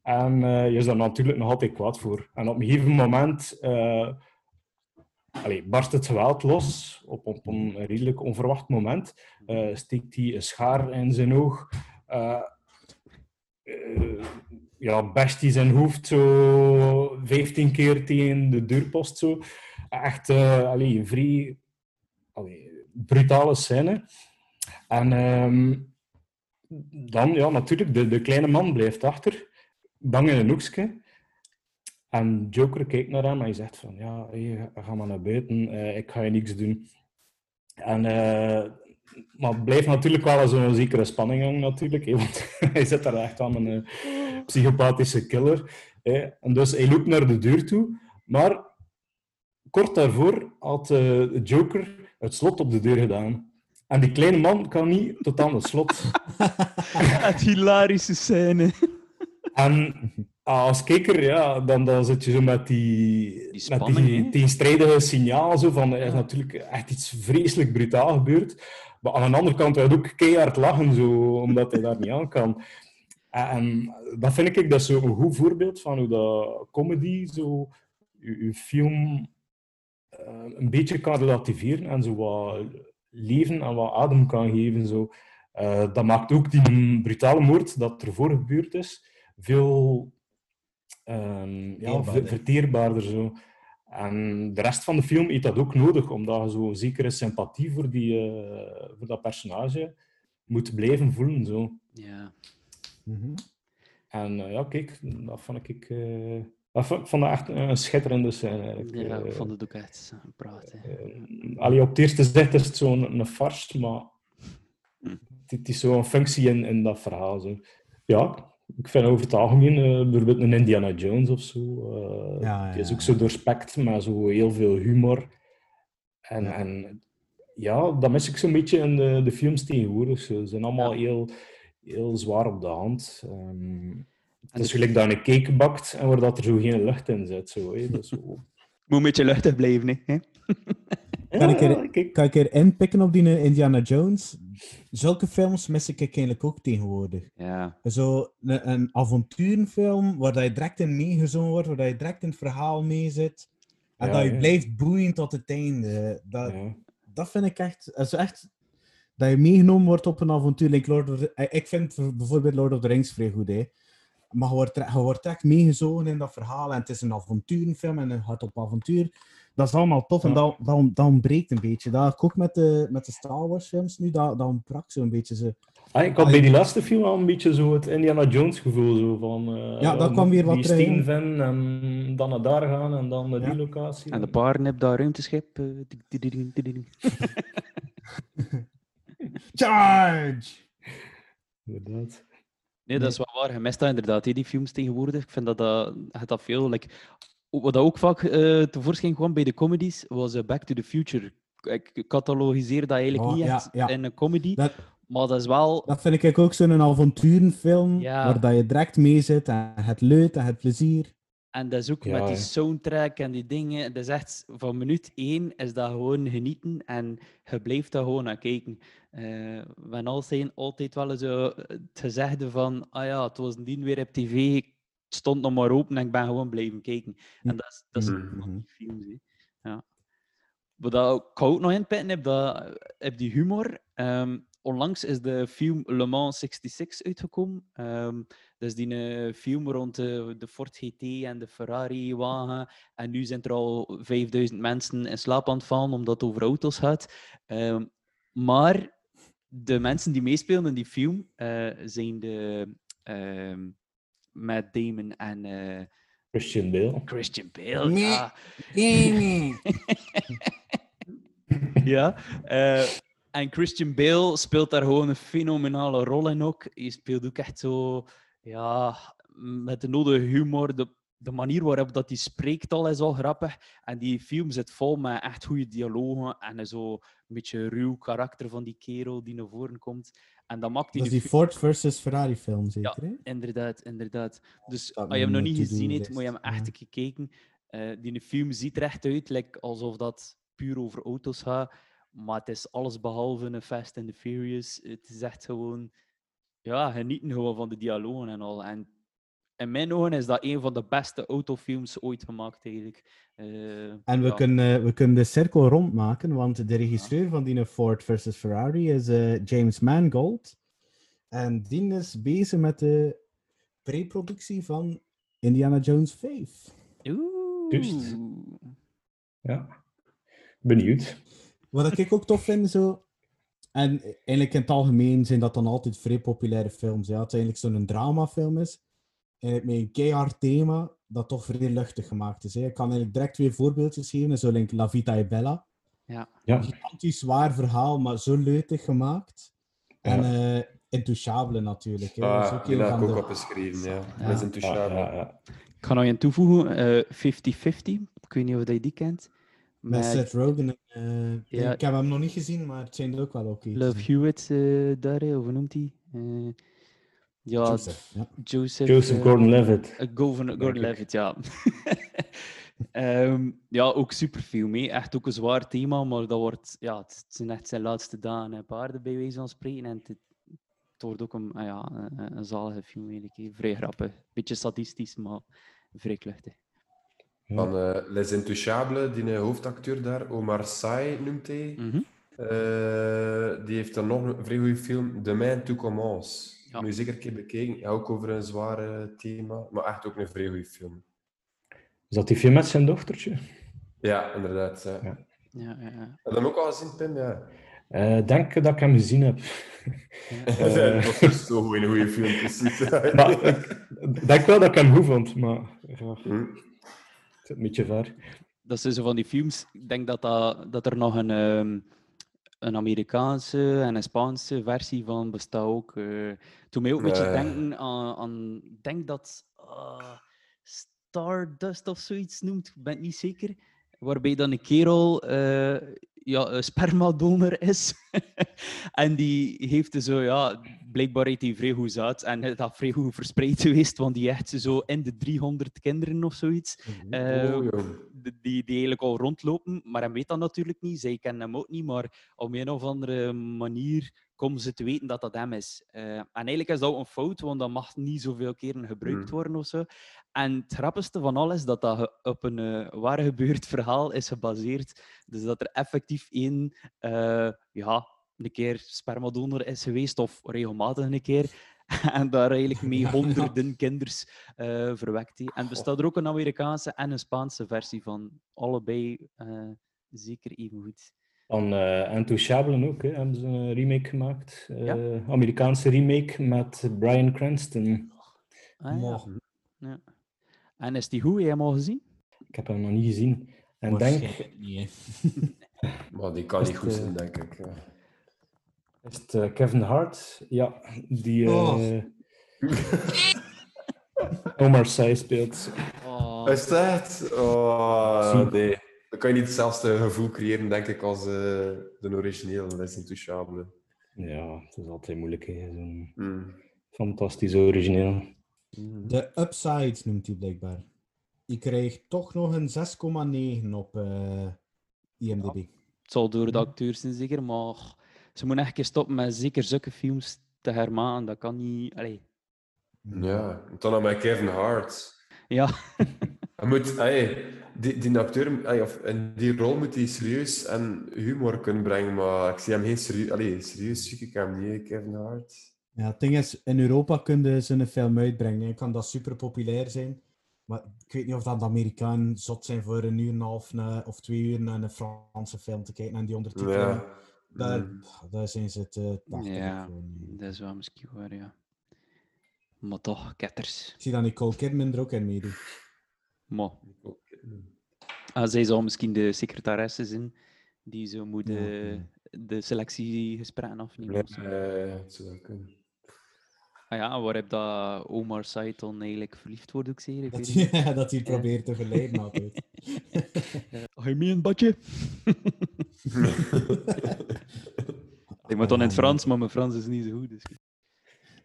[SPEAKER 5] En eh, je is daar natuurlijk nog altijd kwaad voor. En op een gegeven moment eh, allee, barst het geweld los op, op een redelijk onverwacht moment. Eh, steekt hij een schaar in zijn oog. ja, best hij zijn hoofd zo 15 keer tegen de deurpost. Zo. Echt eh allee, een vrij brutale scène. En ehm, dan, ja, natuurlijk, de, de kleine man blijft achter, bang in een hoekje. En Joker kijkt naar hem en hij zegt van, ja, hey, ga maar naar buiten, eh, ik ga je niks doen. En, eh, maar het blijft natuurlijk wel zo'n zekere spanning hangen, natuurlijk. want hij zit daar echt aan een psychopathische killer. En dus hij loopt naar de deur toe, maar kort daarvoor had eh, Joker het slot op de deur gedaan. En die kleine man kan niet tot aan het slot.
[SPEAKER 1] Het hilarische scène.
[SPEAKER 5] En ah, als kijker, ja, dan, dan zit je zo met die,
[SPEAKER 1] Die
[SPEAKER 5] met die tegenstrijdige signaal zo van er is natuurlijk echt iets vreselijk brutaal gebeurd. Maar aan de andere kant hij ook keihard lachen, zo, omdat hij daar niet aan kan. En dat vind ik dat zo een goed voorbeeld van hoe dat comedy zo je, je film een beetje kan relativeren en zo wat leven en wat adem kan geven. Zo. Eh, dat maakt ook die brutale moord dat ervoor gebeurd is veel ehm, ja,
[SPEAKER 3] Verteerbaarder.
[SPEAKER 5] ver- verteerbaarder. Zo. En de rest van de film heeft dat ook nodig, omdat je zo zekere sympathie voor, die, eh, voor dat personage moet blijven voelen. Zo.
[SPEAKER 1] Ja.
[SPEAKER 3] Mhm.
[SPEAKER 5] En eh, ja, kijk, dat vond ik... ik vond dat echt een schitterende scène. Eigenlijk.
[SPEAKER 1] Ja, ik
[SPEAKER 5] Eh,
[SPEAKER 1] vond het ook echt
[SPEAKER 5] eh, allee, op het eerste zicht is het zo'n een farce, maar
[SPEAKER 1] Hm.
[SPEAKER 5] het, is zo'n functie in, in dat verhaal. Zo. Ja, ik vind over het algemeen eh, bijvoorbeeld een Indiana Jones of zo. eh,
[SPEAKER 3] Ja,
[SPEAKER 5] die is
[SPEAKER 3] ja,
[SPEAKER 5] ook zo doorspekt met zo heel veel humor. En
[SPEAKER 3] Ja.
[SPEAKER 5] en, ja dat mis ik zo'n beetje in de, de films tegenwoordig. Ze zijn allemaal
[SPEAKER 1] Ja.
[SPEAKER 5] heel, heel zwaar op de hand. Ehm, het
[SPEAKER 1] En
[SPEAKER 5] is
[SPEAKER 1] de-
[SPEAKER 5] gelijk dat je een cake bakt en waar dat er zo geen lucht in zit. Zo, hè. Dat is zo...
[SPEAKER 1] Moet een beetje luchtig blijven, hè?
[SPEAKER 3] Kan ik er-. Kan ik er inpikken op die eh, Indiana Jones? Zulke films mis ik eigenlijk ook tegenwoordig.
[SPEAKER 1] Ja.
[SPEAKER 3] Zo een, een avonturenfilm waar dat je direct in meegezongen wordt, waar dat je direct in het verhaal mee zit. En
[SPEAKER 5] Ja,
[SPEAKER 3] dat je
[SPEAKER 5] ja.
[SPEAKER 3] blijft boeien tot het einde. Dat,
[SPEAKER 5] Ja.
[SPEAKER 3] dat vind ik echt, dat is echt... Dat je meegenomen wordt op een avontuur. Like Lord of the- eh, ik vind bijvoorbeeld Lord of the Rings vrij goed, hè. Maar je wordt, je wordt echt meegezogen in dat verhaal. En het is een avonturenfilm en een gaat op avontuur. Dat is allemaal tof en dat, dat, dat ontbreekt een beetje. Dat ik ook met de, met de Star Wars films nu, dat, dat ontbrak zo'n beetje. Zo.
[SPEAKER 5] Ah, ik had bij die laatste film al een beetje zo het Indiana Jones gevoel. Zo van, eh,
[SPEAKER 3] Ja, dat kwam weer wat
[SPEAKER 5] die
[SPEAKER 3] terug,
[SPEAKER 5] steen
[SPEAKER 3] hè.
[SPEAKER 5] vinden en dan naar daar gaan en dan naar die
[SPEAKER 3] Ja.
[SPEAKER 5] locatie.
[SPEAKER 1] En de paarden hebben daar ruimteschip. eh.
[SPEAKER 3] Charge!
[SPEAKER 5] Inderdaad.
[SPEAKER 1] Nee, dat is wel waar. Je mist dat inderdaad, die films tegenwoordig. Ik vind dat dat, het dat veel... Like, wat dat ook vaak eh, tevoorschijn kwam bij de comedies, was eh, Back to the Future. Ik catalogiseer dat eigenlijk
[SPEAKER 3] Oh,
[SPEAKER 1] niet
[SPEAKER 3] ja,
[SPEAKER 1] echt
[SPEAKER 3] ja.
[SPEAKER 1] in een comedy,
[SPEAKER 3] Dat,
[SPEAKER 1] maar dat is wel...
[SPEAKER 3] dat vind ik ook zo'n avonturenfilm,
[SPEAKER 1] Ja.
[SPEAKER 3] waar dat je direct mee zit en het leuk en het plezier.
[SPEAKER 1] En dat is ook
[SPEAKER 5] Ja,
[SPEAKER 1] met die soundtrack en die dingen. Dat is echt van minuut één is dat gewoon genieten en je blijft daar gewoon naar kijken. Eh Van al zijn altijd wel zo het gezegde van, ah ja, het was een dien weer op tv, het stond nog maar open en ik ben gewoon blijven kijken. En dat is, dat is van die films. hè. Ja. Wat dat, ik ook nog inpitten heb, dat, heb die humor. Ehm, onlangs is de film Le Mans 66 uitgekomen. Ehm, dat is die eh, film rond de, de Ford GT en de Ferrari-wagen. En nu zijn er al 5000 mensen in slaap aan het vallen omdat het over auto's gaat. Ehm, maar de mensen die meespelen in die film eh, zijn de ehm Matt Damon en eh,
[SPEAKER 5] Christian Bale.
[SPEAKER 1] Christian Bale.
[SPEAKER 3] Nee.
[SPEAKER 1] Ja,
[SPEAKER 3] Nee,
[SPEAKER 1] ja. eh, en Christian Bale speelt daar gewoon een fenomenale rol in ook. Hij speelt ook echt zo, ja, met de nodige humor. De, de manier waarop dat hij spreekt al is al grappig. En die film zit vol met echt goede dialogen en zo een beetje ruw karakter van die kerel die naar voren komt. En dat maakt
[SPEAKER 3] Dat is
[SPEAKER 1] die
[SPEAKER 3] die Ford versus Ferrari film, zeker? hè?
[SPEAKER 1] Inderdaad, inderdaad. Dus als je hem nog niet gezien hebt, moet je hem echt
[SPEAKER 3] ja.
[SPEAKER 1] gekeken. Eh die film ziet er echt uit like, alsof dat puur over auto's gaat. Maar het is alles behalve een Fast and the Furious. Het is echt gewoon... Ja, genieten gewoon van de dialogen en al. En in mijn ogen is dat een van de beste autofilms ooit gemaakt, eigenlijk. Eh,
[SPEAKER 3] En we,
[SPEAKER 1] ja.
[SPEAKER 3] kunnen, we kunnen de cirkel rondmaken, want de regisseur van die Ford versus Ferrari is eh, James Mangold. En die is bezig met de pre-productie van Indiana Jones 5.
[SPEAKER 5] Juist.
[SPEAKER 1] Oeh.
[SPEAKER 5] Ja. Benieuwd.
[SPEAKER 3] Wat ik ook tof vind, zo... En eigenlijk in het algemeen zijn dat dan altijd vrij populaire films. Ja. Het is eigenlijk zo'n dramafilm is. En met een keihard thema dat toch vrij luchtig gemaakt is. Hè. Ik kan eigenlijk direct twee voorbeeldjes geven. Zo like La Vita e Bella.
[SPEAKER 1] Ja.
[SPEAKER 5] Ja.
[SPEAKER 3] gigantisch zwaar verhaal, maar zo leutig gemaakt. En eh Intouchable natuurlijk. Hè. Dat is
[SPEAKER 2] Ah,
[SPEAKER 3] een
[SPEAKER 2] heb ik ook
[SPEAKER 3] de...
[SPEAKER 2] opgeschreven, ja.
[SPEAKER 1] Ja.
[SPEAKER 2] Dat is
[SPEAKER 5] Ja,
[SPEAKER 2] intouchable.
[SPEAKER 5] ja, ja.
[SPEAKER 1] Ik ga nog een toevoegen. eh 50-50. Ik weet niet of je die kent.
[SPEAKER 3] Met Seth Rogen. en, eh,
[SPEAKER 1] Ja.
[SPEAKER 3] Ik heb hem nog niet gezien, maar het zijn er ook wel oké.
[SPEAKER 1] Love. Hewitt eh, daar, of hoe noemt hij? Eh, ja,
[SPEAKER 3] Joseph, ja.
[SPEAKER 1] Joseph.
[SPEAKER 5] Joseph Gordon-Levitt.
[SPEAKER 1] eh, Gordon, Gordon Levitt, ja. Ehm, ja, ook superfilm. hè. Echt ook een zwaar thema, maar dat wordt, ja, het zijn echt zijn laatste dagen en paarden bij wijze van spreken. En het, het wordt ook een, ah ja, een, een zalige film, eigenlijk. Vrij grappig. Beetje sadistisch, maar vrij kluchtig.
[SPEAKER 2] Van eh, Les Intouchables, die eh, hoofdacteur daar, Omar Sy noemt hij.
[SPEAKER 1] Mhm.
[SPEAKER 2] Eh, die heeft dan nog een vrij goede film, Demain tout commence.
[SPEAKER 1] Ja.
[SPEAKER 2] Moet je zeker een keer bekijken. Ja, ook over een zware thema, maar echt ook een vrij goede film.
[SPEAKER 5] Is dat die film met zijn dochtertje?
[SPEAKER 2] Ja, inderdaad. Ja.
[SPEAKER 5] Ja.
[SPEAKER 1] Ja, ja, ja.
[SPEAKER 2] Heb je hem ook al gezien, Pim? Ja.
[SPEAKER 5] Eh, denk dat ik hem gezien heb.
[SPEAKER 2] dat dus zo goed, een goede film, precies.
[SPEAKER 5] Maar ik denk wel dat ik hem goed vond, maar ja,
[SPEAKER 2] Hm.
[SPEAKER 5] Een beetje ver.
[SPEAKER 1] dat zijn zo van die films. Ik denk dat, dat, dat er nog een, ehm, een Amerikaanse en een Spaanse versie van bestaat ook. eh toen mij ook een beetje
[SPEAKER 2] Nee.
[SPEAKER 1] denken aan, aan ik denk dat ah, Stardust of zoiets noemt, ik ben het niet zeker. Waarbij dan een kerel eh, ja, spermadonor is. en die heeft er zo, ja, blijkbaar heeft hij vrij goed zaad. En het dat vrij goed verspreid geweest, want die echt zo in de 300 kinderen of zoiets. Eh,
[SPEAKER 2] Oh,
[SPEAKER 1] die, die eigenlijk al rondlopen, maar hij weet dat natuurlijk niet. Zij kennen hem ook niet, maar op een of andere manier komen ze te weten dat dat hem is. Eh, en eigenlijk is dat een fout, want dat mag niet zoveel keren gebruikt
[SPEAKER 2] Mm.
[SPEAKER 1] worden of zo. En het grappigste van alles is dat dat op een eh waar gebeurd verhaal is gebaseerd. Dus dat er effectief één, eh, ja, een keer spermadonor is geweest, of regelmatig een keer. En daar eigenlijk mee honderden kinders verwekt. En er bestaat er ook een Amerikaanse en een Spaanse versie van. Allebei zeker even goed.
[SPEAKER 5] Van eh Intouchables ook, hè, hebben ze een remake gemaakt. Eh,
[SPEAKER 1] Ja.
[SPEAKER 5] Amerikaanse remake met Bryan Cranston.
[SPEAKER 1] Ah, ja. En is die goed? Heb je hem al gezien?
[SPEAKER 5] Ik heb hem nog niet gezien. En denk,
[SPEAKER 3] Waarschijnlijk niet.
[SPEAKER 2] Maar die kan
[SPEAKER 5] Is
[SPEAKER 2] niet goed
[SPEAKER 5] het,
[SPEAKER 2] zijn,
[SPEAKER 5] eh,
[SPEAKER 2] denk ik. Ja.
[SPEAKER 5] is het eh, Kevin Hart? Ja, die
[SPEAKER 3] Oh.
[SPEAKER 5] eh Omar Sy speelt.
[SPEAKER 1] Oh,
[SPEAKER 2] Is dat? Oh, nee. Dan kan je niet hetzelfde gevoel creëren, denk ik, als eh, de originele Les Intouchables.
[SPEAKER 5] Ja, het is altijd moeilijk, zo'n
[SPEAKER 2] Mm.
[SPEAKER 5] fantastisch origineel.
[SPEAKER 3] De Upside noemt hij blijkbaar. Ik krijg toch nog een 6,9 op eh, IMDb.
[SPEAKER 1] het zal door de acteurs zijn zeker, maar ze moeten echt een keer stoppen met zeker zulke films te hermaken. Dat kan niet... Allee.
[SPEAKER 2] Ja, en dan nog met Kevin Hart.
[SPEAKER 1] Ja,
[SPEAKER 2] Hij moet, hey, die, die acteur, of in die rol moet hij serieus en humor kunnen brengen, maar ik zie hem geen serieus, allee, serieus zie ik hem niet, Kevin Hart.
[SPEAKER 3] Ja, het ding is, in Europa kunnen ze een film uitbrengen. en kan dat super populair zijn. Maar ik weet niet of dat de Amerikanen zot zijn voor een uur en een half na- of twee uur naar een Franse film te kijken en die ondertitelen.
[SPEAKER 2] Ja.
[SPEAKER 3] Daar,
[SPEAKER 2] Mm.
[SPEAKER 3] daar zijn ze te tachtig
[SPEAKER 1] ja dat is wel misschien waar, ja. Maar toch, ketters.
[SPEAKER 3] Ik zie dat Nicole Kidman er ook in meedoet.
[SPEAKER 1] Maar ah, zij zou misschien de secretaresse zijn die zo moet
[SPEAKER 3] ja.
[SPEAKER 1] de selectiegesprekken afnemen.
[SPEAKER 2] Ja, het zou kunnen.
[SPEAKER 1] Ah ja, waar heb dat Omar dan eigenlijk verliefd wordt, ook zeker? Ik
[SPEAKER 3] Dat dat hij probeert te verleiden altijd.
[SPEAKER 1] Ga je mee een badje? Ik moet dan in het Frans, maar mijn Frans is niet zo goed. Dus.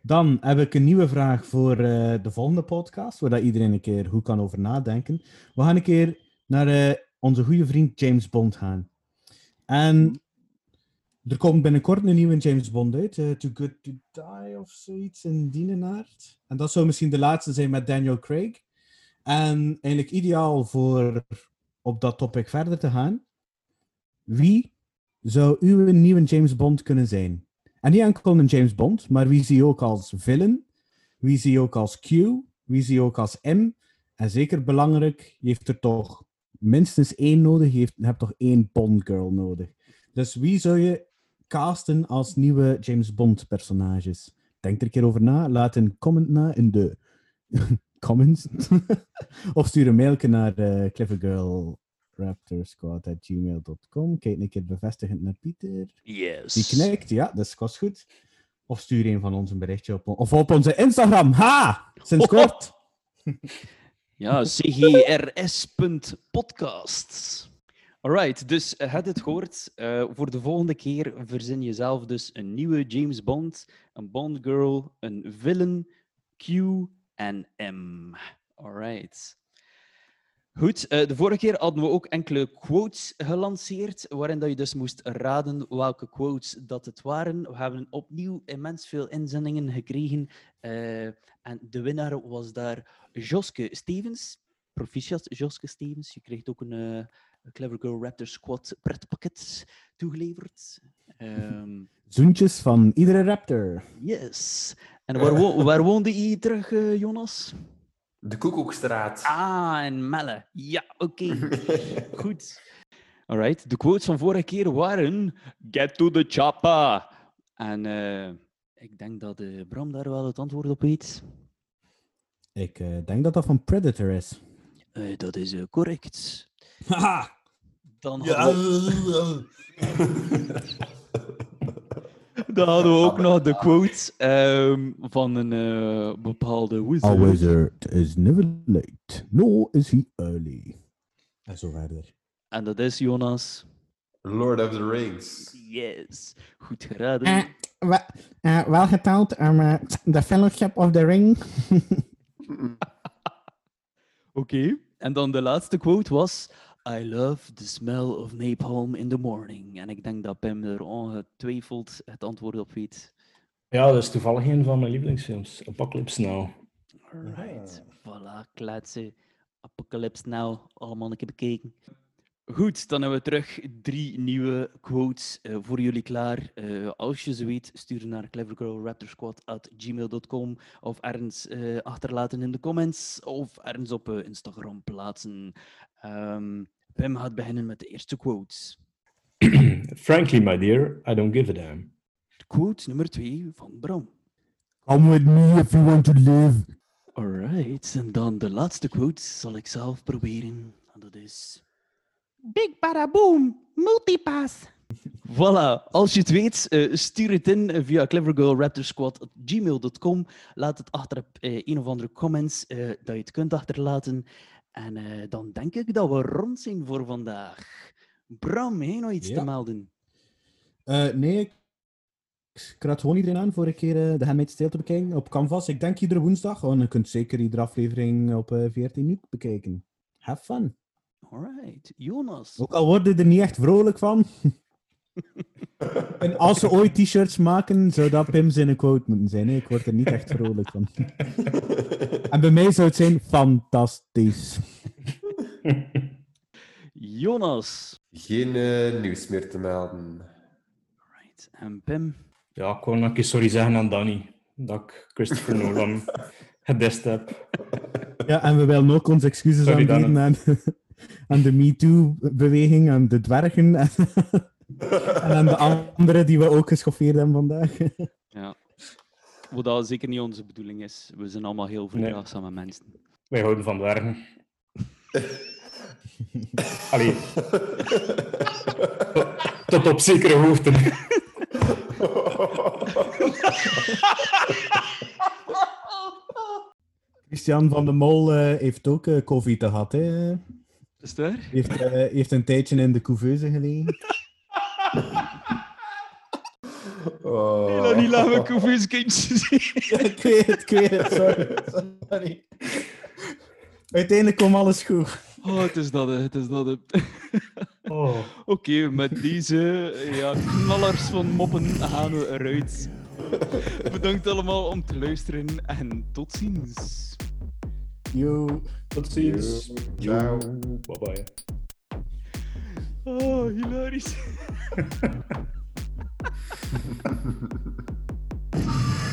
[SPEAKER 3] Dan heb ik een nieuwe vraag voor eh, de volgende podcast, waar iedereen een keer goed kan over nadenken. We gaan een keer naar eh, onze goede vriend James Bond gaan. En er komt binnenkort een nieuwe James Bond uit, eh, Too Good To Die of zoiets in die aard. En dat zou misschien de laatste zijn met Daniel Craig. En eigenlijk ideaal voor op dat topic verder te gaan. Wie zou uw nieuwe James Bond kunnen zijn? En niet enkel een James Bond, maar wie zie je ook als villain? Wie zie je ook als Q? Wie zie je ook als M? En zeker belangrijk, je heeft er toch minstens één nodig. Je hebt toch één Bond girl nodig. Dus wie zou je casten als nieuwe James Bond personages? Denk er een keer over na. Laat een comment na in de comments. of stuur een mailje naar uh, clevergirlraptorsquad.gmail.com. Kijk een keer bevestigend naar Pieter.
[SPEAKER 1] Yes.
[SPEAKER 3] Die knikt, ja, dat is kost goed. Of stuur een van ons een berichtje op, of op onze Instagram. Ha! Sinds kort.
[SPEAKER 1] Ja, cgrs.podcast. Alright, dus eh, had het gehoord. Eh, voor de volgende keer verzin je zelf dus een nieuwe James Bond, een Bond Girl, een villain, Q en M. Alright. Goed, eh, de vorige keer hadden we ook enkele quotes gelanceerd, waarin dat je dus moest raden welke quotes dat het waren. We hebben opnieuw immens veel inzendingen gekregen. eh, en de winnaar was daar Joske Stevens. Proficiat, Joske Stevens. Je krijgt ook een, eh, Clever Girl Raptor Squad pretpakket toegeleverd. Ehm,
[SPEAKER 3] Zoentjes van iedere raptor.
[SPEAKER 1] yes. En waar, wo- waar woonde je terug, eh, Jonas?
[SPEAKER 2] De Koekoekstraat.
[SPEAKER 1] Ah, in Melle. Ja, oké. Goed. Alright. De quotes van vorige keer waren: Get to the chopper. En eh, ik denk dat eh, Bram daar wel het antwoord op weet.
[SPEAKER 3] Ik eh, denk dat dat van Predator is.
[SPEAKER 1] Eh, dat is correct.
[SPEAKER 3] Haha!
[SPEAKER 1] Dan hadden, we, dan hadden we ook nog de quote ehm, van een eh, bepaalde wizard.
[SPEAKER 3] A wizard is never late, nor is he early. En zo verder.
[SPEAKER 1] En dat is Jonas.
[SPEAKER 2] Lord of the Rings.
[SPEAKER 1] Yes. Goed geraden.
[SPEAKER 3] Eh, wel geteld om The Fellowship of the Ring.
[SPEAKER 1] Oké. En dan de laatste quote was: I love the smell of napalm in the morning. En ik denk dat Pim er ongetwijfeld het antwoord op weet.
[SPEAKER 5] Ja, dat is toevallig een van mijn lievelingsfilms. Apocalypse Now.
[SPEAKER 1] Alright. Voilà, kletsen. Apocalypse Now. Allemaal een keer bekeken. Goed, dan hebben we terug drie nieuwe quotes eh, voor jullie klaar. Eh, als je ze weet, stuur naar clevergirlraptorsquad.gmail.com of ergens eh, achterlaten in de comments of ergens op eh, Instagram plaatsen. Ehm, Pim gaat beginnen met de eerste quotes.
[SPEAKER 5] Frankly, my dear, I don't give a damn.
[SPEAKER 1] Quote nummer twee van Bram.
[SPEAKER 3] Come with me if you want to live.
[SPEAKER 1] Alright, en dan de laatste quote zal ik zelf proberen. En dat is... Big bada boom, multipass. Voilà, als je het weet, eh, stuur het in via clevergirlraptorsquad.gmail.com. Laat het achter op eh, een of andere comments eh, dat je het kunt achterlaten. En eh, dan denk ik dat we rond zijn voor vandaag. Bram, heb je nog iets
[SPEAKER 3] Ja.
[SPEAKER 1] te melden?
[SPEAKER 3] Eh, nee, ik, ik raad gewoon iedereen aan voor een keer eh, de Handmaid's Tale te bekijken op Canvas. Ik denk iedere woensdag. En je kunt zeker iedere aflevering op eh 14 uur bekijken. Have fun.
[SPEAKER 1] Alright, Jonas.
[SPEAKER 3] Ook al worden er niet echt vrolijk van. en als ze ooit t-shirts maken, zou dat Pim zijn quote moeten zijn. hè. Ik word er niet echt vrolijk van. en bij mij zou het zijn fantastisch.
[SPEAKER 1] Jonas.
[SPEAKER 2] Geen eh, nieuws meer te melden.
[SPEAKER 1] Right. En Pim.
[SPEAKER 5] Ja, ik wou nog een keer sorry zeggen aan Danny. Dat ik Christopher Nolan gedest heb.
[SPEAKER 3] Ja, en we willen ook onze excuses
[SPEAKER 5] Sorry,
[SPEAKER 3] aanbieden aan, aan de MeToo-beweging, aan de dwergen en, en aan de anderen die we ook geschoffeerd hebben vandaag.
[SPEAKER 1] Ja. Wat dat zeker niet onze bedoeling is. We zijn allemaal heel verdraagzame mensen.
[SPEAKER 5] Wij houden van dwergen. Allee. Tot, tot op zekere hoogte.
[SPEAKER 3] Christian van de Mol eh, heeft ook eh, COVID gehad. Hè?
[SPEAKER 1] Is het waar?
[SPEAKER 3] Heeft, eh, heeft een tijdje in de couveuse gelegen.
[SPEAKER 2] Oh.
[SPEAKER 1] Heel niet laat mijn confuse kindjes
[SPEAKER 3] Ja, ik weet het, ik weet het. Sorry. sorry. Uiteindelijk komt alles goed.
[SPEAKER 1] Oh, het is dat, hè, het is dat.
[SPEAKER 5] Oh.
[SPEAKER 1] Oké, met deze ja, knallers van moppen gaan we eruit. Bedankt allemaal om te luisteren en tot ziens.
[SPEAKER 3] Yo.
[SPEAKER 5] Tot ziens.
[SPEAKER 2] Ciao.
[SPEAKER 5] Bye bye.
[SPEAKER 1] Oh, hilarisch.